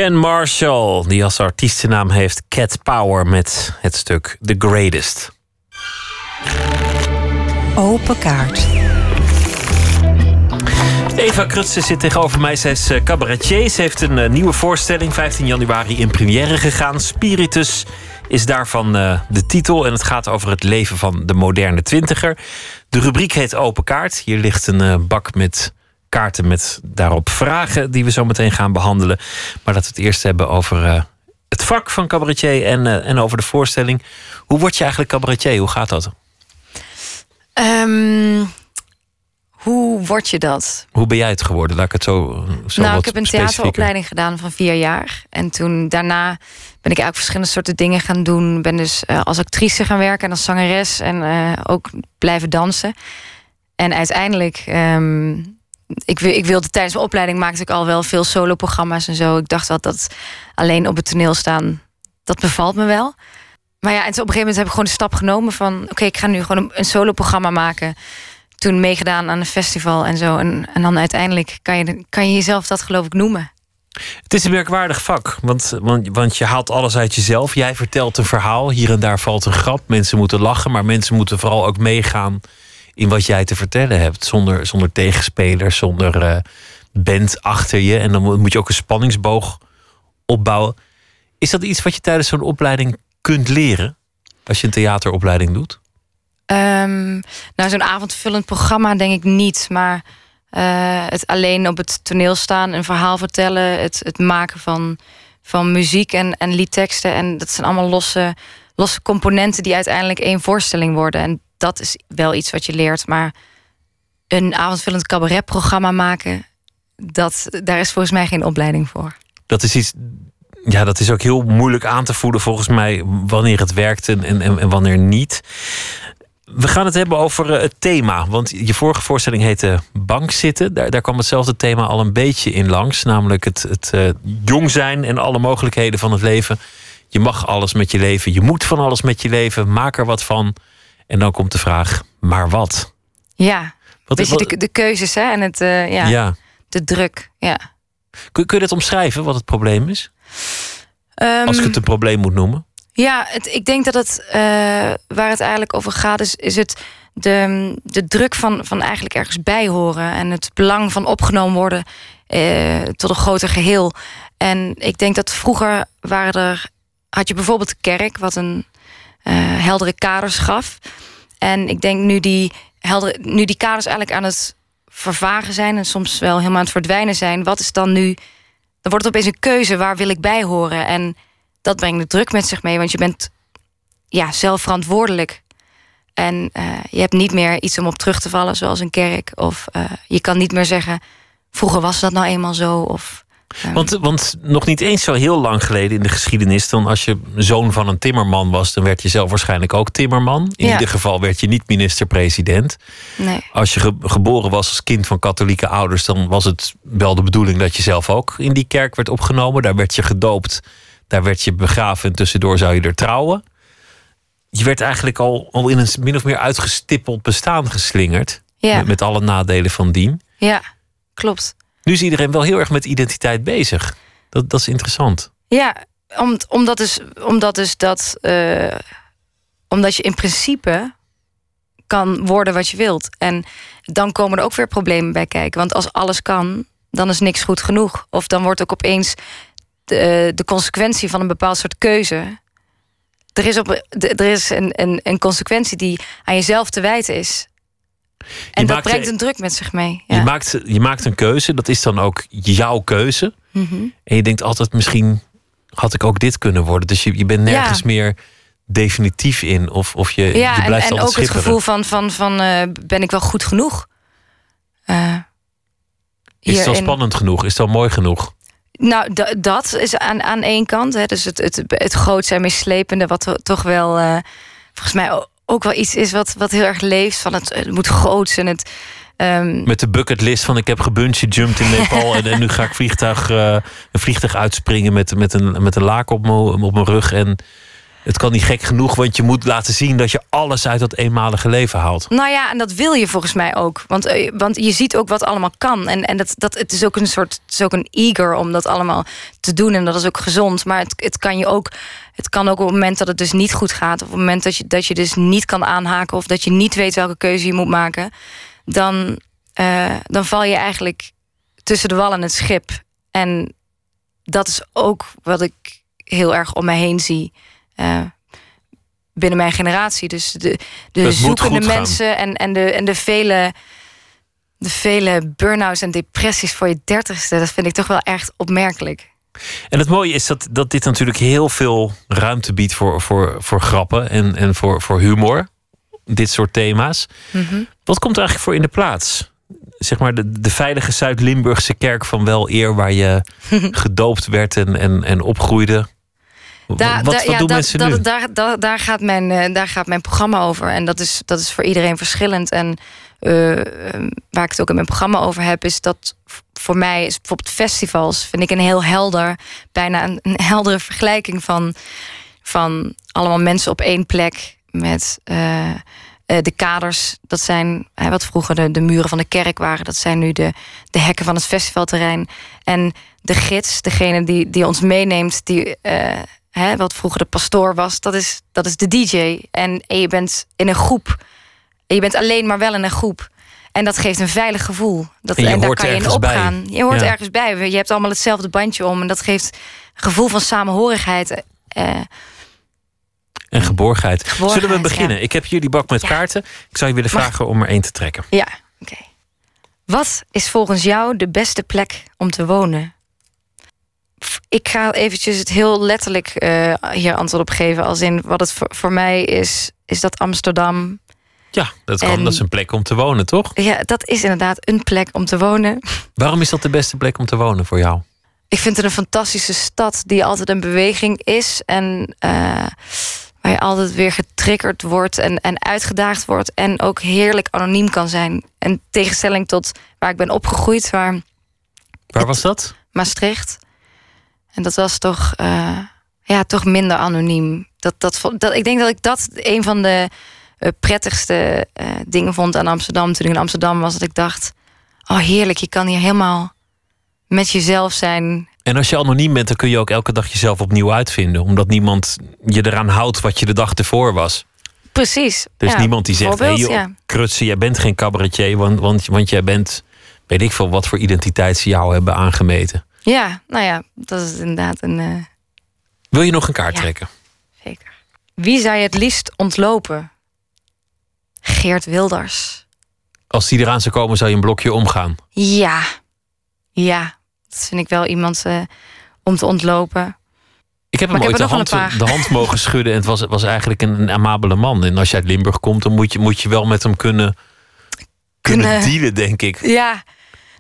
Speaker 4: Chen Marshall, die als artiestennaam heeft Cat Power met het stuk The Greatest.
Speaker 3: Open kaart.
Speaker 4: Eva Krutse zit tegenover mij. Zij is eh, cabaretier. Ze heeft een eh, nieuwe voorstelling, 15 januari in première gegaan. Spiritus is daarvan eh, de titel. En het gaat over het leven van de moderne twintiger. De rubriek heet Open Kaart. Hier ligt een bak met kaarten met daarop vragen die we zo meteen gaan behandelen. Maar laten we het eerst hebben over eh, het vak van cabaretier en, eh, en over de voorstelling. Hoe word je eigenlijk cabaretier? Hoe gaat dat?
Speaker 16: Ehm, hoe word je dat?
Speaker 4: Hoe ben jij het geworden? Laat ik het zo, zo
Speaker 16: nou, ik heb een theateropleiding gedaan van vier jaar. En toen daarna ben ik eigenlijk verschillende soorten dingen gaan doen. Ben dus eh, als actrice gaan werken en als zangeres. En ook blijven dansen. En uiteindelijk, ehm, ik, ik wilde tijdens mijn opleiding maakte ik al wel veel soloprogramma's en zo. Ik dacht dat dat alleen op het toneel staan, dat bevalt me wel. Maar ja, en op een gegeven moment heb ik gewoon de stap genomen van... oké, ik ga nu gewoon een, soloprogramma maken. Toen meegedaan aan een festival en zo. En, en dan uiteindelijk kan je, kan je jezelf dat geloof ik noemen.
Speaker 4: Het is een merkwaardig vak, want, want, want je haalt alles uit jezelf. Jij vertelt een verhaal, hier en daar valt een grap. Mensen moeten lachen, maar mensen moeten vooral ook meegaan in wat jij te vertellen hebt. Zonder, zonder tegenspelers, zonder eh, band achter je. En dan moet- je ook een spanningsboog opbouwen. Is dat iets wat je tijdens zo'n opleiding kunt leren? Als je een theateropleiding doet?
Speaker 16: Ehm, nou, zo'n avondvullend programma denk ik niet. Maar eh, het alleen op het toneel staan, een verhaal vertellen... het, het maken van, van muziek en, en liedteksten... en dat zijn allemaal losse, losse componenten... die uiteindelijk één voorstelling worden. En dat is wel iets wat je leert. Maar een avondvullend cabaretprogramma maken... Dat, daar is volgens mij geen opleiding voor.
Speaker 4: Dat is iets. Ja, dat is ook heel moeilijk aan te voelen volgens mij wanneer het werkt en, en, en wanneer niet. We gaan het hebben over eh, het thema. Want je vorige voorstelling heette Bankzitten. Daar, daar kwam hetzelfde thema al een beetje in langs. Namelijk het, het eh, jong zijn en alle mogelijkheden van het leven. Je mag alles met je leven. Je moet van alles met je leven. Maak er wat van. En dan komt de vraag, maar wat?
Speaker 16: Ja,
Speaker 4: Wat-
Speaker 16: Weet je, de, de keuzes hè? en het, eh, ja,
Speaker 4: Ja.
Speaker 16: de druk. Ja.
Speaker 4: Kun, kun je dat omschrijven, wat het probleem is?
Speaker 16: Ehm,
Speaker 4: Als ik het een probleem moet noemen.
Speaker 16: Ja, het, ik denk dat het eh, waar het eigenlijk over gaat, is, is het de, de druk van, van eigenlijk ergens bij horen en het belang van opgenomen worden eh, tot een groter geheel. En ik denk dat vroeger waren er, had je bijvoorbeeld de kerk, wat een heldere kaders gaf. En ik denk nu die, heldere, nu die kaders eigenlijk aan het vervagen zijn en soms wel helemaal aan het verdwijnen zijn, wat is dan nu? Dan wordt het opeens een keuze, waar wil ik bij horen? En dat brengt de druk met zich mee, want je bent ja, zelf verantwoordelijk. En eh, je hebt niet meer iets om op terug te vallen, zoals een kerk. Of eh, je kan niet meer zeggen, vroeger was dat nou eenmaal zo. Of,
Speaker 4: Want, want nog niet eens zo heel lang geleden in de geschiedenis, dan als je zoon van een timmerman was, dan werd je zelf waarschijnlijk ook timmerman. In
Speaker 16: Ja.
Speaker 4: ieder geval werd je niet minister-president.
Speaker 16: nee.
Speaker 4: Als je ge- geboren was als kind van katholieke ouders, dan was het wel de bedoeling dat je zelf ook in die kerk werd opgenomen. Daar werd je gedoopt, daar werd je begraven en tussendoor zou je er trouwen. Je werd eigenlijk al, al in een min of meer uitgestippeld bestaan geslingerd.
Speaker 16: Ja.
Speaker 4: Met, met alle nadelen van dien.
Speaker 16: Ja, klopt.
Speaker 4: Nu is iedereen wel heel erg met identiteit bezig. Dat, dat is interessant.
Speaker 16: Ja, om, omdat dus, omdat dus dat... eh, omdat je in principe kan worden wat je wilt. En dan komen er ook weer problemen bij kijken. Want als alles kan, dan is niks goed genoeg. Of dan wordt ook opeens de, de consequentie van een bepaald soort keuze... Er is, op, er is een, een, een consequentie die aan jezelf te wijten is. En
Speaker 4: Je
Speaker 16: dat
Speaker 4: maakt-
Speaker 16: brengt een druk met zich mee.
Speaker 4: Je,
Speaker 16: Ja.
Speaker 4: maakt, je maakt een keuze, dat is dan ook jouw keuze.
Speaker 16: Mhm.
Speaker 4: En je denkt altijd, misschien had ik ook dit kunnen worden. Dus je, je bent nergens
Speaker 16: Ja.
Speaker 4: meer definitief in. Of, of je,
Speaker 16: Ja,
Speaker 4: je
Speaker 16: en,
Speaker 4: blijft
Speaker 16: en
Speaker 4: altijd
Speaker 16: ook het gevoel van, van, van eh, ben ik wel goed genoeg? Eh,
Speaker 4: Is het wel
Speaker 16: hierin-
Speaker 4: spannend genoeg? Is het wel mooi genoeg?
Speaker 16: Nou, da- dat is aan, aan één kant. Hè, dus het, het, het groot zijn, meeslepende, wat to- toch wel eh, volgens mij ook wel iets is wat, wat heel erg leeft. Van het, het moet groots en het. ehm,
Speaker 4: Met de bucketlist van ik heb gebungee jumped in Nepal... en, en nu ga ik vliegtuig, eh, een vliegtuig uitspringen met, met, een, met een laak op mijn, op mijn rug. En Het kan niet gek genoeg, want je moet laten zien dat je alles uit dat eenmalige leven haalt.
Speaker 16: Nou ja, en dat wil je volgens mij ook. Want, eh, want je ziet ook wat allemaal kan. En, en dat, dat, het is ook een soort, is ook een eager om dat allemaal te doen. En dat is ook gezond. Maar het, het kan je ook. Het kan ook op het moment dat het dus niet goed gaat. Of op het moment dat je, dat je dus niet kan aanhaken. Of dat je niet weet welke keuze je moet maken. Dan, eh, dan val je eigenlijk tussen de wal en het schip. En dat is ook wat ik heel erg om mij heen zie. Eh, binnen mijn generatie. Dus de, de zoekende
Speaker 4: gaan.
Speaker 16: mensen en, en, de, en de vele, de vele burn-outs en depressies voor je dertigste, dat vind ik toch wel echt opmerkelijk.
Speaker 4: En het mooie is dat, dat dit natuurlijk heel veel ruimte biedt voor, voor, voor grappen en, en voor, voor humor. Dit soort thema's.
Speaker 16: Mhm.
Speaker 4: Wat komt er eigenlijk voor in de plaats? Zeg maar de, de veilige Zuid-Limburgse kerk van wel eer, waar je gedoopt werd en, en, en opgroeide.
Speaker 16: Daar-
Speaker 4: wat
Speaker 16: daar-
Speaker 4: wat
Speaker 16: ja,
Speaker 4: doen
Speaker 16: dat-
Speaker 4: mensen
Speaker 16: dat-
Speaker 4: nu?
Speaker 16: Daar, daar, daar, gaat mijn, eh, daar gaat mijn programma over. En dat is, dat is voor iedereen verschillend. En eh, eh, waar ik het ook in mijn programma over heb, is dat voor mij is bijvoorbeeld festivals, vind ik een heel helder, bijna een, een heldere vergelijking van, van allemaal mensen op één plek met. eh, de kaders, dat zijn wat vroeger de, de muren van de kerk waren, dat zijn nu de, de hekken van het festivalterrein. En de gids, degene die, die ons meeneemt, die, hè, wat vroeger de pastoor was, dat is, dat is de DJ. En, en je bent in een groep. En je bent alleen, maar wel in een groep. En dat geeft een veilig gevoel. Dat,
Speaker 4: En je
Speaker 16: daar kan je in
Speaker 4: bij.
Speaker 16: opgaan. Je hoort
Speaker 4: Ja.
Speaker 16: ergens bij. Je hebt allemaal hetzelfde bandje om. En dat geeft een gevoel van samenhorigheid. eh,
Speaker 4: En geborgenheid.
Speaker 16: Geborgenheid,
Speaker 4: Zullen we beginnen?
Speaker 16: ja.
Speaker 4: Ik heb jullie bak met kaarten. Ik zou je willen
Speaker 16: Mag-
Speaker 4: vragen om er één te trekken.
Speaker 16: Ja, oké. Wat is volgens jou de beste plek om te wonen? Ik ga eventjes het heel letterlijk eh, hier antwoord op geven. Als in wat het voor, voor mij is, is dat Amsterdam.
Speaker 4: Ja, dat kan.
Speaker 16: En-
Speaker 4: Dat is een plek om te wonen, toch?
Speaker 16: Ja, dat is inderdaad een plek om te wonen.
Speaker 4: Waarom is dat de beste plek om te wonen voor jou?
Speaker 16: Ik vind het een fantastische stad die altijd een beweging is. En eh, waar je altijd weer getriggerd wordt en, en uitgedaagd wordt. En ook heerlijk anoniem kan zijn. En tegenstelling tot waar ik ben opgegroeid, waar
Speaker 4: Waar was dat?
Speaker 16: Maastricht. En dat was toch, eh, ja, toch minder anoniem. Dat, dat, dat, ik denk dat ik dat een van de eh, prettigste eh, dingen vond aan Amsterdam. Toen ik in Amsterdam was, dat ik dacht... oh heerlijk, je kan hier helemaal met jezelf zijn.
Speaker 4: En als je anoniem bent, dan kun je ook elke dag jezelf opnieuw uitvinden. Omdat niemand je eraan houdt wat je de dag ervoor was.
Speaker 16: Precies.
Speaker 4: Er is
Speaker 16: ja,
Speaker 4: niemand die zegt, hé
Speaker 16: bijvoorbeeld,
Speaker 4: joh,
Speaker 16: ja.
Speaker 4: Krutse, jij bent geen cabaretier. Want, want, want jij bent, weet ik veel, wat voor identiteit ze jou hebben aangemeten.
Speaker 16: Ja, nou ja, dat is inderdaad een... eh,
Speaker 4: Wil je nog een kaart trekken?
Speaker 16: Wie zou je het liefst ontlopen? Geert Wilders.
Speaker 4: Als die eraan zou komen, zou je een blokje omgaan.
Speaker 16: Ja, ja, dat vind ik wel iemand eh, om te ontlopen.
Speaker 4: Ik heb hem ooit
Speaker 16: heb
Speaker 4: de hand, de mogen schudden. En het was, was eigenlijk een, een amabele man. En als je uit Limburg komt, dan moet je, moet je wel met hem kunnen, kunnen
Speaker 16: Kunnen-
Speaker 4: dealen, denk ik.
Speaker 16: Ja.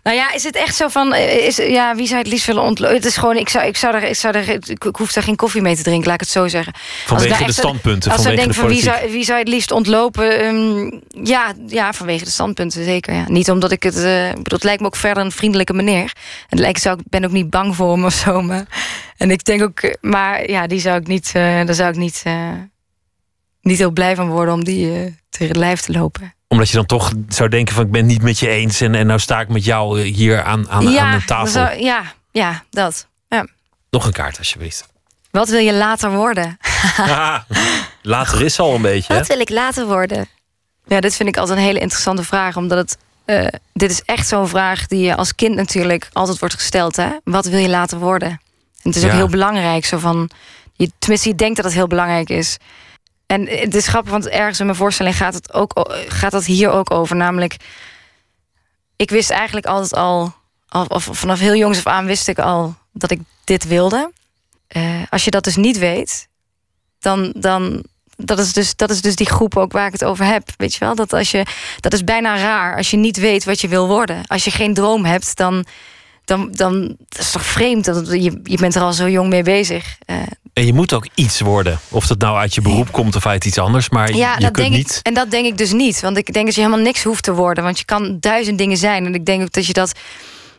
Speaker 16: Nou ja, is het echt zo van... eh, Is, ja, wie zou het liefst willen ontlopen? Het is gewoon... Ik, zou, ik, zou er, ik, zou er, ik, ik hoef daar geen koffie mee te drinken, laat ik het zo zeggen.
Speaker 4: Vanwege
Speaker 16: Als
Speaker 4: de standpunten,
Speaker 16: Als ik
Speaker 4: vanwege
Speaker 16: denk
Speaker 4: de
Speaker 16: van wie zou, wie zou het liefst ontlopen? ehm, ja, ja, vanwege de standpunten, zeker. Ja. Niet omdat ik het... eh, bedoel, het lijkt me ook verder een vriendelijke meneer. En het lijkt, zou, ik ben ook niet bang voor hem of zo. Maar, en ik denk ook... eh, Maar ja, die zou ik niet... eh, daar zou ik niet... niet heel blij van worden om die tegen het lijf te lopen.
Speaker 4: Omdat je dan toch zou denken van ik ben niet met je eens. En, en nou sta ik met jou eh, hier aan, aan,
Speaker 16: ja,
Speaker 4: aan de tafel.
Speaker 16: zou- ja, ja, dat. Ja.
Speaker 4: Nog een kaart alsjeblieft.
Speaker 16: Wat wil je later worden?
Speaker 4: Later is al een beetje. Hè?
Speaker 16: Wat wil ik later worden? Ja, dit vind ik altijd een hele interessante vraag. Omdat het, eh, dit is echt zo'n vraag die je als kind natuurlijk altijd wordt gesteld. Hè? Wat wil je later worden? En het is ook heel belangrijk. Zo van, je, tenminste, je denkt dat het heel belangrijk is. En het is grappig, want ergens in mijn voorstelling gaat, het ook, gaat dat hier ook over. Namelijk, ik wist eigenlijk altijd al, al of vanaf heel jongs af aan wist ik al dat ik dit wilde. Eh, als je dat dus niet weet, dan, dan dat, is dus, dat is dus die groep ook waar ik het over heb. Weet je wel? Dat, als je, dat is bijna raar als je niet weet wat je wil worden. Als je geen droom hebt, dan, dan, dan dat is toch vreemd. Dat, je, je bent er al zo jong mee bezig. Eh,
Speaker 4: En je moet ook iets worden. Of dat nou uit je beroep komt of uit iets anders. Maar
Speaker 16: ja,
Speaker 4: je
Speaker 16: dat
Speaker 4: kunt
Speaker 16: denk
Speaker 4: niet.
Speaker 16: ik. En dat denk ik dus niet. Want ik denk dat je helemaal niks hoeft te worden. Want je kan duizend dingen zijn. En ik denk ook dat je dat.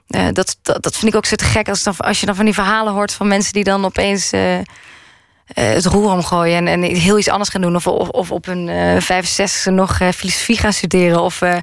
Speaker 16: eh, dat, dat, dat vind ik ook zo te gek als, dan, als je dan van die verhalen hoort van mensen die dan opeens. eh, het roer omgooien en, en heel iets anders gaan doen. Of, of, of op een eh 65 nog eh, filosofie gaan studeren. Of eh,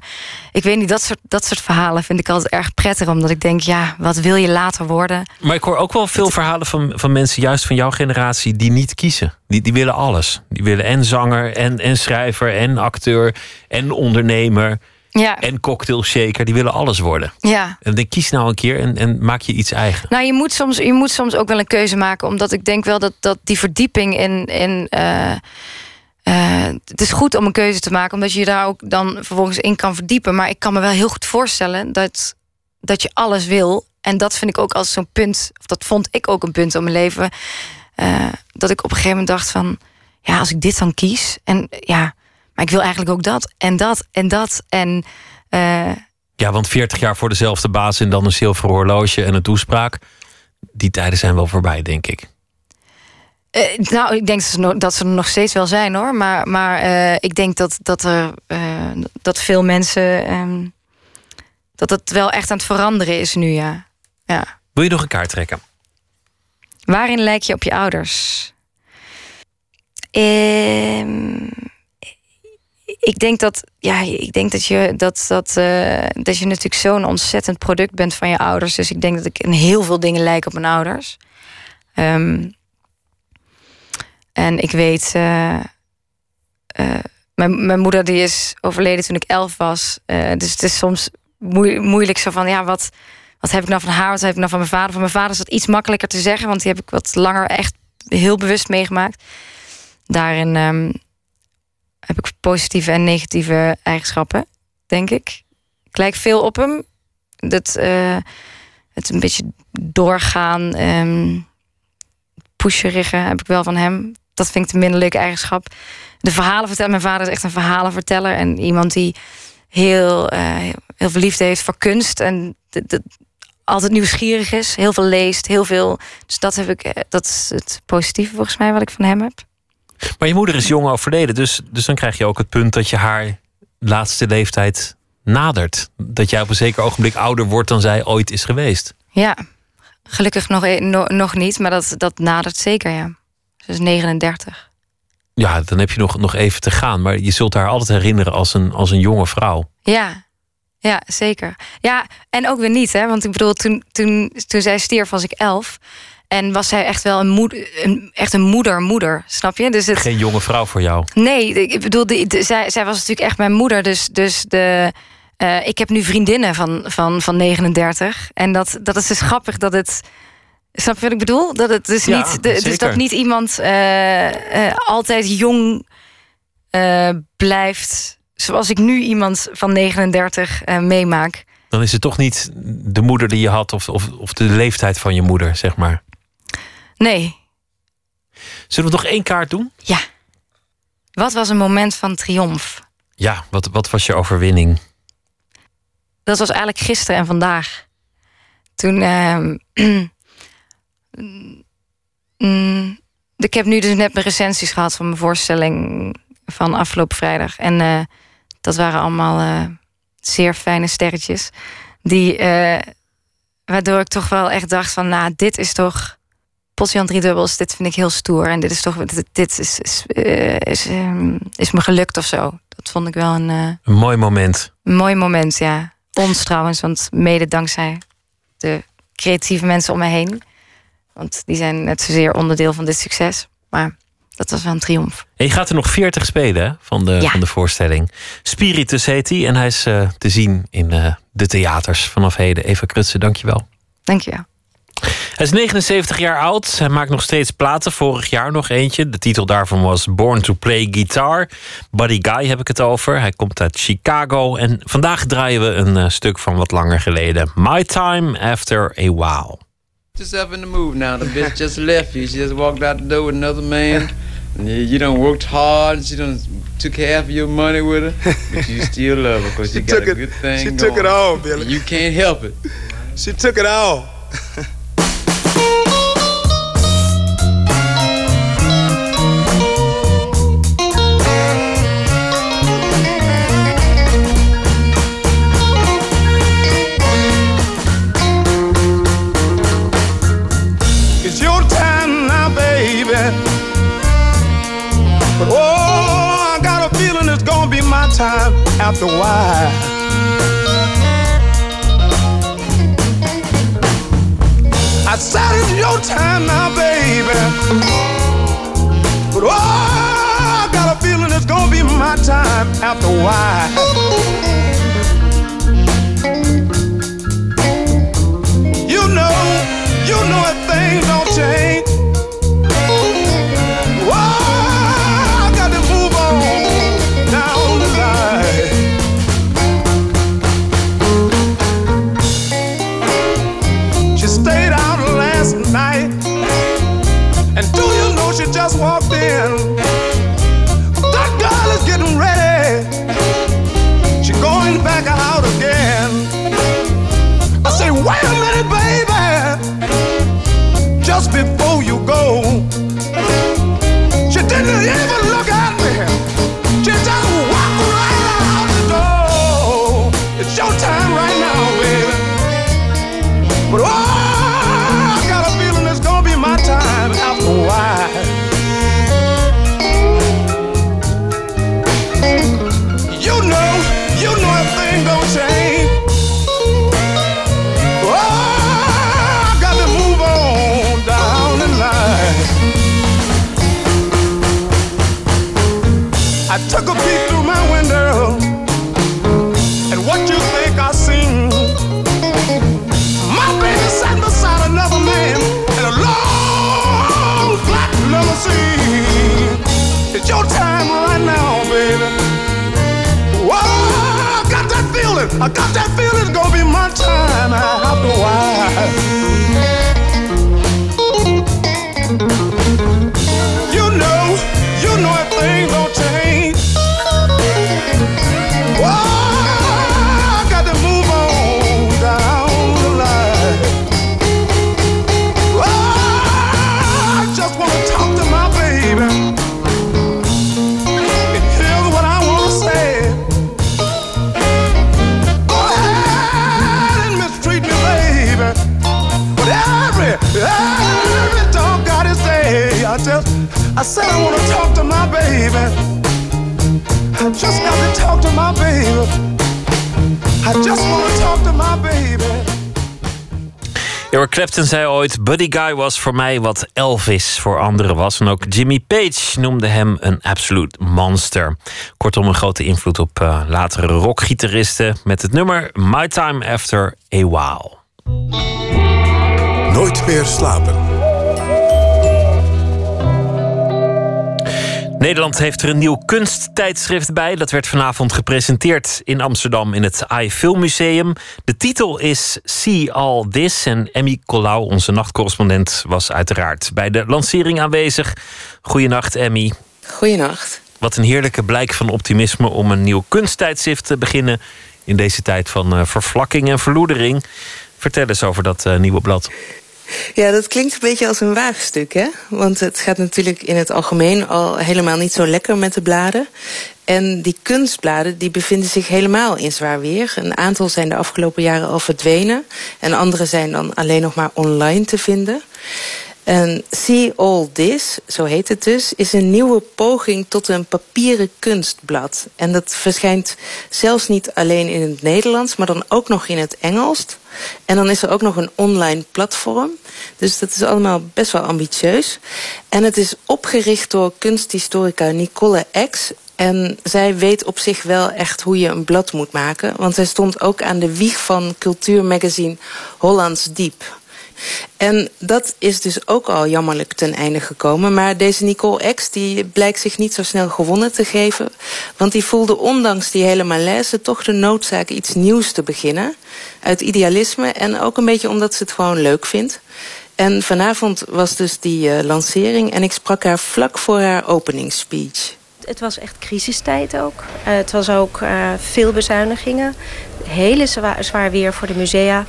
Speaker 16: ik weet niet, dat soort, dat soort verhalen vind ik altijd erg prettig. Omdat ik denk, ja, wat wil je later worden?
Speaker 4: Maar ik hoor ook wel veel verhalen van, van mensen, juist van jouw generatie, die niet kiezen. Die, die willen alles. Die willen en zanger, en, en schrijver, en acteur, en ondernemer,
Speaker 16: Ja.
Speaker 4: en cocktailshaker. Die willen alles worden.
Speaker 16: Ja.
Speaker 4: En dan kies nou een keer en, en maak je iets eigen.
Speaker 16: Nou, je moet, soms, je moet soms ook wel een keuze maken. Omdat ik denk wel dat, dat die verdieping in. in eh, eh, het is goed om een keuze te maken, omdat je je daar ook dan vervolgens in kan verdiepen. Maar ik kan me wel heel goed voorstellen dat, dat je alles wil. En dat vind ik ook als zo'n punt, of dat vond ik ook een punt in mijn leven. eh, dat ik op een gegeven moment dacht van, ja, als ik dit dan kies. En ja, maar ik wil eigenlijk ook dat en dat en dat. En eh,
Speaker 4: Ja, want 40 jaar voor dezelfde baas en dan een zilveren horloge en een toespraak. Die tijden zijn wel voorbij, denk ik.
Speaker 16: Eh, nou, ik denk dat ze, nog, dat ze er nog steeds wel zijn hoor. Maar, maar eh, ik denk dat, dat, er, dat veel mensen. ehm, dat het wel echt aan het veranderen is nu, ja. ja.
Speaker 4: Wil je nog een kaart trekken?
Speaker 16: Waarin lijk je op je ouders? Ehm, ik denk dat, ja, ik denk dat je, dat, dat, eh, dat je natuurlijk zo'n ontzettend product bent van je ouders. Dus ik denk dat ik in heel veel dingen lijk op mijn ouders. Ehm, en ik weet, eh, eh, mijn, mijn moeder die is overleden toen ik elf was. Dus het is soms moe- moeilijk zo van, ja, wat, wat heb ik nou van haar, wat heb ik nou van mijn vader? Van mijn vader is dat iets makkelijker te zeggen, want die heb ik wat langer echt heel bewust meegemaakt. Daarin ehm, heb ik positieve en negatieve eigenschappen, denk ik. Ik lijk veel op hem. Dat, eh, het een beetje doorgaan, pusherige heb ik wel van hem. Dat vind ik een minder leuke eigenschap. De verhalen vertellen. Mijn vader is echt een verhalenverteller. En iemand die heel, eh, heel veel liefde heeft voor kunst. En altijd nieuwsgierig is. Heel veel leest. Heel veel. Dus dat, heb ik, eh, dat is het positieve volgens mij wat ik van hem heb.
Speaker 4: Maar je moeder is jong overleden, dus, dus dan krijg je ook het punt dat je haar laatste leeftijd nadert. Dat jij op een zeker ogenblik ouder wordt dan zij ooit is geweest.
Speaker 16: Ja, gelukkig nog, e- no- nog niet. Maar dat, dat nadert zeker, ja. Ze is 39.
Speaker 4: Ja, dan heb je nog, nog even te gaan. Maar je zult haar altijd herinneren als een, als een jonge vrouw.
Speaker 16: Ja, ja, zeker. Ja, en ook weer niet, hè? Want ik bedoel, toen, toen, toen zij stierf was ik elf. En was zij echt wel een moeder, een, echt een moeder, moeder, snap je? Dus het,
Speaker 4: Geen jonge vrouw voor jou.
Speaker 16: nee, ik bedoel, de, de- zij, zij was natuurlijk echt mijn moeder. Dus, dus de, eh, ik heb nu vriendinnen van, van, van 39. En dat, dat is dus grappig dat het. Snap je wat ik bedoel? Dat het dus
Speaker 4: Ja,
Speaker 16: niet. de- dus dat niet iemand eh, eh, altijd jong blijft. Zoals ik nu iemand van 39 eh, meemaak.
Speaker 4: Dan is het toch niet de moeder die je had of, of, of de leeftijd van je moeder, zeg maar.
Speaker 16: Nee.
Speaker 4: Zullen we nog één kaart doen?
Speaker 16: Ja. Wat was een moment van triomf?
Speaker 4: Ja, wat, wat was je overwinning?
Speaker 16: Dat was eigenlijk gisteren en vandaag. Toen. ehm, mm, ik heb nu dus net mijn recensies gehad van mijn voorstelling van afgelopen vrijdag. En eh, dat waren allemaal eh, zeer fijne sterretjes. Die, eh, waardoor ik toch wel echt dacht van, nou, dit is toch... Potjan drie dubbels, dit vind ik heel stoer. En dit is toch, dit, dit is, is, eh, is, ehm, is me gelukt of zo. Dat vond ik wel een... eh,
Speaker 4: Een mooi moment.
Speaker 16: een mooi moment, ja. Ons trouwens, want mede dankzij de creatieve mensen om me heen. Want die zijn net zozeer onderdeel van dit succes. Maar dat was wel een triomf.
Speaker 4: En je gaat er nog 40 spelen hè, van, de,
Speaker 16: Ja.
Speaker 4: van de voorstelling. Spiritus heet hij en hij is eh, te zien in de theaters vanaf heden. Eva Krutse, dankjewel.
Speaker 16: Dankjewel.
Speaker 4: Hij is 79 jaar oud. Hij maakt nog steeds platen. Vorig jaar nog eentje. De titel daarvan was Born to Play Guitar. Buddy Guy heb ik het over. Hij komt uit Chicago. En vandaag draaien we een eh, stuk van wat langer geleden. My Time After a While.
Speaker 17: Put yourself in the move now. The bitch just left you. She just walked out the door with another man. And you, done worked hard. She done took half of your money with her. But you still love her because
Speaker 18: She
Speaker 17: you got
Speaker 18: took
Speaker 17: a
Speaker 18: it-
Speaker 17: good thing
Speaker 18: she
Speaker 17: going.
Speaker 18: took it all, Billy.
Speaker 17: You can't help it.
Speaker 18: She took it all. after a while. I said it's your time now, baby. But oh, I got a feeling it's gonna be my time after a while. You know, you know if things don't change. Just walked in? I got that said I wanna talk to my baby. I just got to talk to my baby. I just wanna talk to my baby.
Speaker 4: Eric Clapton zei ooit: Buddy Guy was voor mij wat Elvis voor anderen was. En ook Jimmy Page noemde hem een absolute monster. Kortom, een grote invloed op uh, latere rockgitaristen. Met het nummer My Time After a While.
Speaker 2: Nooit meer slapen.
Speaker 4: Nederland heeft er een nieuw kunsttijdschrift bij. Dat werd vanavond gepresenteerd in Amsterdam in het AI Filmmuseum. De titel is See All This. En Emmy Colau, onze nachtcorrespondent, was uiteraard bij de lancering aanwezig. Goedenacht, Emmy.
Speaker 19: Goedenacht.
Speaker 4: Wat een heerlijke blijk van optimisme om een nieuw kunsttijdschrift te beginnen in deze tijd van uh, vervlakking en verloedering. Vertel eens over dat uh, nieuwe blad.
Speaker 19: Ja, dat klinkt een beetje als een waagstuk, hè? Want het gaat natuurlijk in het algemeen al helemaal niet zo lekker met de bladen. En die kunstbladen die bevinden zich helemaal in zwaar weer. Een aantal zijn de afgelopen jaren al verdwenen. En andere zijn dan alleen nog maar online te vinden. En See All This, zo heet het dus, is een nieuwe poging tot een papieren kunstblad. En dat verschijnt zelfs niet alleen in het Nederlands, maar dan ook nog in het Engels. En dan is er ook nog een online platform. Dus dat is allemaal best wel ambitieus. En het is opgericht door kunsthistorica Nicole X. En zij weet op zich wel echt hoe je een blad moet maken. Want zij stond ook aan de wieg van cultuurmagazine Hollands Diep. En dat is dus ook al jammerlijk ten einde gekomen. Maar deze Nicole X die blijkt zich niet zo snel gewonnen te geven. Want die voelde ondanks die hele malaise toch de noodzaak iets nieuws te beginnen. Uit idealisme en ook een beetje omdat ze het gewoon leuk vindt. En vanavond was dus die uh, lancering en ik sprak haar vlak voor haar openingsspeech.
Speaker 20: Het was echt crisistijd ook. Uh, het was ook uh, veel bezuinigingen. Hele zwaar, zwaar weer voor de musea.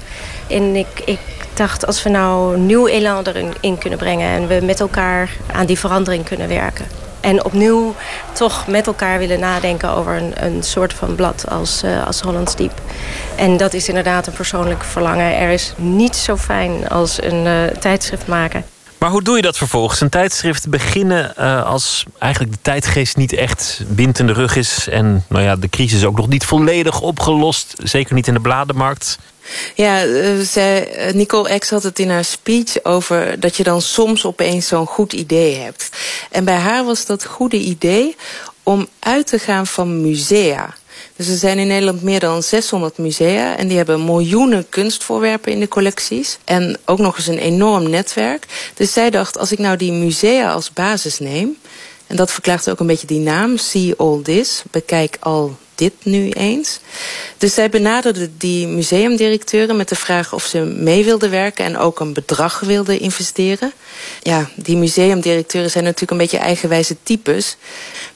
Speaker 20: En ik, ik dacht, als we nou nieuw elan erin kunnen brengen... en we met elkaar aan die verandering kunnen werken. En opnieuw toch met elkaar willen nadenken over een, een soort van blad als, uh, als Hollands Diep. En dat is inderdaad een persoonlijk verlangen. Er is niets zo fijn als een tijdschrift maken.
Speaker 4: Maar hoe doe je dat vervolgens? Een tijdschrift beginnen uh, als eigenlijk de tijdgeest niet echt wind in de rug is. En nou ja, de crisis ook nog niet volledig opgelost. Zeker niet in de bladenmarkt.
Speaker 19: Ja, uh, zij, Nicole X had het in haar speech over dat je dan soms opeens zo'n goed idee hebt. En bij haar was dat goede idee om uit te gaan van musea. Dus er zijn in Nederland meer dan 600 musea en die hebben miljoenen kunstvoorwerpen in de collecties. En ook nog eens een enorm netwerk. Dus zij dacht, als ik nou die musea als basis neem, en dat verklaart ook een beetje die naam, See All This, bekijk al dit nu eens. Dus zij benaderde die museumdirecteuren met de vraag of ze mee wilden werken en ook een bedrag wilden investeren. Ja, die museumdirecteuren zijn natuurlijk een beetje eigenwijze types.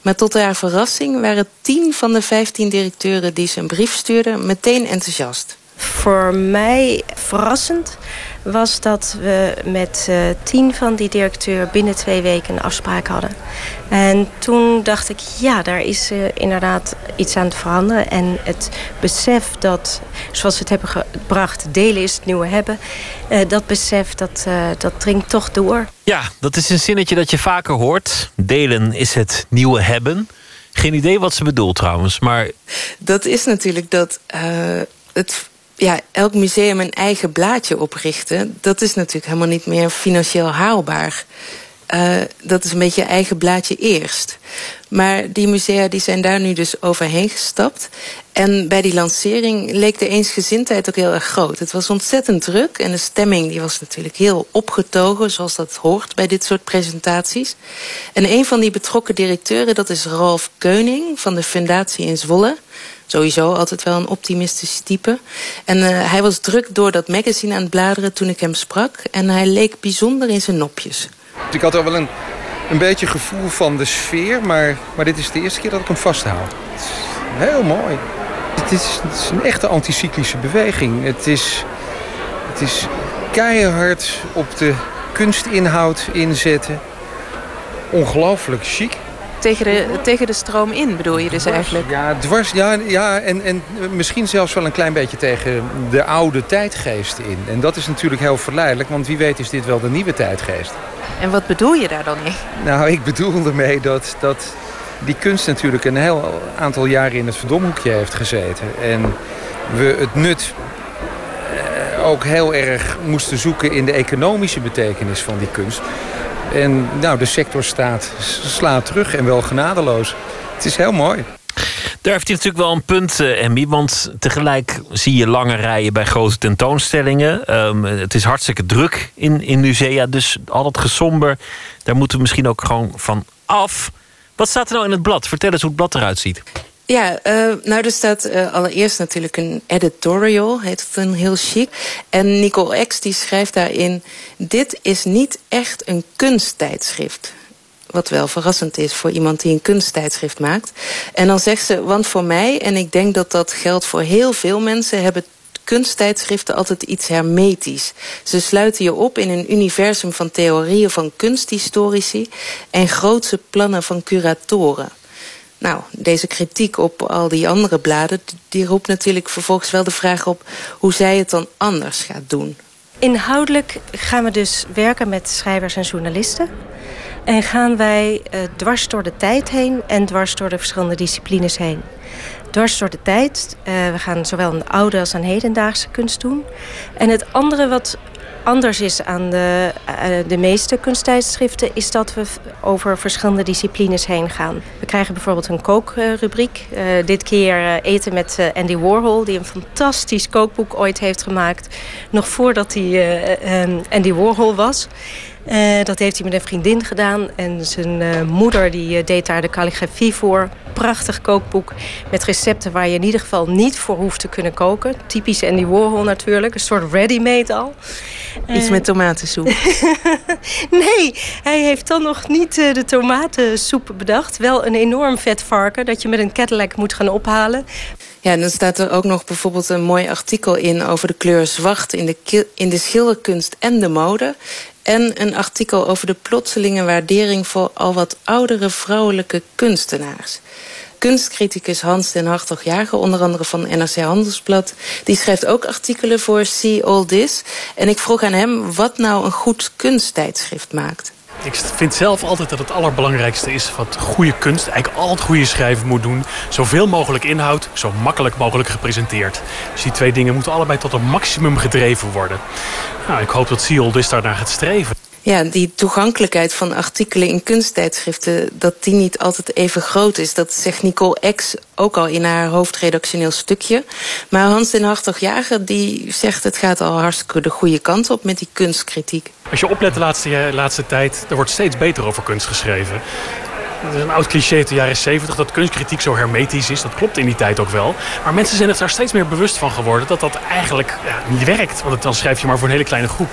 Speaker 19: Maar tot haar verrassing waren tien van de vijftien directeuren die ze een brief stuurden meteen enthousiast.
Speaker 20: Voor mij verrassend was dat we met uh, tien van die directeur binnen twee weken een afspraak hadden. En toen dacht ik, ja, daar is uh, inderdaad iets aan te veranderen. En het besef dat, zoals we het hebben gebracht, delen is het nieuwe hebben. Uh, dat besef, dat, dat dringt toch door.
Speaker 4: Ja, dat is een zinnetje dat je vaker hoort. Delen is het nieuwe hebben. Geen idee wat ze bedoelt trouwens, maar...
Speaker 19: Dat is natuurlijk dat het ja, elk museum een eigen blaadje oprichten... dat is natuurlijk helemaal niet meer financieel haalbaar. Uh, dat is een beetje je eigen blaadje eerst. Maar die musea die zijn daar nu dus overheen gestapt. En bij die lancering leek de eensgezindheid ook heel erg groot. Het was ontzettend druk en de stemming die was natuurlijk heel opgetogen... zoals dat hoort bij dit soort presentaties. En een van die betrokken directeuren, dat is Ralf Keuning... van de Fundatie in Zwolle sowieso altijd wel een optimistisch type. En uh, hij was druk door dat magazine aan het bladeren toen ik hem sprak. En hij leek bijzonder in zijn nopjes.
Speaker 21: Ik had al wel een, een beetje gevoel van de sfeer, maar, maar dit is de eerste keer dat ik hem vasthoud. Heel mooi. Het is, het is een echte anticyclische beweging. Het is, het is keihard op de kunstinhoud inzetten. Ongelooflijk chic
Speaker 22: tegen de, tegen de stroom in, bedoel je dus eigenlijk?
Speaker 21: Ja, dwars, ja, ja en, en misschien zelfs wel een klein beetje tegen de oude tijdgeest in. En dat is natuurlijk heel verleidelijk, want wie weet is dit wel de nieuwe tijdgeest.
Speaker 22: En wat bedoel je daar dan mee?
Speaker 21: Nou, ik bedoel ermee dat, dat die kunst natuurlijk een heel aantal jaren in het verdomhoekje heeft gezeten. En we het nut eh, ook heel erg moesten zoeken in de economische betekenis van die kunst. En nou, de sector staat, slaat terug en wel genadeloos. Het is heel mooi.
Speaker 4: Daar heeft hij natuurlijk wel een punt, uh, Emmy. Want tegelijk zie je lange rijen bij grote tentoonstellingen. Um, het is hartstikke druk in, in musea. Dus al dat gesomber, daar moeten we misschien ook gewoon van af. Wat staat er nou in het blad? Vertel eens hoe het blad eruit ziet.
Speaker 19: Ja, uh, nou er staat uh, allereerst natuurlijk een editorial, heet het een heel chic. En Nicole X die schrijft daarin... dit is niet echt een kunsttijdschrift. Wat wel verrassend is voor iemand die een kunsttijdschrift maakt. En dan zegt ze, want voor mij, en ik denk dat dat geldt voor heel veel mensen... hebben kunsttijdschriften altijd iets hermetisch. Ze sluiten je op in een universum van theorieën van kunsthistorici... en grootse plannen van curatoren. Nou, deze kritiek op al die andere bladen... die roept natuurlijk vervolgens wel de vraag op... hoe zij het dan anders gaat doen.
Speaker 20: Inhoudelijk gaan we dus werken met schrijvers en journalisten. En gaan wij uh, dwars door de tijd heen en dwars door de verschillende disciplines heen. Dwars door de tijd. Uh, we gaan zowel een oude als een hedendaagse kunst doen. En het andere wat anders is aan de, uh, de meeste kunsttijdschriften... is dat we over verschillende disciplines heen gaan. We krijgen bijvoorbeeld een kookrubriek. Uh, dit keer uh, eten met Andy Warhol... die een fantastisch kookboek ooit heeft gemaakt... nog voordat hij Andy Warhol was... Uh, dat heeft hij met een vriendin gedaan. En zijn uh, moeder die, uh, deed daar de calligrafie voor. Prachtig kookboek met recepten waar je in ieder geval niet voor hoeft te kunnen koken. Typisch Andy Warhol natuurlijk. Een soort ready-made al.
Speaker 22: Iets met tomatensoep.
Speaker 20: nee, hij heeft dan nog niet de tomatensoep bedacht. Wel een enorm vet varken dat je met een Cadillac moet gaan ophalen.
Speaker 19: Ja, en dan staat er ook nog bijvoorbeeld een mooi artikel in... over de kleur zwart in de, in de schilderkunst en de mode. En een artikel over de plotselinge waardering... voor al wat oudere vrouwelijke kunstenaars. kunstcriticus Hans den Hartog Jager, onder andere van NRC Handelsblad, die schrijft ook artikelen voor See All This. En ik vroeg aan hem wat nou een goed kunsttijdschrift maakt.
Speaker 23: Ik vind zelf altijd dat het allerbelangrijkste is wat goede kunst, eigenlijk al het goede schrijven moet doen. Zoveel mogelijk inhoud, zo makkelijk mogelijk gepresenteerd. Dus die twee dingen moeten allebei tot een maximum gedreven worden. Nou, ik hoop dat Seal dus daarnaar gaat streven.
Speaker 19: Ja, die toegankelijkheid van artikelen in kunsttijdschriften... dat die niet altijd even groot is. Dat zegt Nicole X ook al in haar hoofdredactioneel stukje. Maar Hans den Hartog-Jager die zegt... het gaat al hartstikke de goede kant op met die kunstkritiek.
Speaker 23: Als je oplet de laatste, laatste tijd, er wordt steeds beter over kunst geschreven. Het is een oud cliché uit de jaren 70 dat kunstkritiek zo hermetisch is. Dat klopt in die tijd ook wel. Maar mensen zijn er daar steeds meer bewust van geworden dat dat eigenlijk ja, niet werkt. Want dan schrijf je maar voor een hele kleine groep.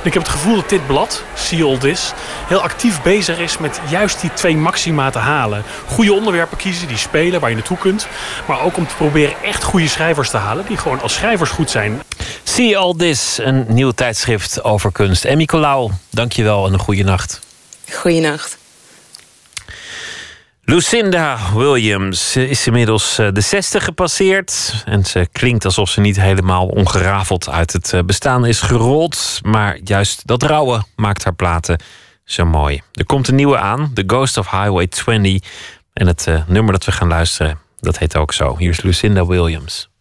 Speaker 23: En ik heb het gevoel dat dit blad, See All This, heel actief bezig is met juist die twee maxima te halen. Goede onderwerpen kiezen die spelen, waar je naartoe kunt. Maar ook om te proberen echt goede schrijvers te halen die gewoon als schrijvers goed zijn.
Speaker 4: See All This, een nieuw tijdschrift over kunst. Emmy Colau, dankjewel en een goede nacht.
Speaker 19: Goeienacht.
Speaker 4: Lucinda Williams is inmiddels eh, de 60 gepasseerd. En ze klinkt alsof ze niet helemaal ongerafeld uit het eh, bestaan is gerold. Maar juist dat rouwen maakt haar platen zo mooi. Er komt een nieuwe aan, The Ghost of Highway 20. En het uh, nummer dat we gaan luisteren, dat heet ook zo. Hier is Lucinda Williams.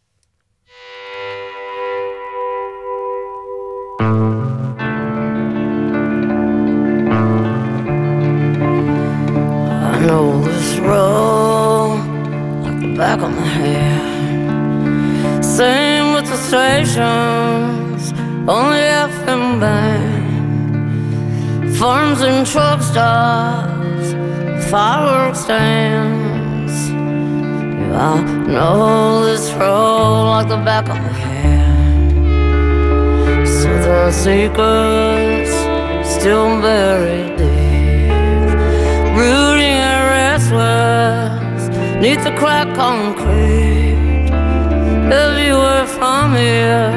Speaker 6: Stations, only FM band. Farms and truck stops, fireworks stands. I know this road like the back of my hand. Southern secrets still buried deep. Rooting and restless neath the cracked concrete. If you were from here,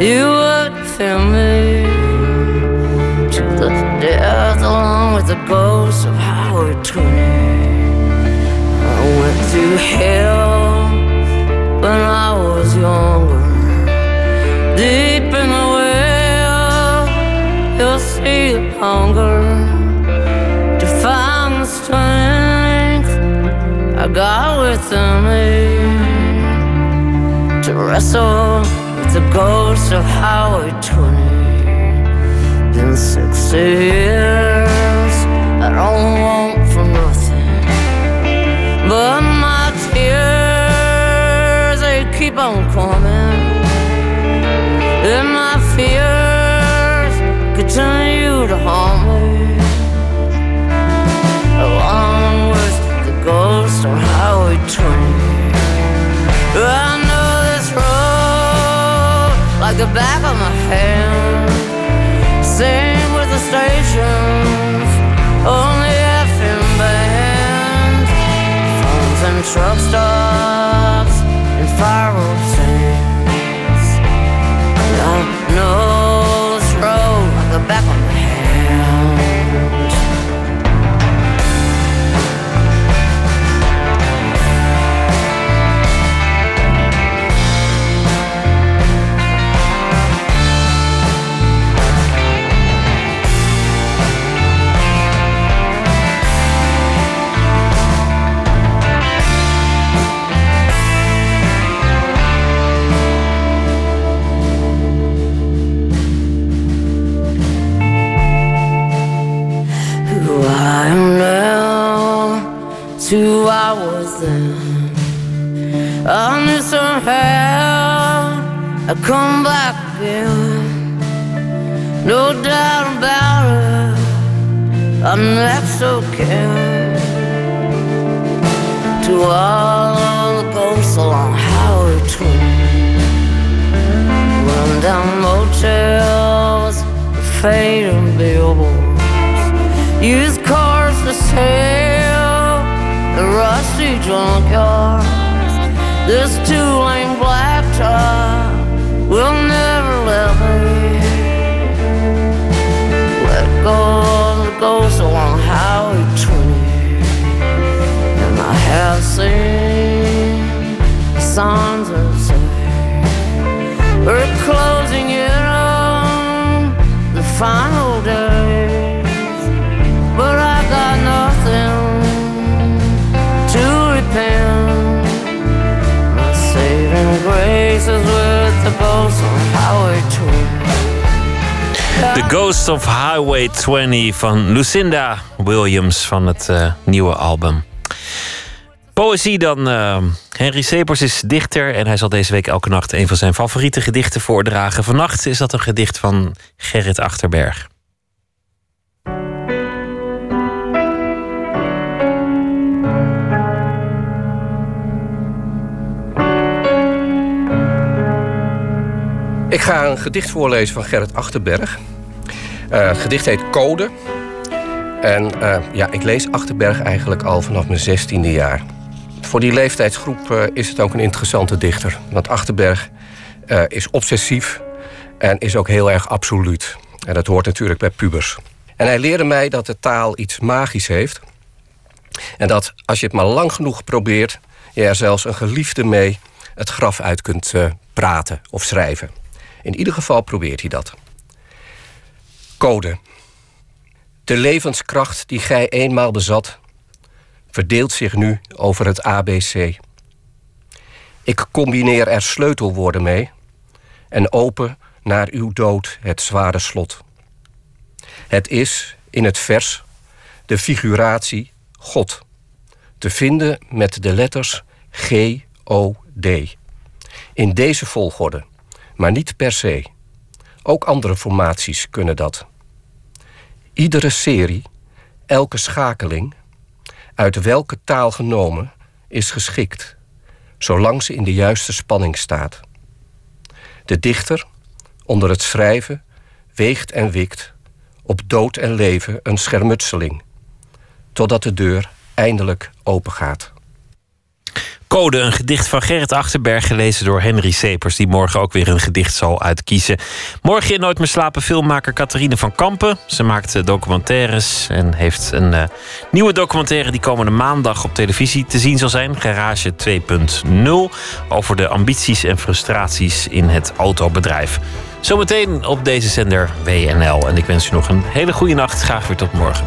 Speaker 6: you would feel me to the death along with the ghosts of Howard 20. I went through hell when I was younger. Deep in the well, you'll see the hunger to find the strength I got within me wrestle with the ghost of Howard 20. Been 60 years, I don't want for nothing, but my tears they keep on coming, and my fears continue to haunt me along with the ghost of Highway 20. The back of my hand. Same with the stations, only FM bands, phones and truck stops and fireworks to I was then. I knew somehow I'd come back again. No doubt about it, I'm next so care to all the ghosts along Howard 20. Run down motels, fading billboards. Used cars sale, the rusty junkyards. This two-lane blacktop will never let me let go of the ghost along Highway 20. And I have songs of say we're closing in on the final is with the ghost on Highway 20.
Speaker 4: The Ghost of Highway 20 van Lucinda Williams van het eh, nieuwe album. Poëzie dan. eh, Henry Sepers is dichter en hij zal deze week elke nacht een van zijn favoriete gedichten voordragen. Vannacht is dat een gedicht van Gerrit Achterberg.
Speaker 24: Ik ga een gedicht voorlezen van Gerrit Achterberg. Eh, het gedicht heet Code. En eh, ja, ik lees Achterberg eigenlijk al vanaf mijn zestiende jaar. Voor die leeftijdsgroep eh, is het ook een interessante dichter. Want Achterberg is obsessief en is ook heel erg absoluut. En dat hoort natuurlijk bij pubers. En hij leerde mij dat de taal iets magisch heeft. En dat als je het maar lang genoeg probeert... je er zelfs een geliefde mee het graf uit kunt praten of schrijven. In ieder geval probeert hij dat. Code. De levenskracht die gij eenmaal bezat, verdeelt zich nu over het ABC. Ik combineer er sleutelwoorden mee en open naar uw dood het zware slot. Het is in het vers de figuratie God, te vinden met de letters G, O, D. In deze volgorde, maar niet per se. Ook andere formaties kunnen dat. Iedere serie, elke schakeling, uit welke taal genomen, is geschikt, zolang ze in de juiste spanning staat. De dichter, onder het schrijven, weegt en wikt, op dood en leven een schermutseling, totdat de deur eindelijk opengaat.
Speaker 4: Code, een gedicht van Gerrit Achterberg, gelezen door Henry Sepers, die morgen ook weer een gedicht zal uitkiezen. Morgen in Nooit meer slapen filmmaker Catharine van Kampen. Ze maakt eh, documentaires en heeft een eh, nieuwe documentaire die komende maandag op televisie te zien zal zijn. Garage 2.0 over de ambities en frustraties in het autobedrijf. Zometeen op deze zender WNL. En ik wens u nog een hele goede nacht. Graag weer tot morgen.